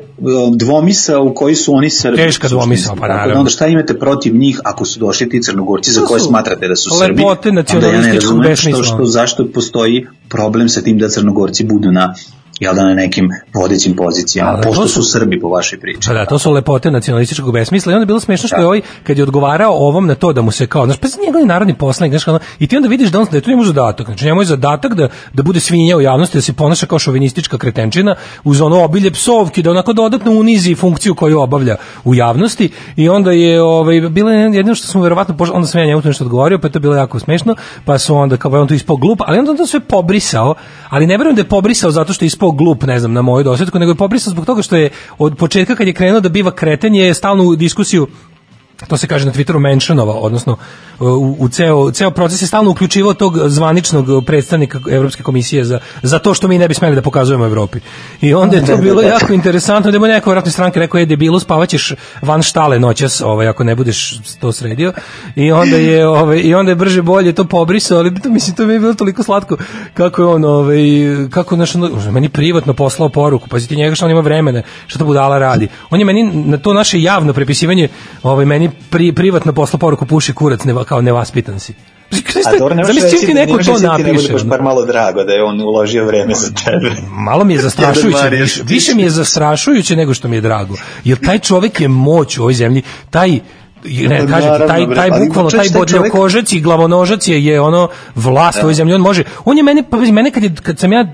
dvomisa u koji su oni Srbi. Teška suštinski. pa da naravno. Onda šta imate protiv njih ako su došli ti crnogorci za To koje smatrate da su Srbi? lepote nacionalističkog razumem što, besmisla. što, zašto postoji problem sa tim da crnogorci budu na jel da na nekim vodećim pozicijama, Ali pošto to su su- Srbi po vašoj priči. Pa da, to su lepote nacionalističkog besmisla i onda je bilo smešno što je ovaj kad je odgovarao ovom na to da mu se kao, znaš, pa njegov je narodni poslanik, znaš, kao, i ti onda vidiš da on da je to njemu zadatak. Znači njemu je zadatak da da bude svinja u javnosti, da se ponaša kao šovinistička kretenčina uz ono obilje psovki, da onako dodatno unizi funkciju koju obavlja u javnosti i onda je ovaj bilo je jedno što smo verovatno onda sam ja njemu to nešto odgovorio, pa je to bilo jako smešno, pa su onda kao on to ispao glup, ali onda on to sve pobrisao, ali ne verujem da je pobrisao zato što je ispao glup, ne znam, na moju dosjetku, nego je pobrisao zbog toga što je od početka kad je krenuo da biva kreten je stalno u diskusiju to se kaže na Twitteru mentionova, odnosno u, u ceo, ceo proces je stalno uključivao tog zvaničnog predstavnika Evropske komisije za, za to što mi ne bi smeli da pokazujemo Evropi. I onda je to bilo jako interesantno, da je mu neko vratno stranke rekao je debilu, spavaćeš van štale noćas, ovaj, ako ne budeš to sredio. I onda je, ovaj, i onda je brže bolje to pobrisao, ali to, mislim, to mi je bilo toliko slatko kako je on, ovaj, kako naš, meni privatno poslao poruku, pazite njega što on ima vremena, što to budala radi. On je meni na to naše javno prepisivanje, ovaj, meni pri, privatno poslao poruku puši kurac, ne, kao nevaspitan si. A dobro, nemaš Zamisli reći, ti neko to ti da napiše. ono. bar malo drago da je on uložio vreme za tebe. Malo mi je zastrašujuće, više, više mi je zastrašujuće nego što mi je drago. Jer taj čovjek je moć u ovoj zemlji, taj ne, kažete, naravno, taj, taj bukvalno, taj čovjek- bodljokožac i glavonožac je, je ono vlast u ovoj zemlji, on može, on je mene, pa mene kad, je, kad sam ja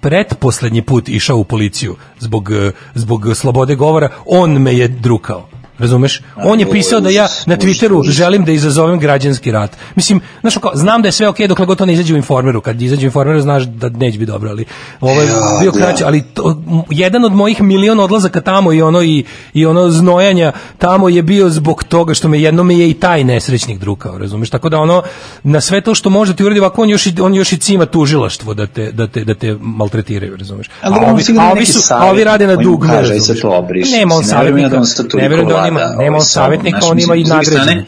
pretposlednji put išao u policiju zbog, eh, zbog slobode govora, on me je drukao. Razumeš? On je pisao da ja na Twitteru želim da izazovem građanski rat. Mislim, znaš, kao, znam da je sve okej dokle god to ne izađe u informeru. Kad izađe u informeru znaš da neće biti dobro, ali ovo je Ja, bio da. kraće, ali to, jedan od mojih milion odlazaka tamo i ono i, i ono znojanja tamo je bio zbog toga što me jedno me je i taj nesrećnik drukao, razumeš? Tako da ono na sve to što može ti uradi ovako on još i, on još i cima tužilaštvo da te da te da te maltretiraju, razumeš? Ali a ovi, a ovi su a ovi rade na savjetnik dug, koji mu kaže, razumeš? "Aj, sad to obriši." Nema on Mislim, ne verujem ja savjetnika, da on sad toliko ne verujem da nema on ovaj, savjetnika, on ima i strane, nadređenog.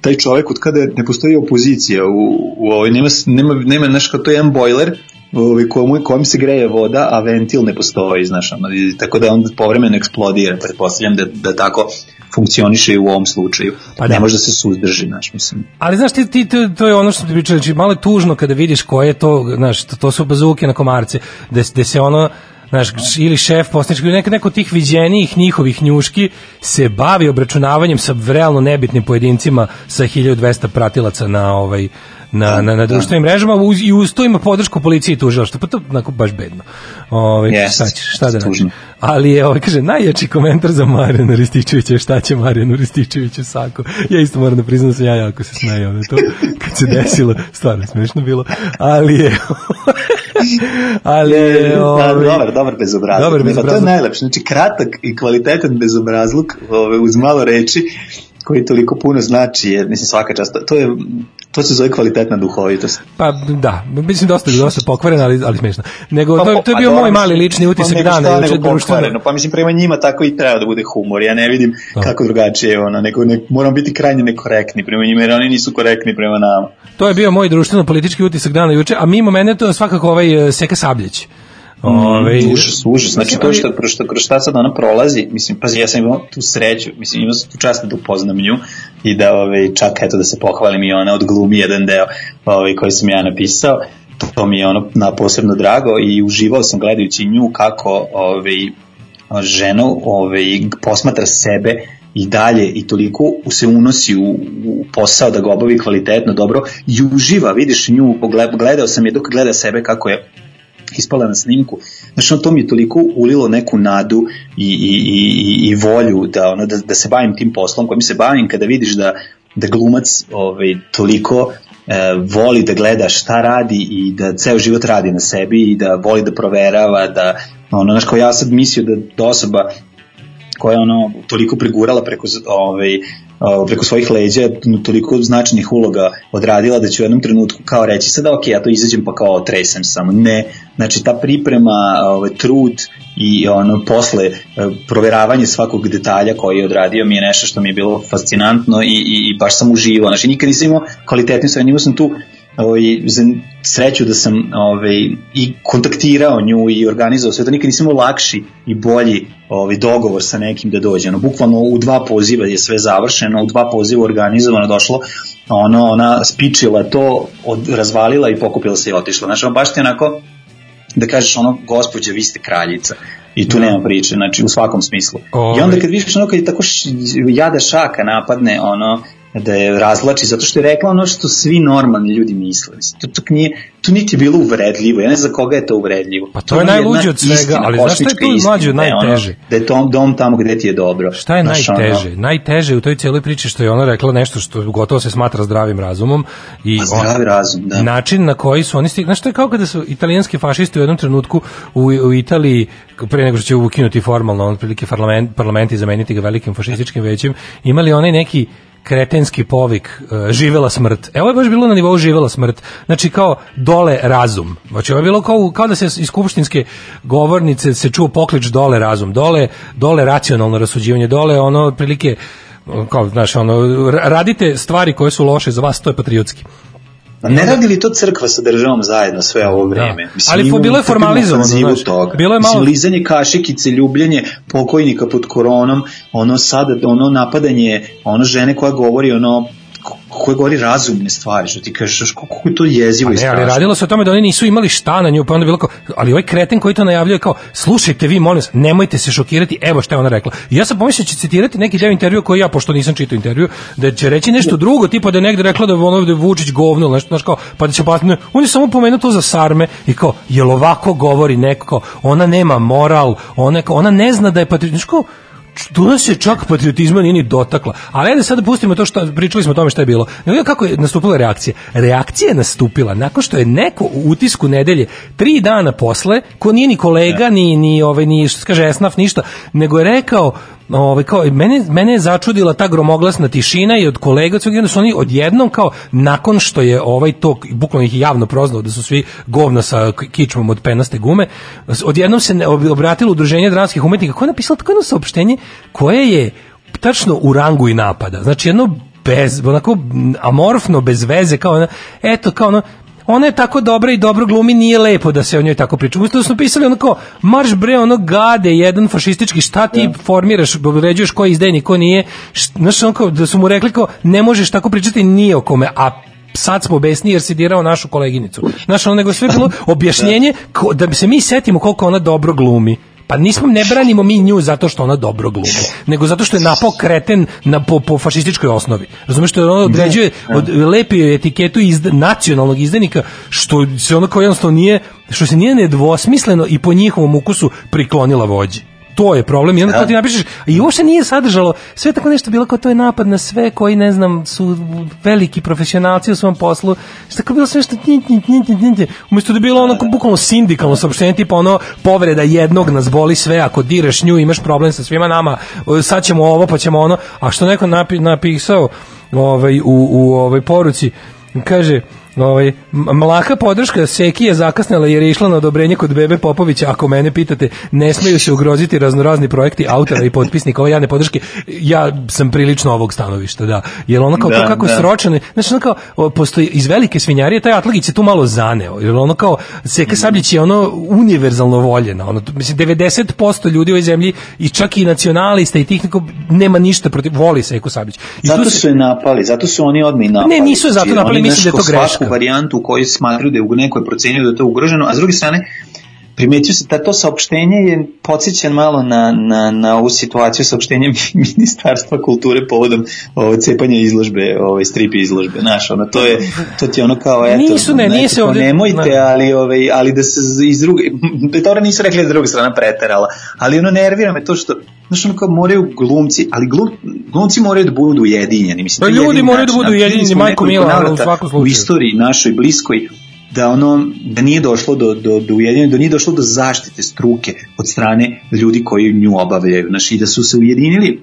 taj čovjek od kada ne postoji opozicija u, u ovoj, nema, nema, nema znaš, kao to je jedan bojler ovaj, komu, kojem se greje voda, a ventil ne postoji, znaš, ono, i tako da on povremeno eksplodira, pretpostavljam da, da tako funkcioniše i u ovom slučaju. Pa ne da. može da se suzdrži, znaš, mislim. Ali znaš ti, ti to, to je ono što ti pričao, znači malo je tužno kada vidiš ko je to, znaš, to, to su bazuke na komarce, da, da se ono znaš, ili šef poslanički, ili neko, neko tih viđenijih njihovih njuški se bavi obračunavanjem sa realno nebitnim pojedincima sa 1200 pratilaca na ovaj na, na, na društvenim mrežama uz, i uz to ima podršku policije i tužilaštva. Pa to onako baš bedno. Ovaj Yes, šta ćeš, šta da tužno. Ali je, ovaj, kaže, najjači komentar za Marijana Rističevića šta će Marijanu Rističeviću sako. Ja isto moram da priznam da sam ja jako se smejao na to kad se desilo. Stvarno smešno bilo. Ali je... ali je... Da, ovaj, dobar, dobar bezobrazluk. Dobar pa To je bezobrazluk. najlepše. Znači, kratak i kvalitetan bezobrazluk ove, uz malo reči koji toliko puno znači, jer mislim svaka čast, to je to se zove kvalitetna duhovitost. Pa da, mislim dosta dosta pokvarena, ali ali smešno. Nego Pa, to, to je pa bio moj mali lični utisak pa dana, juče nego društveno. Pa mislim prema njima tako i treba da bude humor. Ja ne vidim kako drugačije ono, nego ne, moramo biti krajnje nekorektni prema njima jer oni nisu korektni prema nama. To je bio moj društveno politički utisak dana juče, a mimo mene to je svakako ovaj eh, Seka Sabljić. Ovaj Mm, užas, užas. Znači to što, kroz šta, kroz šta sad ona prolazi, mislim, pazi, ja sam imao tu sreću, mislim, imao sam tu čast da upoznam nju i da ovaj, čak eto da se pohvalim i ona odglumi jedan deo ovaj, koji sam ja napisao, to, mi je ono na posebno drago i uživao sam gledajući nju kako ovaj, ženu ovaj, posmatra sebe i dalje i toliko se unosi u, u posao da ga obavi kvalitetno, dobro i uživa, vidiš nju, gledao sam je dok gleda sebe kako je ispala na snimku. Znači, ono, to mi je toliko ulilo neku nadu i, i, i, i volju da, ono, da, da se bavim tim poslom kojim se bavim kada vidiš da, da glumac ovaj, toliko e, voli da gleda šta radi i da ceo život radi na sebi i da voli da proverava, da, ono, znaš, kao ja sad mislio da, da osoba koja je ono toliko pregurala preko ovaj preko svojih leđa toliko značajnih uloga odradila da će u jednom trenutku kao reći sada ok, ja to izađem pa kao tresem samo. Ne, znači ta priprema, ovaj, trud i ono posle e, proveravanje svakog detalja koji je odradio mi je nešto što mi je bilo fascinantno i, i, i baš sam uživao. Znači nikad nisam imao kvalitetnu sve, imao sam tu ovaj, za sreću da sam ovaj, i kontaktirao nju i organizovao sve to, nikad nisam lakši i bolji ovaj, dogovor sa nekim da dođe. Ono, bukvalno u dva poziva je sve završeno, u dva poziva organizovano došlo, ono, ona spičila to, od, razvalila i pokupila se i otišla. Znači, ono, baš ti onako, da kažeš ono, gospođa, vi ste kraljica. I tu nema priče, znači u svakom smislu. I onda kad vidiš ono kad je tako š, jada šaka napadne, ono, da je razvlači, zato što je rekla ono što svi normalni ljudi misle. Mislim, to, to, nije, to niti je bilo uvredljivo, ja ne znam koga je to uvredljivo. Pa to je najluđe od svega, ali znaš šta je tu mlađe najteže? Da je to dom tamo gde ti je dobro. Šta je Znaš, ono, najteže? Najteže u toj cijeloj priči što je ona rekla nešto što gotovo se smatra zdravim razumom i Pa zdravi razum, da. način na koji su oni stigli, znaš što je kao kada su italijanski fašisti u jednom trenutku u, u Italiji pre nego što će ukinuti formalno on prilike parlament, parlament i zameniti ga velikim fašističkim većem, imali onaj neki kretenski povik uh, živela smrt. Evo je baš bilo na nivou živela smrt. Znači kao dole razum. Znači ovo je bilo kao, kao da se iz skupštinske govornice se čuo poklič dole razum. Dole, dole racionalno rasuđivanje. Dole ono otprilike kao, znaš, ono, ra- radite stvari koje su loše za vas, to je patriotski. A ne radi li to crkva sa državom zajedno sve ovo vreme? Ali mi fo- bilo je formalizovano, znaš. Toga. Bilo je malo- Mislim, lizanje kašikice, ljubljenje pokojnika pod koronom, ono sada, ono napadanje, ono žene koja govori, ono ko- koja govori razumne stvari, što ti kažeš, kako je to jezivo i Ne, ali strašno. radilo se o tome da oni nisu imali šta na nju, pa onda bilo kao, ali ovaj kreten koji to najavljuje kao, slušajte vi, molim vas, nemojte se šokirati, evo šta je ona rekla. I ja sam pomislio da će citirati neki deo intervjua koji ja, pošto nisam čitao intervju, da će reći nešto drugo, tipa da je negde rekla da je ono da je Vučić govno ili nešto, znaš kao, pa da će ne, on je samo pomenuo to za sarme i kao, jel ovako govori neko, ona nema moral, ona, ona ne zna da je patriot, tu nas se čak patriotizma nije ni dotakla. Ali ajde sad da pustimo to što pričali smo o tome šta je bilo. Nego kako je nastupila reakcija? Reakcija je nastupila nakon što je neko u utisku nedelje tri dana posle, ko nije ni kolega, ni, ni, ovaj, ni što se kaže esnaf, ništa, nego je rekao ovaj kao mene mene je začudila ta gromoglasna tišina i od kolega i onda su oni odjednom kao nakon što je ovaj to bukvalno ih javno proznao da su svi govna sa kičmom od penaste gume odjednom se obratilo udruženje dramskih umetnika koje je napisalo tako jedno saopštenje koje je tačno u rangu i napada. Znači jedno bez onako amorfno bez veze kao ono, eto kao ono ona je tako dobra i dobro glumi, nije lepo da se o njoj tako priča. Umesto da smo pisali onako, marš bre, ono gade, jedan fašistički, šta ti formiraš, određuješ ko je izdajnik, ko nije, znaš, onako, da su mu rekli kao, ne možeš tako pričati ni o kome, a sad smo besni jer si dirao našu koleginicu. Znaš, ono, nego sve bilo objašnjenje ko- da se mi setimo koliko ona dobro glumi. Pa nismo, ne branimo mi nju zato što ona dobro glumi, nego zato što je napao kreten na, po, po fašističkoj osnovi. Razumeš što ono određuje, od, lepi etiketu izda, nacionalnog izdenika, što se ono kao jednostavno nije, što se nije nedvosmisleno i po njihovom ukusu priklonila vođi. To je problem. I onda Da. ti napišeš. I uopšte nije sadržalo sve tako nešto bilo kao to je napad na sve koji ne znam su veliki profesionalci u svom poslu. Što tako bilo sve što nj, nj, nj, nj, nj. umesto da je bilo ono kao bukvalno sindikalno saopštenje tipa ono povreda jednog nas boli sve ako direš nju imaš problem sa svima nama sad ćemo ovo pa ćemo ono. A što neko napi, napisao ovaj, u, u ovoj poruci kaže Ovaj, mlaka podrška Seki je zakasnila jer je išla na odobrenje kod Bebe Popovića, ako mene pitate, ne smeju se ugroziti raznorazni projekti autora i potpisnika ove javne podrške. Ja sam prilično ovog stanovišta, da. Jer ono kao, Da, to kako da. sročane, znači ono kao, postoji iz velike svinjarije, taj Atlagić se tu malo zaneo, jer ono kao, Seka Sabljić je ono univerzalno voljena, ono, mislim, 90% ljudi u ovoj zemlji, i čak i nacionalista i tih nema ništa protiv, voli Seku Sabljić. I Zato su je napali, zato su oni odmah i napali. Ne, nisu zato Znači, napali, mislim da je to greška. Varijantu u kojoj smatruju da je neko je procenio da je to ugroženo, a s druge strane, primetio se da to saopštenje je podsjećan malo na, na, na ovu situaciju saopštenja Ministarstva kulture povodom ovo, cepanja izložbe, ovaj, strip izložbe, znaš, ono, to je, to ti ono kao, eto, Nisu, ne, nije eto, se kao, ovdje- nemojte, ne. ali, ovaj, ali da se iz druge, dobro nisu rekli da druga strana preterala, ali ono nervira me to što, znaš, ono kao moraju glumci, ali glum, glumci moraju da budu ujedinjeni, mislim, Pa ljudi moraju da budu ujedinjeni, majko mila, u svakom U slučaju. istoriji našoj bliskoj, da ono da nije došlo do do do ujedinjenja, da nije došlo do zaštite struke od strane ljudi koji nju obavljaju, znači i da su se ujedinili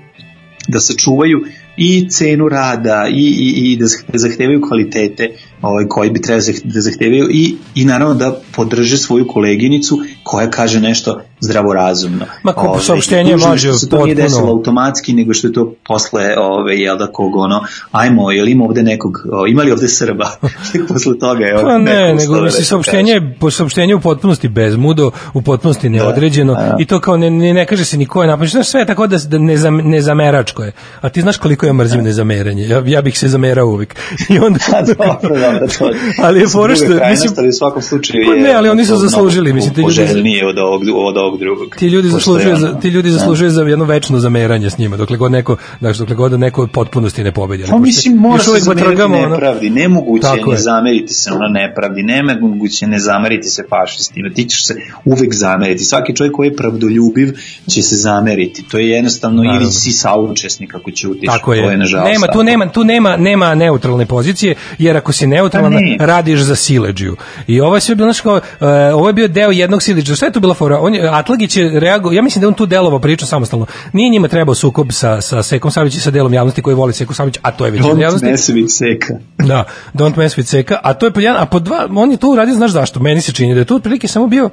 da sačuvaju i cenu rada i, i, i da da zahtevaju kvalitete ovaj, koji bi trebali zah- da zahtevaju i, i naravno da podrže svoju koleginicu koja kaže nešto zdravorazumno. Ma, ko- Ovaj, saopštenje mlađe, što se to nije desilo automatski, nego što je to posle, ove, jel da, kog ono, ajmo, jel ima ovde nekog, o, ima li ovde Srba? Posle toga je Pa ne, nego da nešto saopštenje je po saopštenju u potpunosti bezmudo, u potpunosti neodređeno da. i to kao ne, ne, ne kaže se ni ko je napamet. Znaš, sve je tako da, da ne, zam, nezameračko je. A ti znaš koliko ja mrzim nezameranje. Ja, ja bih se zamerao uvijek. I onda... dobro, dobro, to ali je fora što, krajnosti, mislim, u svakom slučaju Pa je ne, ali oni su zaslužili, mislim, ti ljudi- poželjnije od ovog, od ovog drugog. ti ljudi zaslužuju za, ti ljudi Da. zaslužuju za jedno večno zameranje s njima dokle god neko znači dokle god neko u potpunosti ne pobedi Pa mislim, mora se zameriti batrgamo, ono- nepravdi. Nemoguće Tako je ne je. zameriti se ono nepravdi. Nemoguće je ne zameriti se fašistima. Ti ćeš se uvek zameriti. Svaki čovjek koji je pravdoljubiv će se zameriti. To je jednostavno Naravno. ili si saučesnik ako ćutiš. Tako je. To je nažalost nema tu nema tu nema nema neutralne pozicije jer ako si neutralan Pa ne. radiš za siledžiju. I ovo je sve bilo znači kao e, ovo je bio deo jednog siledžija. Šta je to bila fora? On je Atlagić je reagovao, ja mislim da on tu delovao priču samostalno. Nije njima trebao sukob sa sa Sekom Savić i sa delom javnosti koji voli Seku Savić, a to je većina Don't javnosti. mess with seka. Da, don't mess with Seka, a to je po jedan, a po dva, on je to uradio, znaš zašto, meni se čini da je to otprilike samo bio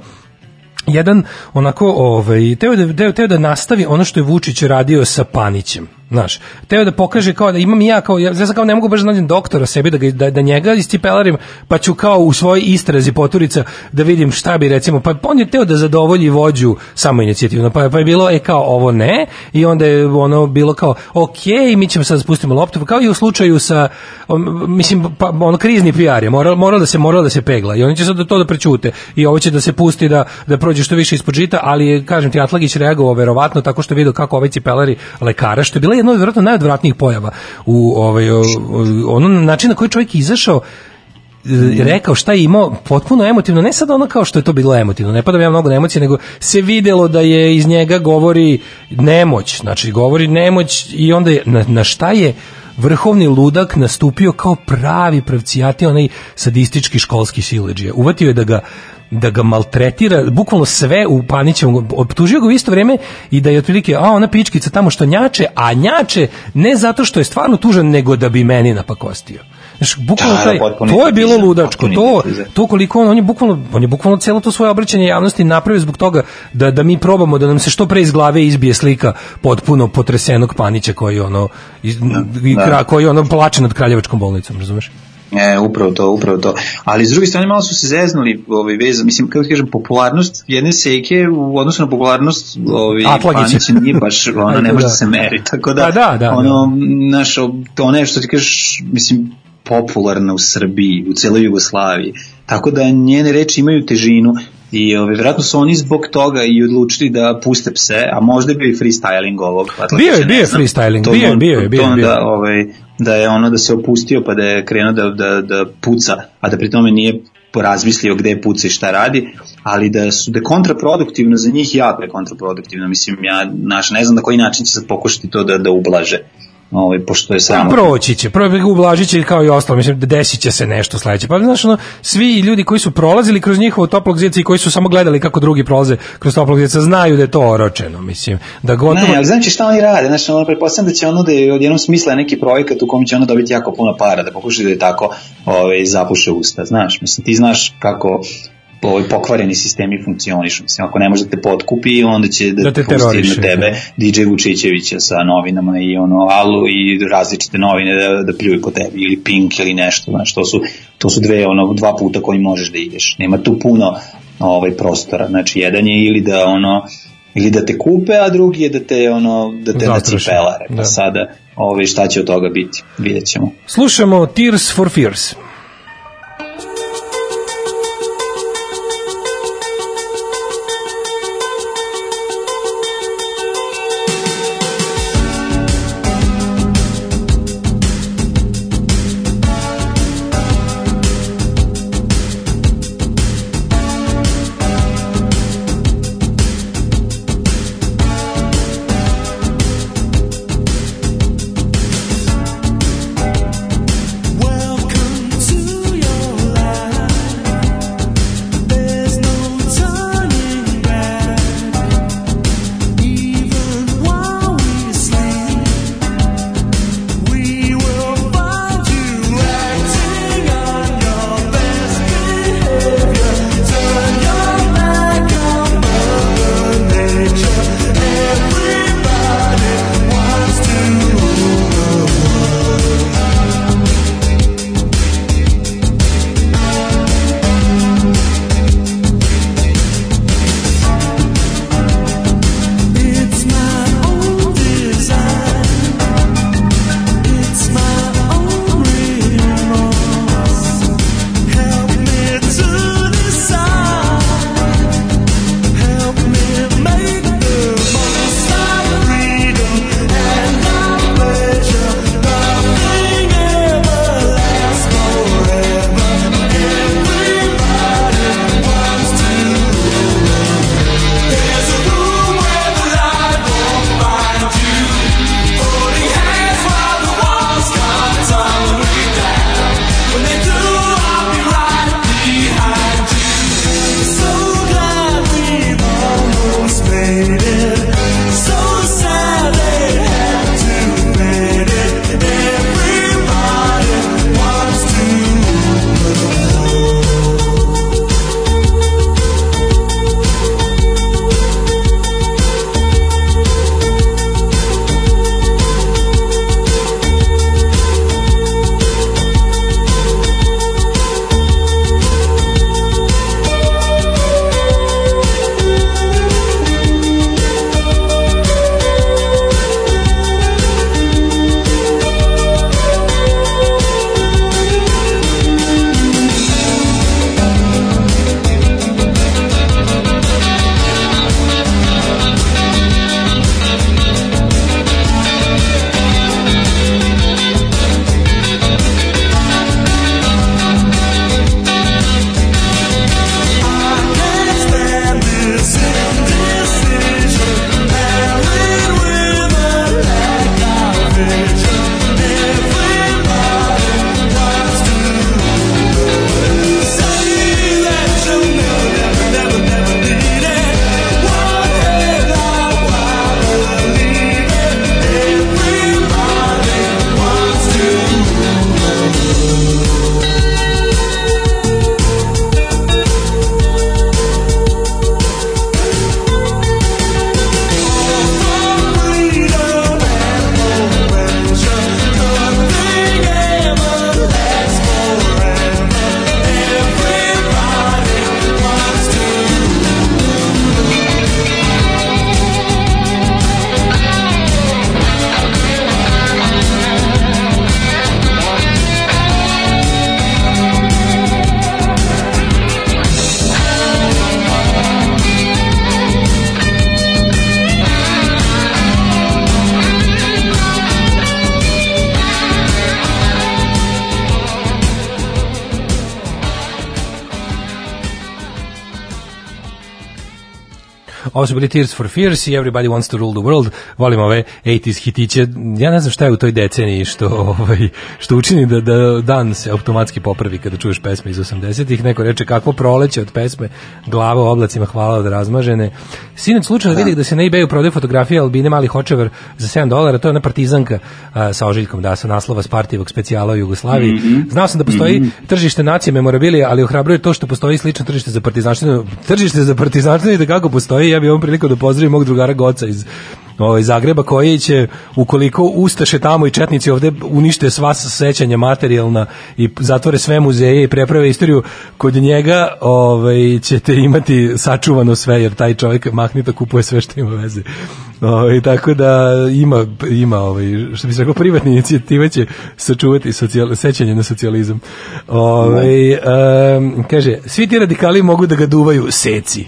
jedan onako ovaj teo da teo da nastavi ono što je Vučić radio sa Panićem znaš teo da pokaže kao da imam ja kao ja, sam kao ne mogu baš da nađem doktora sebi da, ga, da, da njega iscipelarim pa ću kao u svojoj istrazi poturica da vidim šta bi recimo pa on je teo da zadovolji vođu samo inicijativno pa, pa je bilo e kao ovo ne i onda je ono bilo kao ok mi ćemo sad spustimo loptu kao i u slučaju sa on, mislim pa ono krizni PR je moral, moral da se moral da se pegla i oni će sad da to da prećute i ovo će da se pusti da da prođe što više ispod žita, ali kažem ti Atlagić reagovao verovatno tako što video kako ovaj cipelari lekara, što je bila jedna od verovatno najodvratnijih pojava u ovaj ono način na koji čovjek izašao e, rekao šta je imao potpuno emotivno, ne sad ono kao što je to bilo emotivno, ne pada ja mnogo na emocije, nego se videlo da je iz njega govori nemoć, znači govori nemoć i onda je, na, na šta je vrhovni ludak nastupio kao pravi pravcijati onaj sadistički školski sileđija. Uvatio je da ga da ga maltretira, bukvalno sve u Panićevom, optužio ga u isto vrijeme i da je otprilike, a ona pičkica tamo što njače, a njače ne zato što je stvarno tužan, nego da bi meni napakostio. Znaš, bukvalno Da, da, taj, to je bilo ludačko, to, to koliko on, on je bukvalno, on je bukvalno celo to svoje obraćanje javnosti napravio zbog toga da, da mi probamo da nam se što pre iz glave izbije slika potpuno potresenog Panića koji ono, iz, da. kra- koji ono plače nad Kraljevačkom bolnicom, razumeš? E, upravo to, upravo to. Ali s druge strane malo su se zeznuli ovaj vez, mislim kako ti kažem popularnost jedne seke u odnosu na popularnost ovaj. Panića nije baš ona ne može da. da se meri, tako da Pa da, da, ono naš to ne što ti kažeš mislim popularna u Srbiji, u celoj Jugoslaviji. Tako da njene reči imaju težinu i ovaj verovatno su oni zbog toga i odlučili da puste pse, a možda bio i freestyling ovog Bio je, bio je freestyling, bio je, bio je, bio je, bio je. ovaj, da je ono da se opustio pa da je krenuo da, da, da puca, a da pri tome nije razmislio gde puca i šta radi, ali da su da je kontraproduktivno za njih jako je kontraproduktivno, mislim ja naš, ne znam na koji način će se pokušati to da, da ublaže ovaj, pošto je samo Proći će, prvo ga ublažit će kao i ostalo, mislim, desit će se nešto sledeće. Pa znaš, ono, svi ljudi koji su prolazili kroz njihovo toplog zijeca i koji su samo gledali kako drugi prolaze kroz toplog zijeca, znaju da je to oročeno, mislim, da gotovo... Ne, ali znači šta oni rade, znači ono, pretpostavljam da će ono da je odjednom smisla neki projekat u kom će ono dobiti jako puno para, da pokušaju da je tako ovaj, zapuše usta, znaš, mislim, ti znaš kako ovaj pokvareni sistemi funkcionišu. Mislim, ako ne može da te potkupi, onda će da, Da te pusti na tebe DJ Vučićevića sa novinama i ono Alu i različite novine da, da pljuju po tebi ili Pink ili nešto, znaš, to su, to su dve, ono, dva puta koji možeš da ideš. Nema tu puno ovaj prostora. Znači, jedan je ili da ono ili da te kupe, a drugi je da te ono da te nacipelare. Pa da. sada ovaj šta će od toga biti? Vidjet ćemo. Slušamo Tears for Fears. Bili Tears for Fears i Everybody Wants to Rule the World. Volim ove 80s hitiće. Ja ne znam šta je u toj deceniji što, ovaj, što učini da, da dan se automatski popravi kada čuješ pesme iz 80-ih. Neko reče kakvo proleće od pesme, glava u oblacima hvala od razmažene. Sinoć slučajno vidim da se na ebayu prodaje fotografija Albine Mali Hočevar za 7 dolara, to je ona partizanka a, sa ožiljkom, da, sa naslova Spartijevog specijala u Jugoslaviji. Mhm. Znao sam da postoji Mhm. tržište nacije memorabilije, ali ohrabruje to što postoji slično tržište za partizanštinu. Tržište za partizanštinu i kako postoji, ja bih ovom priliku da pozdravim mog drugara Goca iz ovaj Zagreba koji će ukoliko ustaše tamo i četnici ovde unište sva sećanja materijalna i zatvore sve muzeje i preprave istoriju kod njega ovaj ćete imati sačuvano sve jer taj čovjek mahnito kupuje sve što ima veze. Ovaj tako da ima ima ovaj što bi se rekao privatne inicijative će sačuvati socijal sećanje na socijalizam. Ovaj em, kaže svi ti radikali mogu da ga duvaju seci.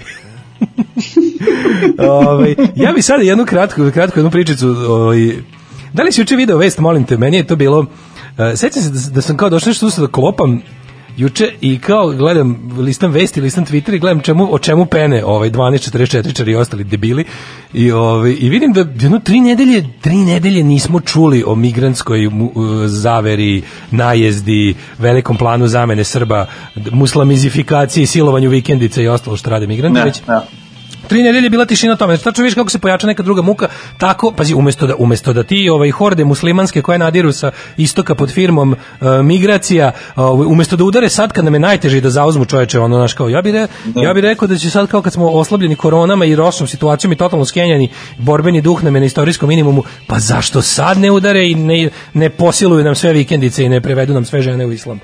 ovaj, ja bi sada jednu kratku, kratku jednu pričicu, ovaj, da li si juče video vest, molim te, meni je to bilo, sećam se da, da sam kao došao nešto da klopam juče i kao gledam, listam vesti, listam Twitter i gledam čemu, o čemu pene ovaj 1244 i ostali debili i, ovaj, i vidim da jedno tri nedelje, tri nedelje nismo čuli o migrantskoj mu- uh, zaveri, najezdi, velikom planu zamene Srba, muslamizifikaciji, silovanju vikendica i ostalo što rade migranti, Ne, već ne. Tri nedelje je bila tišina o tome. Tačno vidiš kako se pojača neka druga muka. Tako, pazi, umesto da umesto da ti ovaj horde muslimanske koje nadiru sa istoka pod firmom e, migracija, ovaj, umesto da udare sad kad nam je najteže da zauzmu čoveče, ono naš kao ja bih re, ja bih rekao da će sad kao kad smo oslabljeni koronama i rošnom situacijom i totalno skenjani, borbeni duh nam je na istorijskom minimumu, pa zašto sad ne udare i ne, ne posiluju nam sve vikendice i ne prevedu nam sve žene u islam?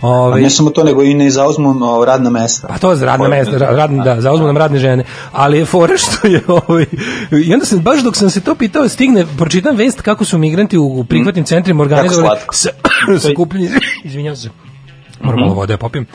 A Ovaj ne samo to, nego i ne zauzmu radna mesta. Pa to je radna mesta, ra- radna, da, zauzmu nam radne žene. Ali je fora što je ovaj i onda sam baš dok sam se to pitao stigne pročitam vest kako su migranti u, prihvatnim centrima organizovali sakupljanje izvinjavam se. Moram malo vode da popim.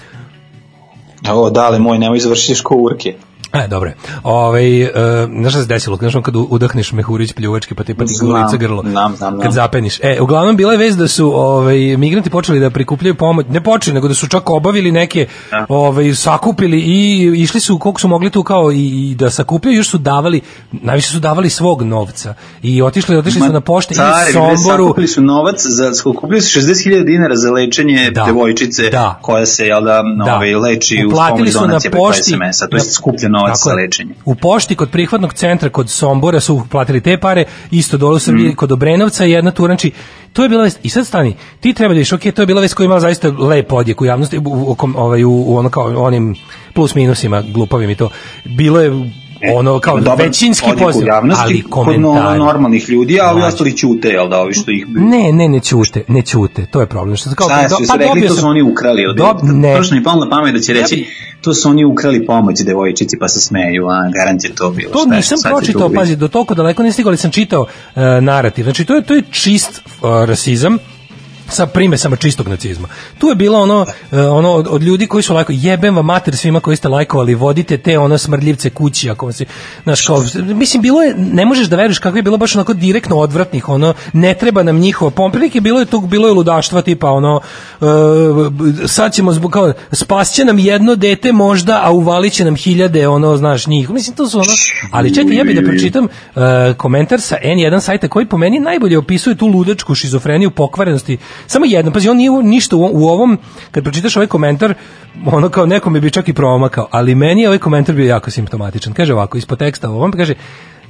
Evo, dale moj, nemoj završiš ko urke. E, dobro je. Ovaj, e, znaš šta se desilo? Znaš kad u- udahneš mehurić pljuvački pa ti pa ti gulica grlo. znam, znam, znam. Kad zapeniš. E, uglavnom bila je vez da su ovaj, migranti počeli da prikupljaju pomoć. Ne počeli, nego da su čak obavili neke, ovaj, sakupili i išli su koliko su mogli tu kao i, i da sakupljaju, još su davali, najviše su davali svog novca. I otišli, otišli su na pošte i u bre, Somboru. sakupili su novac, za, sakupili su 60.000 dinara za lečenje Da. devojčice Da. koja se, jel da, Da. ovaj, leči uz Uplatili pomoć donacije preko SMS-a, to je na- skupljen novac Tako za je. lečenje. U pošti kod prihvatnog centra kod Sombora su platili te pare, isto dole u Srbiji Mm. kod Obrenovca jedna turanči. To je bila vest. I sad stani, ti treba da vidiš, ok, to je bila vest koja imala zaista lep odjek u javnosti, u, u, u- ovaj, u, u ono kao onim plus minusima, glupavim i to. Bilo je ono kao Dobar većinski poziv, ali kod komentari. normalnih ljudi, a ovi Mlađe. ostali ćute, jel da, ovi što ih... Ne, ne, ne ćute, ne ćute, to je problem. Što kao, Šta do- su pa rekli, dobio to su oni ukrali od Dob- ne. Prošlo mi palo na pamet da će reći, to su oni ukrali pomoć devojčici pa se smeju, a garant je to bilo. To Šta nisam pročitao, pazi, do toliko daleko nisam stigao, ali sam čitao e, narativ. Znači, to je, to je čist e, rasizam, sa primesama čistog nacizma. Tu je bilo ono, e, ono od, od ljudi koji su lajko, jebem vam mater svima koji ste lajkovali, vodite te ono smrdljivce kući, ako vam se, znaš, kao, mislim, bilo je, ne možeš da veruješ kako je bilo baš onako direktno odvratnih, ono, ne treba nam njihova pomprilike, bilo je tog, bilo je ludaštva, tipa, ono, e, sad ćemo zbog, kao, spasće nam jedno dete možda, a uvalit će nam hiljade, ono, znaš, njih. Mislim, to su ono, ali čekaj, ja bih da pročitam e, komentar sa N1 sajta koji po meni najbolje opisuje tu ludačku šizofreniju, pokvarenosti. Samo jedno, pazi, on nije ništa u, u ovom, kad pročitaš ovaj komentar, ono kao nekome bi čak i promakao, ali meni je ovaj komentar bio jako simptomatičan. Kaže ovako, ispod teksta ovom, kaže,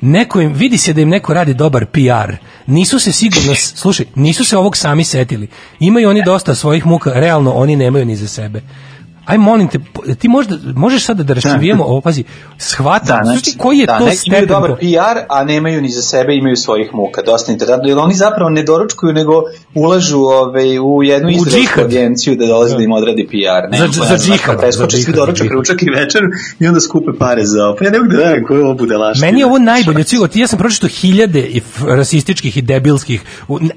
neko im, vidi se da im neko radi dobar PR. Nisu se sigurno, slušaj, nisu se ovog sami setili. Imaju oni dosta svojih muka, realno oni nemaju ni za sebe. Aj molim te, ti možda, možeš sada da raščivijemo ovo, pazi, shvata, Da, znači, koji je da, to neki imaju stepen dobar PR, a nemaju ni za sebe, imaju svojih muka. Dosta interesantno, jer oni zapravo ne doručkuju, nego ulažu ove, u jednu izraelsku agenciju da dolaze da im odradi PR. Ne, Za- znam, za ne znam, džihad, Preskoče za svi doručak, za ručak i večer i onda skupe pare za ovo. Pa ja ne mogu da verujem koje je ovo budalaštine. Meni je ovo najbolje od svih, od- ja sam pročitao hiljade i rasističkih i debilskih,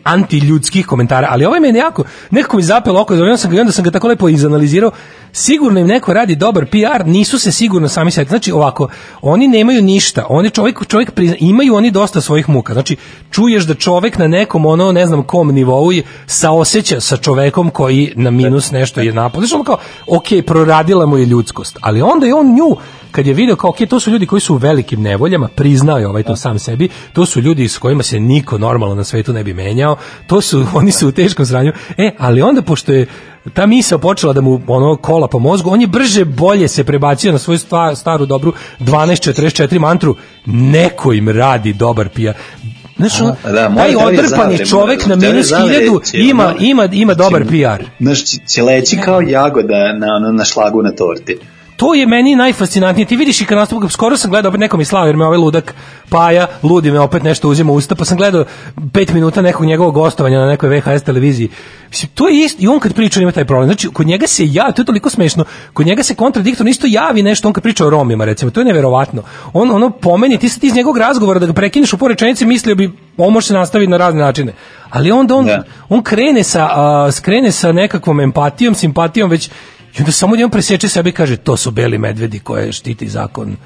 antiljudskih komentara, ali ovaj me jako, nekako mi zapelo oko, i onda sam ga tako lepo izanalizirao, sigurno im neko radi dobar PR, nisu se sigurno sami setili. Znači ovako, oni nemaju ništa, oni čovjek, čovjek prizna, imaju oni dosta svojih muka. Znači, čuješ da čovjek na nekom ono, ne znam kom nivou je saoseća sa čovekom koji na minus nešto je napad. Znači ono kao, ok, proradila mu je ljudskost, ali onda je on nju kad je video kao, ok, to su ljudi koji su u velikim nevoljama, priznao je ovaj to sam sebi, to su ljudi s kojima se niko normalno na svetu ne bi menjao, to su, oni su u teškom sranju, e, ali onda pošto je ta misao počela da mu ono kola po mozgu, on je brže bolje se prebacio na svoju sta- staru dobru 1244 mantru, neko im radi dobar pija. Znaš, ono, da, taj odrpani čovek na minus hiljadu ima, ima, ima dobar PR. Znaš, će- će leći kao jagoda na, na, na šlagu na torti. To je meni najfascinantnije. Ti vidiš i kad nastupa, skoro sam gledao opet nekom i slao, jer me ovaj ludak Paja, ludi me opet nešto uzima u usta, pa sam gledao pet minuta nekog njegovog gostovanja na nekoj VHS televiziji. Mislim, to je isto, i on kad priča ima taj problem. Znači, kod njega se javi, to je toliko smešno, kod njega se kontradiktorno isto javi nešto, on kad priča o Romima, recimo, to je neverovatno. On ono pomeni, ti sad iz njegovog razgovora da ga prekineš u porečenici, mislio bi, on može se nastaviti na razne načine. Ali onda on, on krene sa, a, skrene sa nekakvom empatijom, simpatijom, već i onda samo on preseče sebe i kaže to su beli medvedi koje štiti zakon.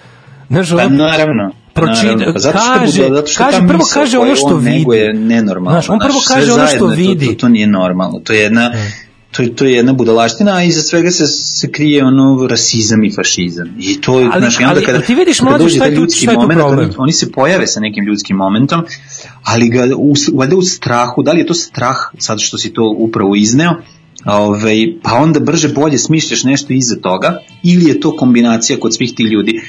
Znaš, Pa naravno. Pročita-. Pa zato što je kaže- budala- zato što kaže, prvo misao kaže ono što on vidi. neguje nenormalno. Znaš, on prvo Znaš, kaže ono što zajedno, to- vidi. To, to, nije normalno. To je jedna to, je- to je jedna budalaština, a iza svega se, se krije ono rasizam i fašizam. I to je, Ali- znaš, i onda kada, ali ti vidiš, mlađe, šta je tu- šta je tu moment, problem? oni, oni se pojave sa nekim ljudskim momentom, ali ga u, valjda u strahu, da li je to strah, sad što si to upravo izneo, Ove, pa onda brže bolje smišljaš nešto iza toga ili je to kombinacija kod svih tih ljudi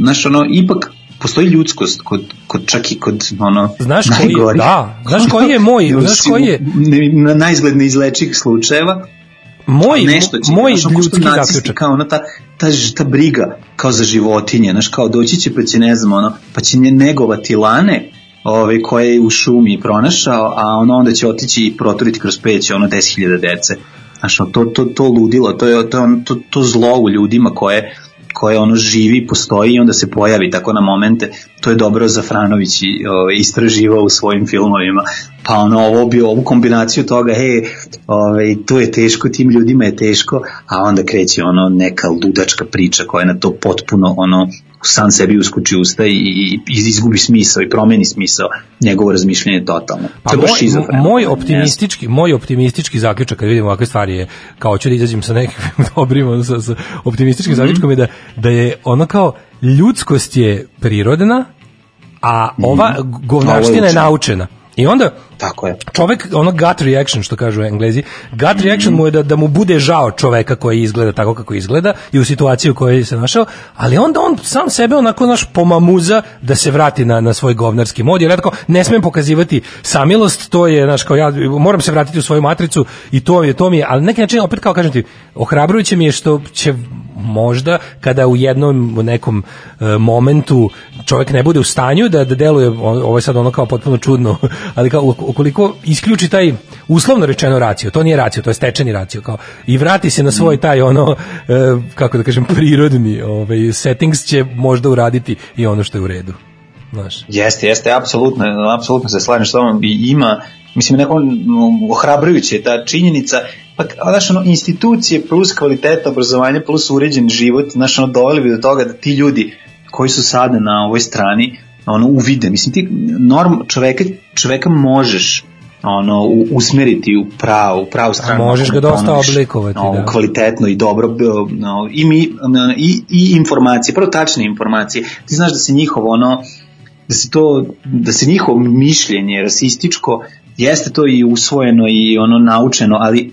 znaš ono ipak postoji ljudskost kod, kod čak i kod ono Znaš koji najgorih. da, znaš koji je moj- znaš koji je- na najizgled neizlečivih slučajeva Moj, nešto će, moj znaš, ljudski zaključak. kao ona ta, ta, ta briga kao za životinje, znaš, kao doći će pa će, ne znam, ono, pa će nje negovati lane, ovaj, koje je u šumi pronašao, a ono onda će otići i proturiti kroz peće ono 10.000 dece. Znaš, to, to, to ludilo, to, je, to, je to, to zlo u ljudima koje koje ono živi, postoji i onda se pojavi tako na momente, to je dobro Zafranović i, ovaj, istraživao u svojim filmovima, pa ono ovo bi ovu kombinaciju toga, hej, ovaj, to je teško, tim ljudima je teško, a onda kreće ono neka ludačka priča koja na to potpuno ono sam sebi uskuči usta i, i, izgubi smisao i promeni smisao njegovo razmišljanje totalno. Pa to je moj, moj optimistički, moj optimistički zaključak kad vidim ovakve stvari je kao ću da izađem sa nekim dobrim ono, sa, sa optimističkim Mhm. zaključkom je da, da je ono kao ljudskost je prirodna, a ova. A ovo govnaština je je učena. naučena. I onda Tako je. čovek, ono gut reaction što kažu englezi, gut reaction mu je da, da mu bude žao čoveka koji izgleda tako kako izgleda i u situaciji u kojoj se našao, ali onda on sam sebe onako naš pomamuza da se vrati na, na svoj govnarski mod, jer ja tako ne smem pokazivati samilost, to je, znaš, kao ja moram se vratiti u svoju matricu i to je, to mi je, ali neki način, opet kao kažem ti, ohrabrujuće mi je što će možda kada u jednom nekom e, momentu čovjek ne bude u stanju da da deluje ovo je sad ono kao potpuno čudno ali kao ukoliko isključi taj uslovno rečeno racio to nije racio to je stečeni racio kao i vrati se na svoj taj ono e, kako da kažem prirodni ovaj settings će možda uraditi i ono što je u redu znaš. Jeste, jeste, apsolutno, apsolutno se slažem tobom i ima, mislim, neko ohrabrujuće ta činjenica, pa, a, znaš, ono, institucije plus kvaliteta obrazovanja plus uređen život, znaš, ono, doveli bi do toga da ti ljudi koji su sada na ovoj strani, ono, uvide, mislim, ti norm, čoveka, čoveka možeš ono usmeriti u pravu u pravu stranu možeš ako ga dosta ponudiš, oblikovati, ono, da. kvalitetno i dobro no, i, mi, i, i informacije prvo tačne informacije ti znaš da se njihovo ono da se to da se njihovo mišljenje rasističko jeste to i usvojeno i ono naučeno ali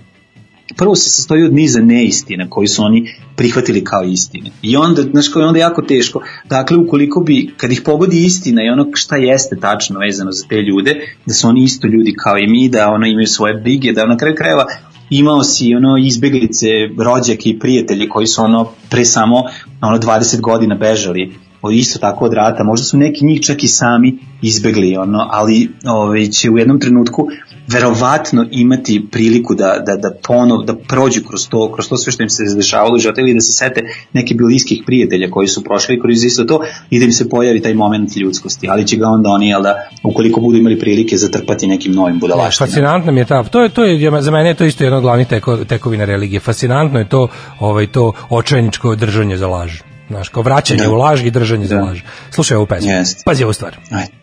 prvo se sastoji od niza neistina koji su oni prihvatili kao istine. I onda, znaš, kao je onda jako teško. Dakle, ukoliko bi, kad ih pogodi istina i ono šta jeste tačno vezano za te ljude, da su oni isto ljudi kao i mi, da ono imaju svoje brige, da na kraju krajeva imao si ono izbeglice, rođake i prijatelji koji su ono pre samo ono 20 godina bežali isto tako od rata, možda su neki njih čak i sami izbegli, ono, ali ovaj, će u jednom trenutku verovatno imati priliku da, da, da ponov, da prođu kroz to, kroz to sve što im se dešavalo u životu ili da se sete neke bliskih prijatelja koji su prošli kroz isto to i da im se pojavi taj moment ljudskosti, ali će ga onda oni, jel da, ukoliko budu imali prilike zatrpati nekim novim budalaštinama. Fascinantno mi je ta, to je to je za mene je to isto jedno od glavnih teko, tekovina religije. Fascinantno je to, ovaj to očajničko držanje za laž. Znaš, kao vraćanje Da. u laž i držanje za Da. laž. Slušaj ovu pesmu. Jeste. Pazi ovu stvar. Ajde.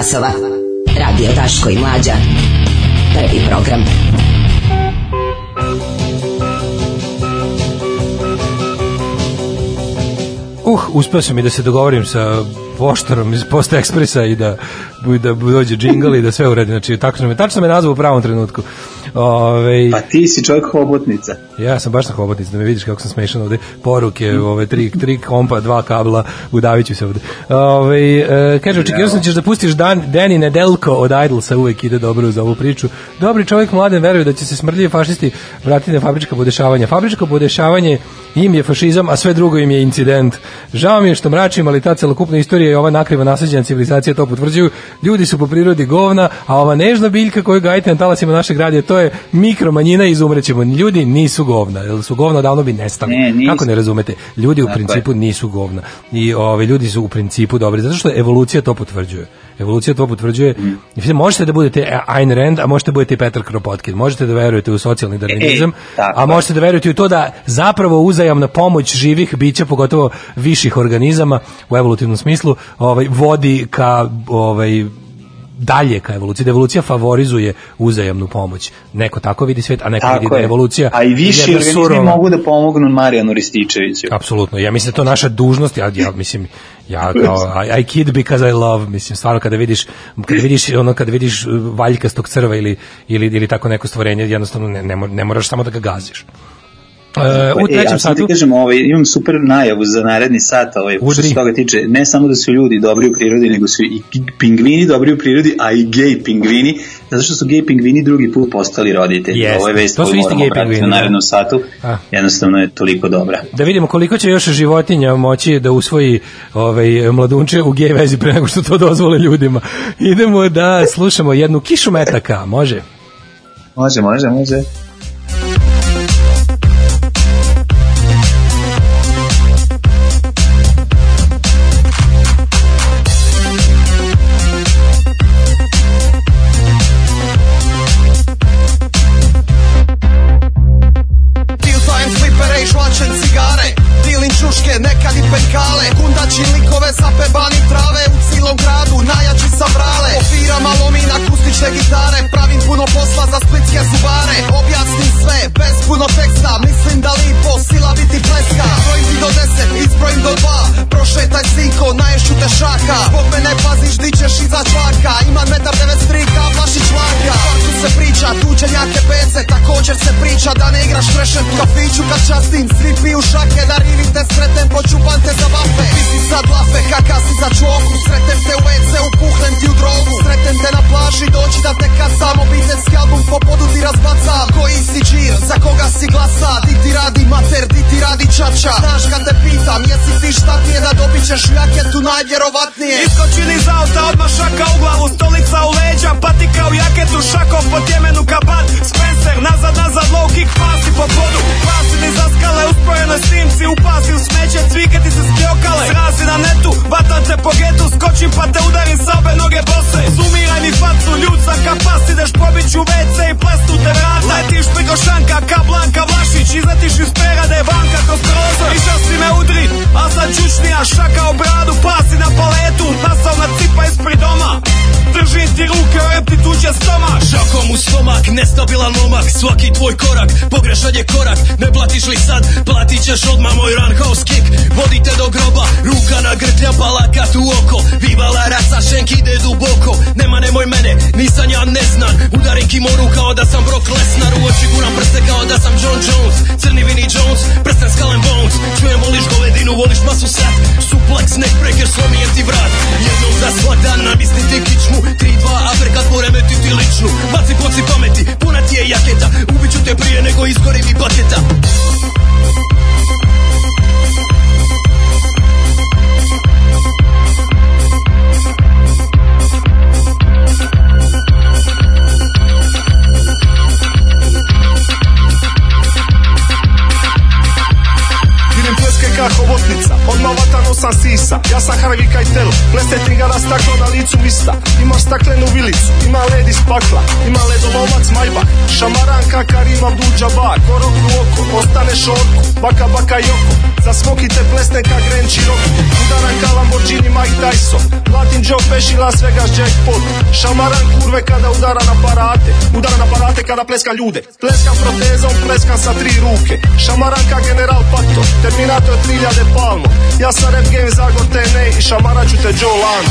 Časova. Radio Daško i Mlađa. Prvi program. Uh, uspeo sam i da se dogovorim sa poštarom iz Post Ekspresa i da, da dođe džingl i da sve uredi. Znači, tako sam me, tačno me nazvao u pravom trenutku. Ove, Pa ti si čovjek hobotnica. Ja sam baš na hobotnici, da me vidiš kako sam smešan ovde. Poruke, ove, tri, tri kompa, dva kabla, udavit ću se ovde. Ove, e, kaže, očekivao sam da ćeš da pustiš Dan, Dani Nedelko od Idolsa, uvek ide dobro za ovu priču. Dobri čovjek mladen veruje da će se smrdljivi fašisti vratiti na fabrička podešavanja. Fabričko podešavanje im je fašizam, a sve drugo im je incident. Žao mi je što mračim, ali ta celokupna istorija i ova nakriva nasađena civilizacija to potvrđuju. Ljudi su po prirodi govna, a ova nežna biljka koju gajite na talasima našeg radija, to je mikromanjina i izumrećemo. Ljudi nisu govna, jer su govna davno bi nestali. Ne. Kako ne razumete? Ljudi u Tako je. principu nisu govna. I ove ljudi su u principu dobri, zato što evolucija to potvrđuje. Evolucija to potvrđuje. Mm. Možete da budete Ayn Rand, a možete da budete Petar Kropotkin. Možete da verujete u socijalni darvinizam, tako a je. možete da verujete u to da zapravo uzajamna pomoć živih bića, pogotovo viših organizama u evolutivnom smislu, ovaj vodi ka ovaj dalje ka evoluciji, da evolucija favorizuje uzajamnu pomoć. Neko tako vidi svet, a neko vidi Tako da je je. evolucija A i jedna organizmi surova- mogu da pomognu Marijanu Rističeviću. Apsolutno. Ja mislim da to naša dužnost. Ja, ja mislim ja kao I, I kid because I love, mislim stvarno kada vidiš kada vidiš ono kada vidiš uh, valjkastog crva ili ili ili tako neko stvorenje, jednostavno ne, ne, ne moraš samo da ga gaziš. E, u E, trećem ti satu kažem, ovaj, imam super najavu za naredni sat, ovaj, što se toga tiče, ne samo da su ljudi dobri u prirodi, nego su i pingvini dobri u prirodi, a i gej pingvini, zato što su gej pingvini drugi put postali roditelji. Jeste. Ovo je vest To su koju isti moramo gej pratiti pingvini, na da. narednom satu, A. jednostavno je toliko dobra. da vidimo koliko će još životinja moći da usvoji ovaj mladunče u gej vezi pre nego što to dozvole ljudima. Idemo da slušamo jednu kišu metaka, može? Može, može, može. Iza čvaka Imam metar 93, kao Vlašić Varga Tu se priča, se priča da ne igraš trešet u kafiću kad častim. Svi piju šake, da rivite sretem Počupan te za vafe, ti si sad lafe Kaka si za čoku, sretem te u WC Upuhnem ti u drogu, sretem te na plaži Dođi da te kacam, obiteljski album Po podu ti razbacam, koji si džir Za koga si glasa, di ti radi mater Di ti radi čača, znaš kad te pitam Jesi ti štatnije da dobit ćeš u jaketu Najvjerovatnije? Iskočili iz auta, odmah šaka u glavu, stolica u leđa, patika u jaketu, šakom po tjemenu kabat, Spencer, nazad, nazad, low kick, pasi po podu, pasi mi za skale, uspojene snimci, u smeće, cvike ti se skljokale, srazi na netu, vatam te po getu, skočim pa te udarim sa obe noge bose, sumiraj mi facu, ljud sa kapas, ideš pobić u WC i plestu te vrata, letiš preko šanka, ka Blanka Vlašić, izletiš iz perade, banka kroz prozor, išao si me udri, a sad čučnija, šaka o bradu, pasi na paletu, nasao na cipa ispred doma, držim ti ruke, rep ti tuđe stomak, Šakom u stomak, nestabilan momak Svaki tvoj korak, pogrešan je korak Ne platiš li sad, platit ćeš odmah moj roundhouse kick. Vodite do groba, ruka na grtlja, palakat u oko. Vivala rasa, šenk ide duboko. Nema nemoj mene, nisam ja neznan Udarim kimoru kao da sam Brock Lesnar. U oči guram prste kao da sam John Jones. Crni Vinnie Jones, prsten Skull and Bones. Čujem voliš govedinu, voliš masu sad Suplex, neck breaker, slomijem ti vrat. Jednom za svak dan navisni ti kičmu. 3-2 aperkat poremeti ti ličnu. Baci poci pameti, puna ti je jaketa. Ubiću te prije nego izgori mi paketa Idem pleske ka hobotnica, odmah vatano sam sisa. Ja sam Harvey Keitel, pleste tigara staklo na licu mista. Imaš staklenu vilicu, ima led iz pakla Ima ledolovac Majbak, šamaranka Karim Abdul Jabbar Korok u oko, ostane šorku, baka baka joko Za smoki te plesne ka Grand Cherokee. Udaran ka Lamborghini Mike Tyson. Latin Joe Pesci, Las Vegas Jackpot. Šamaran kurve kada udara na parate. Udara na parate kada pleska ljude. Pleskam protezom, pleskam sa tri ruke. Šamaran ka General Pato. Terminator 3000 palmo Ja sam rap game Zagor TNA i šamaraću te Joe Lando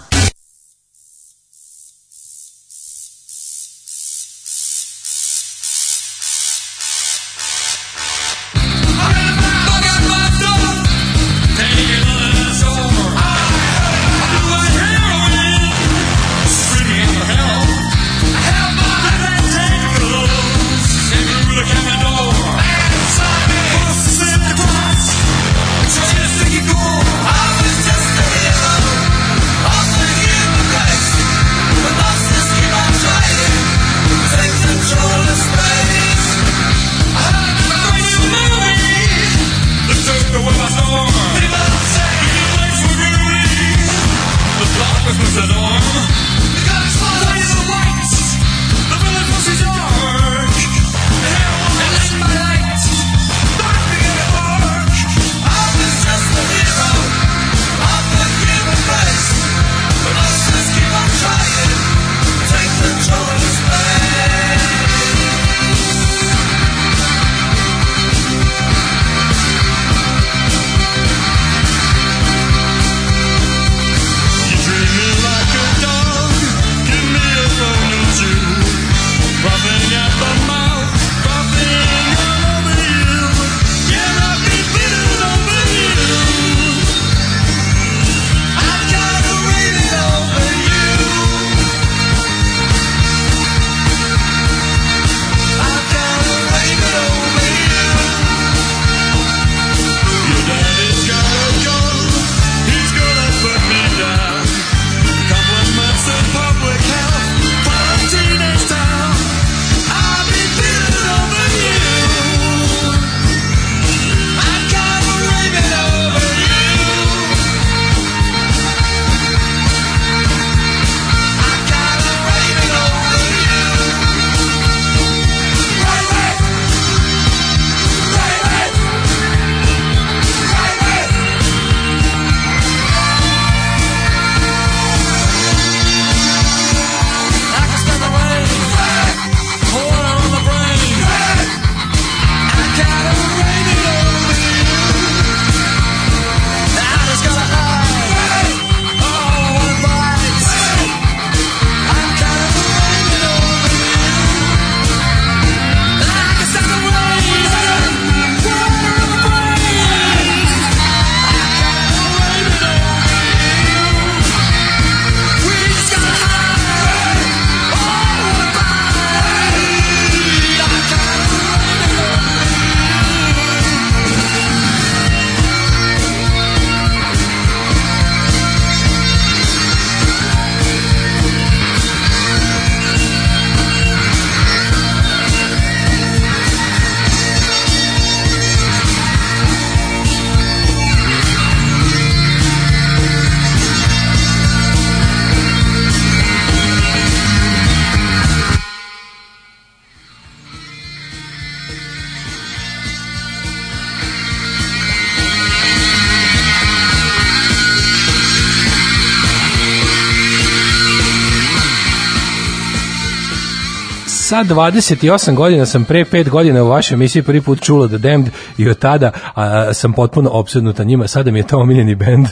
Sa 28 godina sam pre 5 godina u vašoj emisiji prvi put čula The Damned i od tada a, sam potpuno opsednuta njima. Sada mi je to omiljeni bend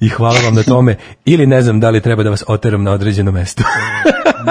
i hvala vam na tome. Ili ne znam da li treba da vas oteram na određeno mesto.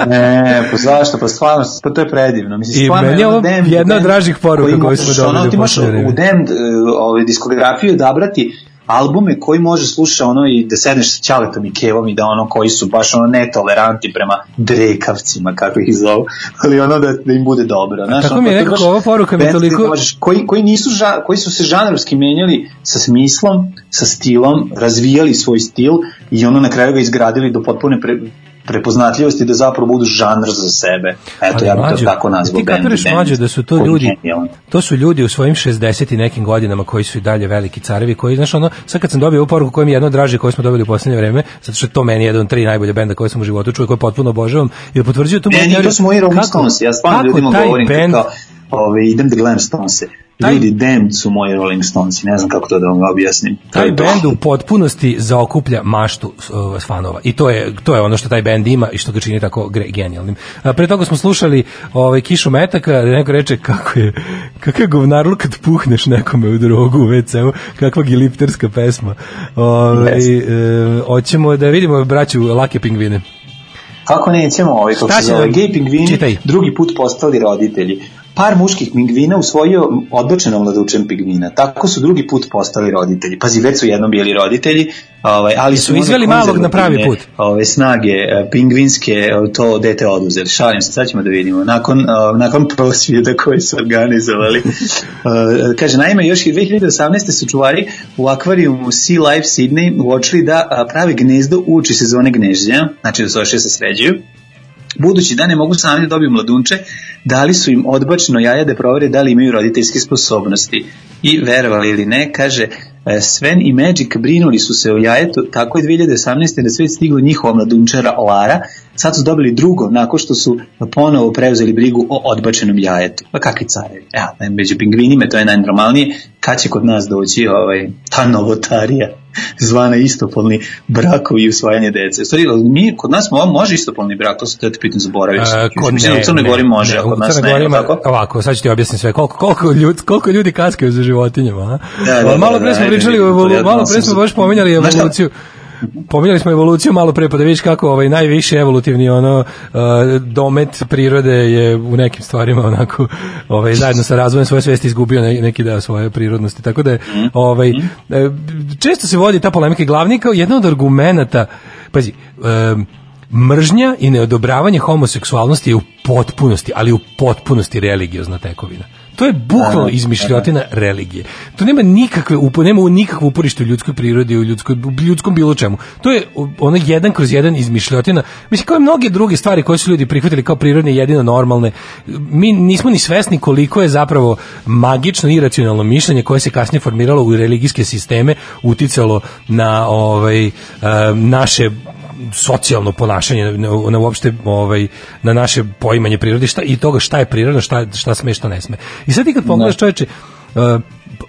Ne, pa zašto? Pa stvarno, pa to je predivno. Mislim, I stvarno meni je ovo jedna od dražih poruka koji koju smo dobili ono, u ti možeš u. Damned uh, ovaj, diskografiju odabrati albume koji može sluša ono i da sedneš sa Ćaletom i Kevom i da ono koji su baš ono netoleranti prema drekavcima kako ih zovu, ali ono da, da im bude dobro. Znaš, tako ono, mi je nekako ova poruka mi toliko- Možeš, koji, koji, nisu ža, koji su se žanrovski menjali sa smislom, sa stilom, razvijali svoj stil i ono na kraju ga izgradili do potpune pre, prepoznatljivosti da zapravo budu žanr za sebe. Eto, Ali ja bih to mlađo, tako nazvao. Ti kapiraš mlađo da su to je ljudi, to su ljudi u svojim 60 i nekim godinama koji su i dalje veliki carevi, koji, znaš, ono, sad kad sam dobio ovu poruku koja mi je jedno draže koju smo dobili u poslednje vreme, zato što je to meni jedan od tri najbolje benda koje sam u životu čuo, koje potpuno obožavam, jer potvrđuje tu moju Ne, nije, teoriju to su moji Rolling kako- Stones. Ja stvarno kako ljudima govorim band- kao, ove, idem da gledam Stonese. Ljudi, Damned su moji Rolling Stones. Ne znam kako to da vam objasnim. To taj bend u potpunosti zaokuplja maštu uh, fanova i to je to je ono što taj bend ima i što ga čini tako genijalnim. A pre toga smo slušali ovaj kišu metaka, da neko reče kako je kakav je govnarluk kad puhneš nekome u drogu u WC-u, kakva gilipterska pesma. Ovaj e, hoćemo da vidimo braću Lake pingvine. Kako nećemo ovaj, kako se zove, gej pingvini drugi put postali roditelji. Par muških pingvina usvojio odbačeno mladučen pingvina. Tako su drugi put postali roditelji. Pazi, već su jednom bili roditelji, ovaj, ali su Su izveli malog na pravi put. Ove, snage e, pingvinske e, to dete oduzeli. Šalim se, sad ćemo da vidimo. Nakon, e, nakon prosvjeda koji su organizovali. Kaže, naime, još i 2018. su čuvari u akvarijumu Sea Life Sydney uočili da prave gnezdo uoči sezone gnežđenja, znači da se sređuju, budući da ne mogu sami da dobiju mladunče, dali su im odbačeno jaja da provere da li imaju roditeljske sposobnosti. I verovali ili ne, kaže, e, Sven i Magic brinuli su se o jajetu, tako je 2018. na svet stiglo njihova mladunčara Lara, sad su dobili drugo, nakon što su ponovo preuzeli brigu o odbačenom jajetu. Pa kakvi carevi? Ja, među pingvinima to je najnormalnije, kad će kod nas doći ovaj, ta novotarija zvana istopolni brakovi i usvajanje dece. U Stvari, mi, kod nas mo- može istopolni brak, to se te pitam zaboravio. E, sam. kod ne, u Crnoj Gori može, ne, a kod nas ne, Gori ima- tako? Ovako, sad ću ti objasniti sve. Koliko, koliko, ljudi, koliko ljudi kaskaju za životinjama, a? Da, da, malo da, pre da, smo ajde, pričali ja malo pre smo baš pominjali evoluciju. Pominjali smo evoluciju malo pre, pa da vidiš kako ovaj najviši evolutivni ono uh, domet prirode je u nekim stvarima onako ovaj zajedno sa razvojem svoje svesti izgubio ne, neki deo svoje prirodnosti. Tako da ovaj e, često se vodi ta polemika glavni kao jedan od argumenata pazi em, mržnja i neodobravanje homoseksualnosti je u potpunosti, ali u potpunosti religiozna tekovina. To je bukvalno Da, izmišljotina religije. To nema nikakve upo, nema nikakvo uporište u ljudskoj prirodi, u ljudskoj, u ljudskom bilo čemu. To je ono jedan kroz jedan izmišljotina. Mislim, kao i mnoge druge stvari koje su ljudi prihvatili kao prirodne i jedino normalne. Mi nismo ni svesni koliko je zapravo magično i iracionalno mišljenje koje se kasnije formiralo u religijske sisteme uticalo na ovaj, eh, naše socijalno ponašanje na, na uopšte ovaj na naše poimanje prirode šta i toga šta je prirodno šta šta sme šta ne sme. I sad ti kad pogledaš čoveče uh,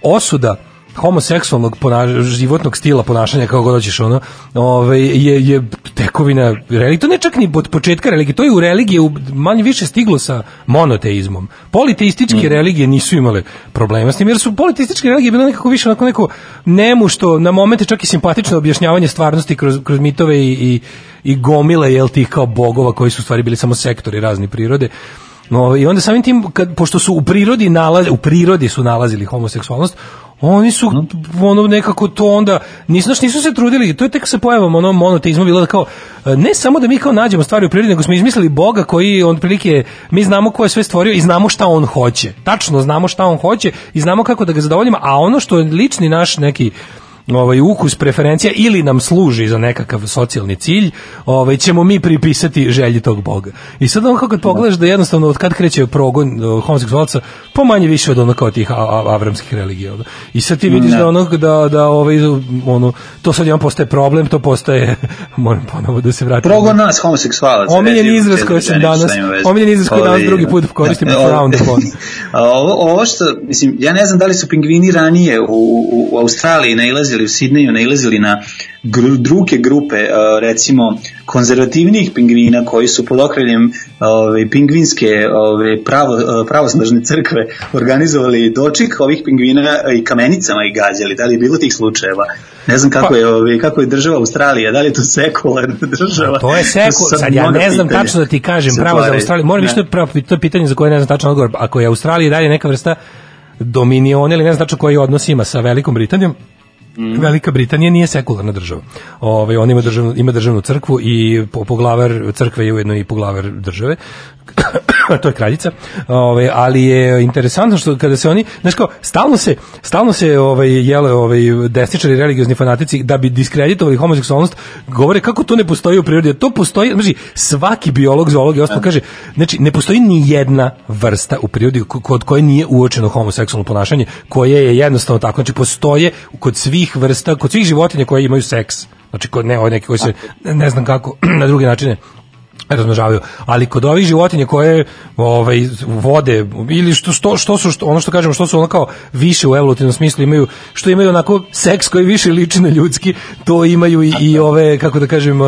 osuda homoseksualnog ponaš, životnog stila ponašanja kako god hoćeš ono ovaj je je tekovina religije to ne čak ni od početka religije to je u religiji u manje više stiglo sa monoteizmom. Politeističke religije nisu imale problema s tim jer su politeističke religije bile nekako više onako neko nemu što na momente čak i simpatično objašnjavanje stvarnosti kroz kroz mitove i i, i gomile jel tih kao bogova koji su u stvari bili samo sektori razni prirode. No, I onda samim tim, kad, pošto su u prirodi nalazi, u prirodi su nalazili homoseksualnost, oni su ono nekako to onda nisu znaš, nisu se trudili to je tek sa pojavom ono monoteizma bilo da kao ne samo da mi kao nađemo stvari u prirodi nego smo izmislili boga koji on prilike mi znamo ko je sve stvorio i znamo šta on hoće. Tačno znamo šta on hoće i znamo kako da ga zadovoljimo a ono što je lični naš neki ovaj ukus preferencija ili nam služi za nekakav socijalni cilj, ovaj ćemo mi pripisati želji tog boga. I sad on kad pogledaš da jednostavno od kad kreće progon uh, homoseksualaca, po manje više od ono kao tih avramskih religija. I sad ti vidiš Da. da ono da da ovaj ono to sad jedan postaje problem, to postaje moram ponovo da se vratim. Progon nas homoseksualaca. Omiljeni recimo, izraz koji sam dan, danas, omiljeni izraz koji danas drugi put koristim, da, frowned upon. A ovo, ovo što, mislim, ja ne znam da li su pingvini ranije u, u, u Australiji nailazili dolazili u Sidneju, nailazili na gru, druge grupe, uh, recimo konzervativnijih pingvina koji su pod okriljem ove, pingvinske ove, pravo, uh, pravosnažne crkve organizovali dočik ovih pingvina i kamenicama i gađali. Da li je bilo tih slučajeva? Ne znam kako Pa- je, ove, kako je država Australija, da li je to sekularna država? To je su sad ja ne znam tačno da ti kažem pravo za. Australiju. Moram više to je pravo to je pitanje za koje ne znam tačan odgovor. Ako je Australija dalje neka vrsta dominiona ili ne znam tačno koji odnos ima sa Velikom Britanijom, Mm. Velika Britanija nije sekularna država. Ovaj on ima državnu ima državnu crkvu i po, poglavar crkve je ujedno i poglavar države. to je kraljica. Ovaj ali je interesantno što kada se oni, znači kao stalno se stalno se ovaj jele ovaj desničari religiozni fanatici da bi diskreditovali homoseksualnost govore kako to ne postoji u prirodi. To postoji, znači svaki biolog, zoolog i ostalo kaže, znači ne postoji ni jedna vrsta u prirodi ko- kod koje nije uočeno homoseksualno ponašanje, koje je jednostavno tako, znači postoje kod svih vrsta, kod svih životinja koje imaju seks. Znači kod ne, ove neke koji se ne znam kako na druge načine razmnožavaju, ali kod ovih životinja koje ovaj vode ili što što što su što, ono što kažemo što su ono kao više u evolutivnom smislu imaju što imaju onako seks koji više liči na ljudski, to imaju i, i ove kako da kažem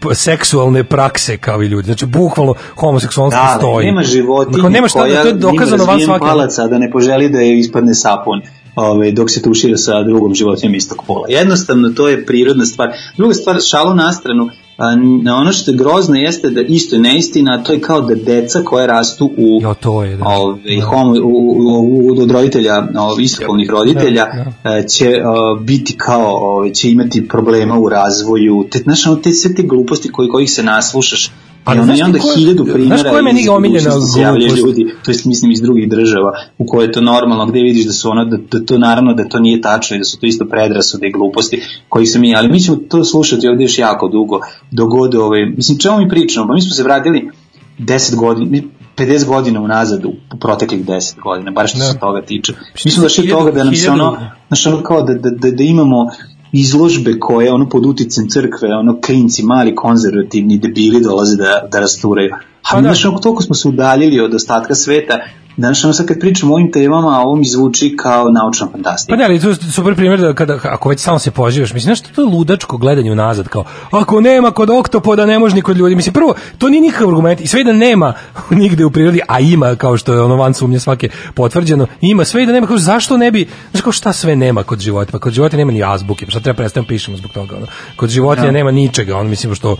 p- seksualne prakse kao i ljudi. Znači bukvalno homoseksualnost Da, postoji. nema životinje Dakle, nema šta koja da to je dokazano van svake. palac, a da ne poželi da je ispadne sapun ove, dok se tušira sa drugom životinjom istog pola. Jednostavno, to je prirodna stvar. Druga stvar, šalu na stranu, a, n- ono što je grozno jeste da isto je neistina, to je kao da deca koje rastu u jo, to je, da. ove, homo, u, u, u, od roditelja, ove, istopolnih roditelja, Da, e, će a, biti kao, ove, će imati problema u razvoju, te, znaš, ono, te sve te gluposti koji, kojih se naslušaš, Pa I, ono, znaš onda ti ko je- hiljadu znaš primjera koja je meni iz omiljena glupost? ljudi, to jest mislim iz drugih država, u koje je to normalno, gde vidiš da su ono, da, da to naravno da to nije tačno i da su to isto predrasude i gluposti koji se mi, ali mi ćemo to slušati ovdje još jako dugo, dogod ove, mislim, čemu mi pričamo, pa mi smo se vratili 10 godina, mi- 50 godina unazad u proteklih 10 godina, bar što Da. se toga tiče. Mi smo došli do Hiljadu- toga da nam se ono, znaš, ono kao da, da, da, da imamo izložbe koje ono pod uticem crkve, ono klinci, mali konzervativni debili dolaze da, da rasturaju. A Pa mi, da. znaš, toliko smo se udaljili od ostatka sveta, znaš, ono, sad kad pričamo o ovim temama, ovo mi zvuči kao naučna fantastika. Pa ne, ali to je super primjer da kada, ako već samo se pozivaš, mislim, znaš, to je ludačko gledanje unazad, kao, ako nema kod oktopoda, ne može ni kod ljudi. Mislim, prvo, to nije nikakav argument i sve da nema nigde u prirodi, a ima, kao što je ono van sumnje svake potvrđeno, ima sve i da nema, kao, zašto ne bi, znaš, kao šta sve nema kod života, pa kod života nema ni azbuke, pa šta treba prestaviti pišemo zbog toga, ono. Kod životinja Da. nema ničega, ono, mislim, što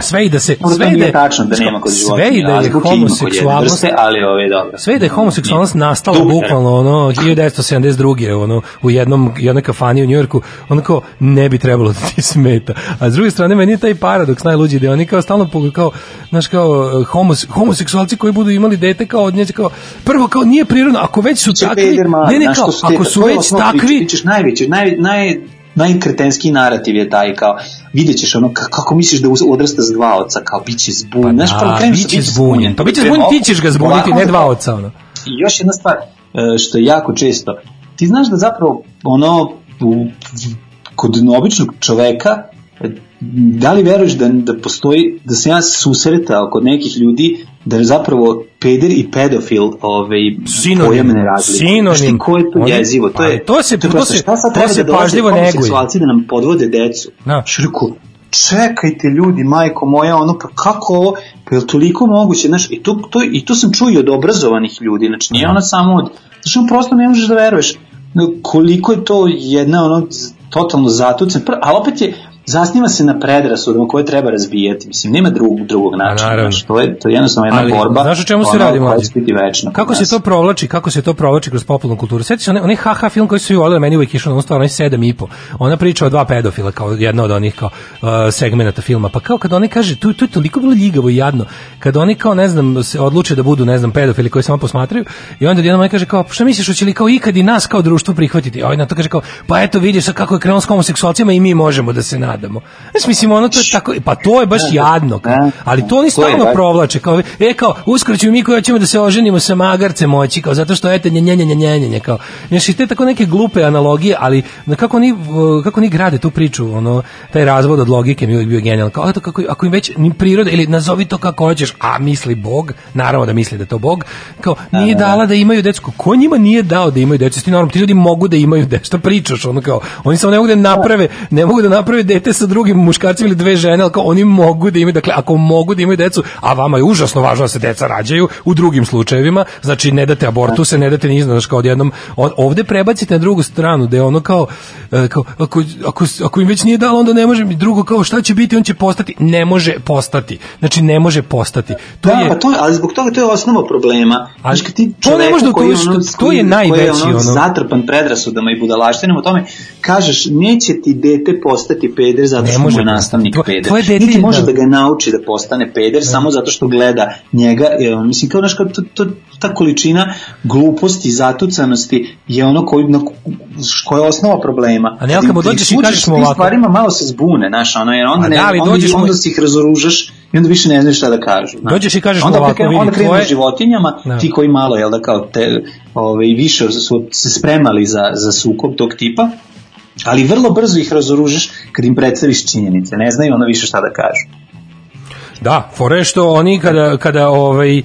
sve i da se, Možda sve i da tačno da nema kod sve životinja, i da je homoseksualnost, vrste, ali ove dobro. sve i da je homoseksualnost nastala bukvalno ono 1972. ono u jednom jednoj kafani u Njujorku, onako ne bi trebalo da ti smeta. A s druge strane meni je taj paradoks najluđi da oni kao stalno pogled- kao znaš kao homos, homoseksualci koji budu imali dete kao od nje kao prvo kao nije prirodno, ako već su takvi, Peder mali, ne ne kao ako su već takvi, ti ćeš najveći, naj, naj, najkretenski narativ je taj kao vidjet ćeš ono ka- kako misliš da odrasta s dva oca kao bit će zbunjen Pa znaš da, bit će zbunjen. Pa biće Prema zbunjen, ti ćeš ga zbuniti, ne dva oca, ono. I još jedna stvar, e, što je jako često, ti znaš da zapravo ono, u, kod običnog čoveka, e, da li veruješ da, da postoji, da sam ja susretao kod nekih ljudi, da zapravo peder i pedofil ovaj, Sinonim. pojam ne razlikuju. Sinonim. Znaš ti ko je to Oni- jezivo? To, je, pa, to se- to prosto, se- šta sad to se da pažljivo neguje. homoseksualci da nam podvode decu? Da. Što rekao, čekajte ljudi, majko moja, ono, pa kako ovo, pa je li toliko moguće, znaš, i to, to, i to sam čuo i od obrazovanih ljudi, znači nije ona samo od, znači ono prosto ne možeš da veruješ no, koliko je to jedna ono totalno zatucen, ali opet je, zasniva se na predrasudama koje treba razbijati, mislim, nema drugog, drugog načina, naravno. znači, to je, to je jednostavno jedna Ali, borba, znaš o čemu se radi, mlađe? Kako se to provlači, kako se to provlači kroz popularnu kulturu. Sjetiš se onaj, onaj haha film koji su ju voleli, meni uvijek išao na stvar, onaj sedam i po. Ona priča o dva pedofila, kao jedna od onih kao uh, segmenata filma. Pa kao kad oni kaže, tu, tu je toliko bilo ljigavo i jadno, kad oni kao, ne znam, se odluče da budu, ne znam, pedofili koji samo posmatraju, i onda jedan kaže kao, šta misliš, hoće li kao ikad i nas kao društvo prihvatiti? A ovaj na to kaže kao, pa eto vidiš sad kako je krenuo s homoseksualcima i mi možemo da se nadamo. Nadamo. Znaš, mislim, ono to je tako, pa to je baš jadno, kao, Da. ali to oni stalno provlače, kao, e, kao, uskoro ćemo mi koji ćemo da se oženimo sa magarcem moći, kao, zato što, eto, nje, nje, nje, nje, nje, nje, kao, znaš, i te tako neke glupe analogije, ali na kako oni, kako oni grade tu priču, ono, taj razvod od logike mi je uvijek bio genijalan, kao, eto, kako, ako im već ni priroda, ili nazovi to kako hoćeš, a misli Bog, naravno da misli da to Bog, kao, nije da, da. dala da imaju decu, ko njima nije dao da imaju decu, ti normalno, ti ljudi mogu da imaju decu, šta pričaš, ono, kao, oni samo ne mogu da naprave, ne mogu da naprave dete sa drugim muškarcima ili dve žene, ali kao, oni mogu da imaju, dakle, ako mogu da imaju decu, a vama je užasno važno da se deca rađaju, u drugim slučajevima, znači ne date abortuse, ne date ni znaš kao odjednom, ovde prebacite na drugu stranu, da je ono kao, e, kao ako, ako, ako im već nije dalo, onda ne može, drugo kao, šta će biti, on će postati, ne može postati, znači ne može postati. To da, je, pa to je, ali zbog toga to je osnova problema. Ali kad ti to ne možeš da koji ono- to- je najveći, ono ono. zatrpan predrasudama i budalaštinom o tome, kažeš, neće ti dete postati peder zato Ne što mu može je nastavnik Tvo- peder. tvoje dete Niti je- može da. da ga nauči da postane peder samo zato što gleda njega. e, Mislim, kao, znaš, kao, to, to, ta količina gluposti, zatucanosti je ono koji, na, koja je osnova problema. A ne, kad mu dođeš i kažeš mu ovako- stvarima malo se zbune, znaš, ono, jer onda, ne, da, onda, dođeš mu- onda si ih razoružaš i onda više ne znaš šta da kažu. znaš. Dođeš i kažeš mu onda ovako, vidi, onda krenu tvoje- životinjama, Da. ti koji malo, jel da, kao te, ovaj, više su se spremali za, za sukob tog tipa, ali vrlo brzo ih razoružaš kad im predstaviš činjenice, ne znaju ono više šta da kažu. Da, fore što oni kada, kada ovaj, e,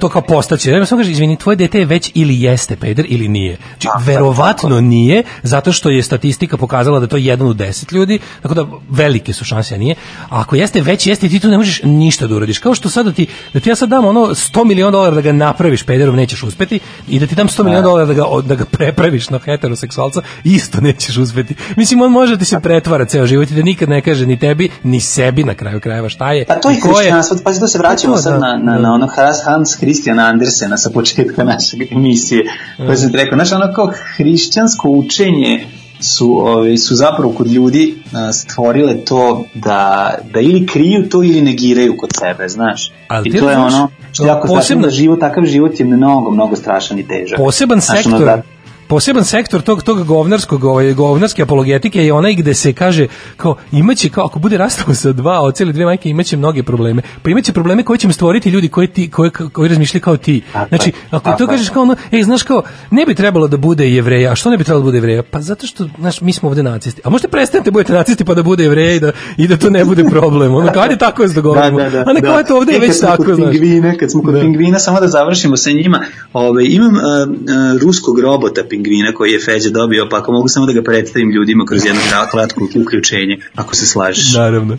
to kao postaće, ja samo kaže, izvini, tvoje dete je već ili jeste peder ili nije. Znači, verovatno nije, zato što je statistika pokazala da je to jedan u deset ljudi, tako da velike su šanse, a nije. A ako jeste već jeste, ti tu ne možeš ništa da uradiš. Kao što sad da ti, da ti ja sad dam ono 100 miliona dolara da ga napraviš pederom, nećeš uspeti, i da ti dam 100 miliona dolara da ga, da ga prepraviš na heteroseksualca, isto nećeš uspeti. Mislim, on može da ti se pretvara ceo život i da nikad ne kaže ni tebi, ni sebi na kraju krajeva šta je. Pa to je hrišćanstvo, pa to se vraćamo to, sad da, na, na, da. na ono Hans, Hans Christian Andersena sa početka naše emisije, koja sam ti rekao, znaš, ono kao hrišćansko učenje su, ove, su zapravo kod ljudi a, stvorile to da, da ili kriju to ili negiraju kod sebe, znaš. Ali I to je znaš, ono što je jako posebno- strašno da život, takav život je mnogo, mnogo strašan i težak. poseban Znaš, sektor ono da- poseban sektor tog tog govnarskog ovaj govnarske apologetike je onaj gde se kaže kao imaće kao ako bude rastao sa dva oca ili dve majke imaće mnoge probleme. Pa imaće probleme koje će im stvoriti ljudi koji ti koji koji razmišljaju kao ti. Znači, ako to je. kažeš kao ono, ej, znaš kao ne bi trebalo da bude jevreja. A što ne bi trebalo da bude jevreja? Pa zato što znaš mi smo ovde nacisti. A možete prestanete budete nacisti pa da bude jevrej i da i da to ne bude problem. Ono kao ajde tako se dogovorimo. A ne kao eto ovde je E, kad već tako, znaš. pingvina, kad smo kod Da. pingvina, samo da završimo sa njima, ove, imam uh, uh, ruskog robota pingvina koji je Feđa dobio, pa ako mogu samo da ga predstavim ljudima kroz jedno kra- kratko uključenje, ako se slažeš. Naravno.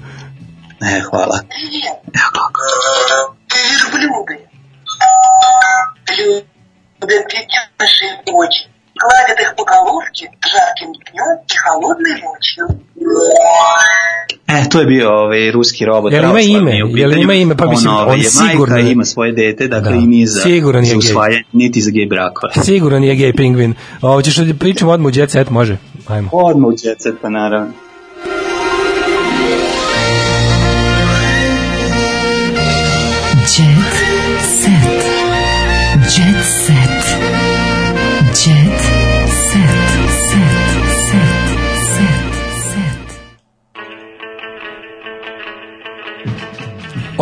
E, hvala. Верблюды. Любят детенышей очень. Гладят их по головке жарким днем и холодной ночью. E, to je bio ovaj ruski robot. Jel ima ime? Jel ima ime? Pa mislim, ovaj, on je sigurno majka, je- ima svoje dete, dakle Da. i nije za, Siguran je za usvajanje, niti za gej brakove. Siguran je gej pingvin. Ovo ćeš da pričamo odmah u jet set, može? Ajmo. Odmah u jet set, pa naravno.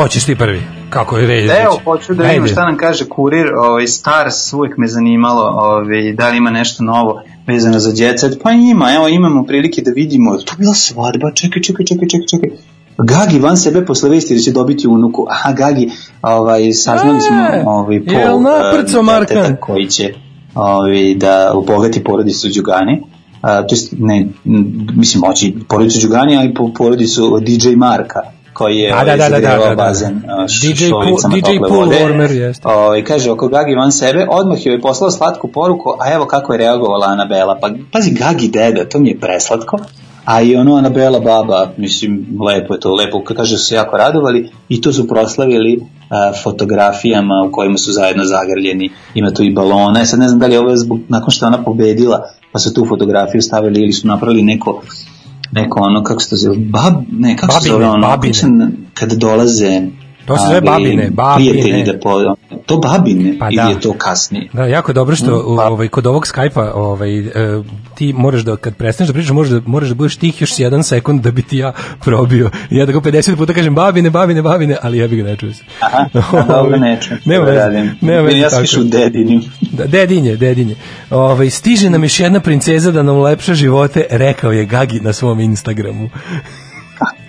Hoćeš ti prvi. Kako je red? Evo, hoću da vidim šta nam kaže kurir, ovaj, Stars, uvijek me zanimalo ovaj, da li ima nešto novo vezano za Jet Set. Pa ima, evo imamo prilike da vidimo, to bila svadba, čekaj, čekaj, čekaj, čekaj, čekaj. Gagi van sebe posle vesti da će dobiti unuku. Aha, Gagi, ovaj, saznali smo E, ovaj, po jel naprco, eh, Markan? deteta koji će ovaj, da obogati porodicu Đugani. A, to jest, ne, mislim, moći porodicu Đugani, ali po porodicu DJ Marka koji je Da, da, da, da, zagrevao da, da. bazen DJ pool- DJ pool warmer, jeste. Ovaj, kaže, oko Gagi van sebe, odmah je poslao slatku poruku, a evo kako je reagovala Anabela. Pa, pazi, Gagi deda, to mi je preslatko. A i ono Anabela baba, mislim, lepo je to, lepo, kaže da su se jako radovali i to su proslavili a, fotografijama u kojima su zajedno zagrljeni. Ima tu i balone, sad ne znam da li je ovo zbog, nakon što ona pobedila, pa su tu fotografiju stavili ili su napravili neko neko ono, kako se to zove, bab, ne, kako se Babine, zove ono, babine. se- kad dolaze, To se zove babine, babine. Prijatelji da po, to babine Pa ili da. je to kasnije? Da, jako je dobro što Mm, pa- ovaj kod ovog Skype-a ovaj e, ti moraš da kad prestaneš da pričaš možeš da moraš da budeš tih još jedan sekund da bi ti ja probio. I ja tako 50 puta kažem babine, babine, babine, ali ja bih ga ne čuo se. Aha, a dobro neću. Nema to veze, radim. nema veze Ja sam tako. išao u dedinim. Da, dedinje, dedinje. Ovaj stiže nam još jedna princeza da nam ulepša živote, rekao je Gagi na svom Instagramu.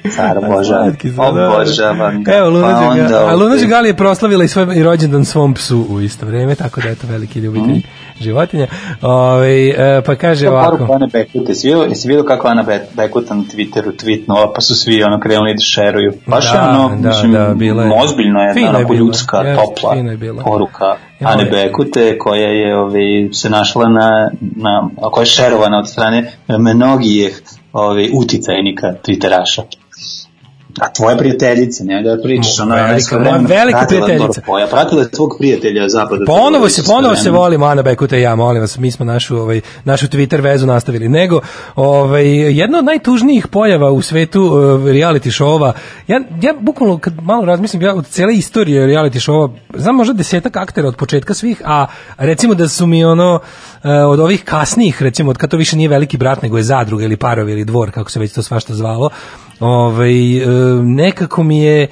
Car, obožavam. Obožavam ga. Evo, Luna, Pa Đega- a Luna Đegali je proslavila i svoj i rođendan svom psu u isto vreme, tako da je to veliki ljubitelj Mhm. životinja. Ovaj, e, pa kaže To ovako. poruku Ane Bekute. Jesi vidio, jesi vidio kako Ana Be- Bekuta na Twitteru tweetnula, pa su svi ono krenuli da šeruju. Baš je Da, ono, da, mislim, da, bila je- ozbiljno je, fino je onako ljudska, jeste, topla je bila. poruka Ja, Ane ovaj- Bekute, koja je ovaj, se našla na, na, koja je šerovana od strane mnogih ovaj, uticajnika Twitteraša. A tvoja prijateljica, ne da pričaš, ona je velika, sve vreme moja velika prijateljica. Doropoja, pratila je svog prijatelja zapada. Ponovo se ponovo se volimo Ana Bekuta i ja, molim vas, mi smo našu ovaj našu Twitter vezu nastavili. Nego ovaj jedna od najtužnijih pojava u svetu uh, reality showa. Ja ja bukvalno kad malo razmislim ja od cele istorije reality showa, znam možda desetak aktera od početka svih, a recimo da su mi ono uh, od ovih kasnijih, recimo od kad to više nije veliki brat nego je zadruga ili parovi ili dvor kako se već to svašta zvalo. Ovaj e, nekako mi je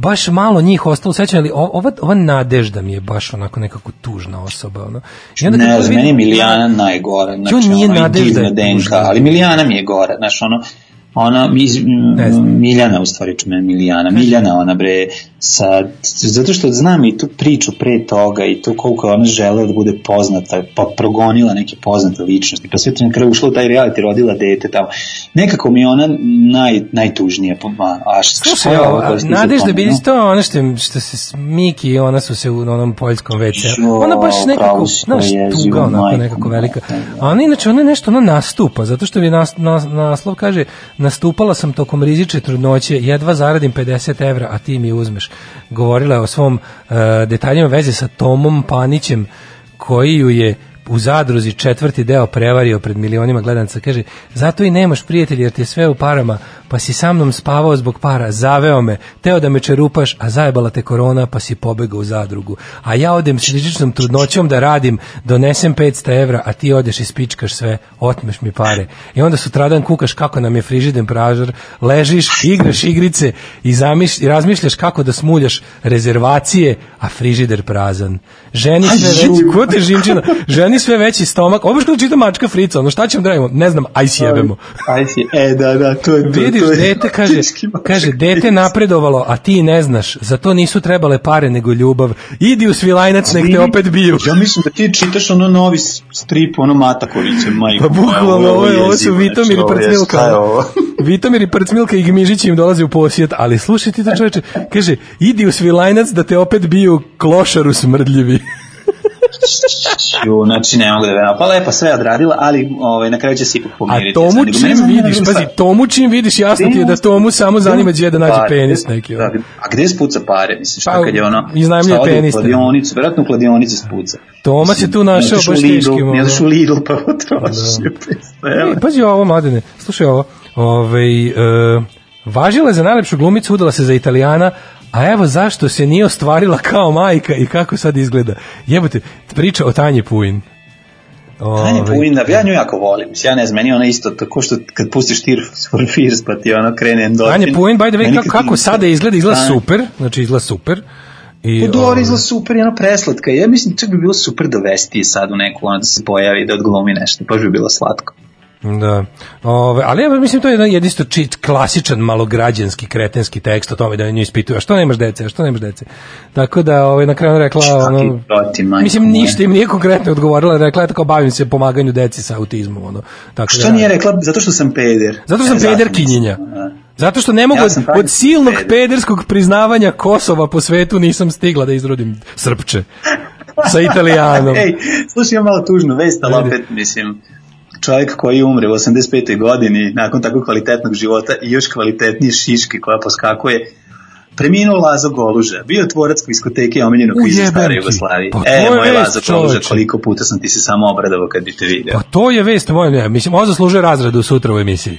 baš malo njih ostalo sećanje, ali ova ova Nadežda mi je baš onako nekako tužna osoba, ono. I onda Ne znam, meni je vidim- Milijana najgora. Znači, i Nadežda ali Milijana mi je gora. Znaš, ono, ona, iz, m, Miljana, u stvari, čume Milijana, Miljana, ona bre, sa, zato što znam i tu priču pre toga i to koliko je ona želela da bude poznata, pa progonila neke poznate ličnosti, pa sve to na kraju ušla u taj reality, rodila dete tamo. Nekako mi je ona naj, najtužnija, a šta, Slušaj, je ovo Nadežda zapomnili? Bilić, to ono što, što se Miki i ona su se u onom poljskom WC. Jo, Ona baš nekako, znaš, tuga onako nekako velika. A ona inače, ona nešto, ona nastupa, zato što bi nas, nas, naslov kaže, nastupala sam tokom riziče trudnoće, jedva zaradim 50 evra, a ti mi uzmeš. Govorila je o svom uh, detaljima veze sa Tomom Panićem, koji ju je u zadruzi četvrti deo prevario pred milionima gledanca. Kaže, zato i nemaš prijatelja jer ti je sve u parama, pa si sa mnom spavao zbog para, zaveo me, teo da me čerupaš, a zajebala te korona, pa si pobegao u zadrugu. A ja odem s rizičnom trudnoćom da radim, donesem 500 evra, a ti odeš i spičkaš sve, otmeš mi pare. I onda sutradan kukaš kako nam je frižiden pražar, ležiš, igraš igrice i, zamiš, i razmišljaš kako da smuljaš rezervacije, a frižider prazan. Ženi sve veći, ko te žimčina, ženi sve veći stomak, ovo što čita mačka frica, ono šta ćemo da radimo, ne znam, aj sjebemo. Aj si, e, da, da, to je to. Vidiš, dete kaže, kaže, dete napredovalo, a ti ne znaš, za to nisu trebale pare nego ljubav. Idi u svilajnac, nek te opet biju. Ja mislim da ti čitaš ono novi strip, ono Matakovića, majko. Pa bukvalno, ovo, je, ovo su Vitomir i znači, Prcmilka. Vitomir i Prcmilka i Gmižić im dolaze u posjet, ali slušaj ti to čoveče, kaže, idi u svilajnac da te opet biju klošaru smrdljivi. Ju, znači ne mogu da verujem. Pa lepo sve je odradila, ali ovaj, na kraju će se ipak A pomiriti. tomu nego mene čim zanima vidiš, pazi, tomu čim vidiš, jasno ti je da tomu samo zanima gdje da nađe Pare. penis neki. Da, a gde spuca pare? Mislim, šta Pa, kad je ono... iznajmljuje šta ode u penis. kladionicu, verovatno u kladionici spuca. Toma se tu našao baš teškim. Ne odeš u Lidl pa potrošio 500 evra. E, pazi ovo, mladene, slušaj ovo. Ovaj, e, važila je za najlepšu glumicu, udala se za italijana, a evo zašto se nije ostvarila kao majka i kako sad izgleda. Jebote, priča o Tanji Puin. Tanja Ovaj, Puina, ja nju jako volim. Ja ne znam, meni ona isto tako što kad pustiš Tears for Fears pa ti ono krene endorfin. Tanja Puin, by the way, kako, kako sada izgleda, izgleda Tanja- super, znači izgleda super. I, Pa dobro, ovaj, izgleda super, je ono preslatka. Ja mislim, čak bi bilo super dovesti sad u neku, ono da se pojavi, da odglumi nešto, baš bi bilo slatko. Da. Ove, ali ja mislim to je jedan jedisto čit, klasičan malograđanski kretenski tekst o tome da nju ispituje a što nemaš dece, a što nemaš dece. Tako da ovaj na kraju rekla ono Proti, majko Mislim ništa im nije konkretno odgovorila, rekla je tako bavim se pomaganju deci sa autizmom ono. Tako Što da, nije rekla? Zato što sam peder. Zato što sam peder mislim. kinjenja. Da. Zato što ne mogu Ja od, silnog peder. pederskog priznavanja Kosova po svetu nisam stigla da izrodim srpče sa italijanom. Ej, slušaj, malo tužnu vest, ali Ajde. opet, mislim, čovjek koji umre u 85. godini nakon tako kvalitetnog života i još kvalitetnije šiške koja poskakuje, preminuo Lazo Goluža, bio tvorac diskoteke omiljenog U, kviza stare. Jugoslavije. Pa e, moj vest, Lazo Goluža, koliko puta sam ti se samo obradovao kad bi te video. Pa to je vest moja, ne, mislim, on zaslužuje razradu sutra u emisiji.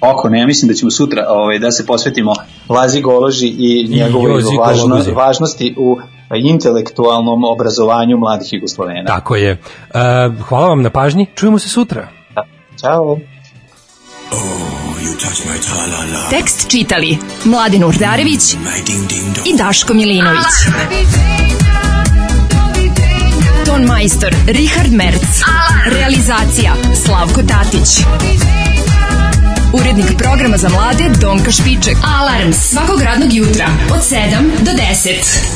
oko, ne, ja mislim da ćemo sutra ovaj, da se posvetimo Lazi Goloži i njegovoj važno, važnosti u intelektualnom obrazovanju mladih Jugoslovena. Tako je. E, hvala vam na pažnji. Čujemo se sutra. Ćao. Tekst čitali Mladin Urdarević i Daško Milinović. Ton majstor Richard Merc. Realizacija Slavko Tatić. Urednik programa za mlade Donka Špiček. Alarms svakog radnog jutra od 7 do 10.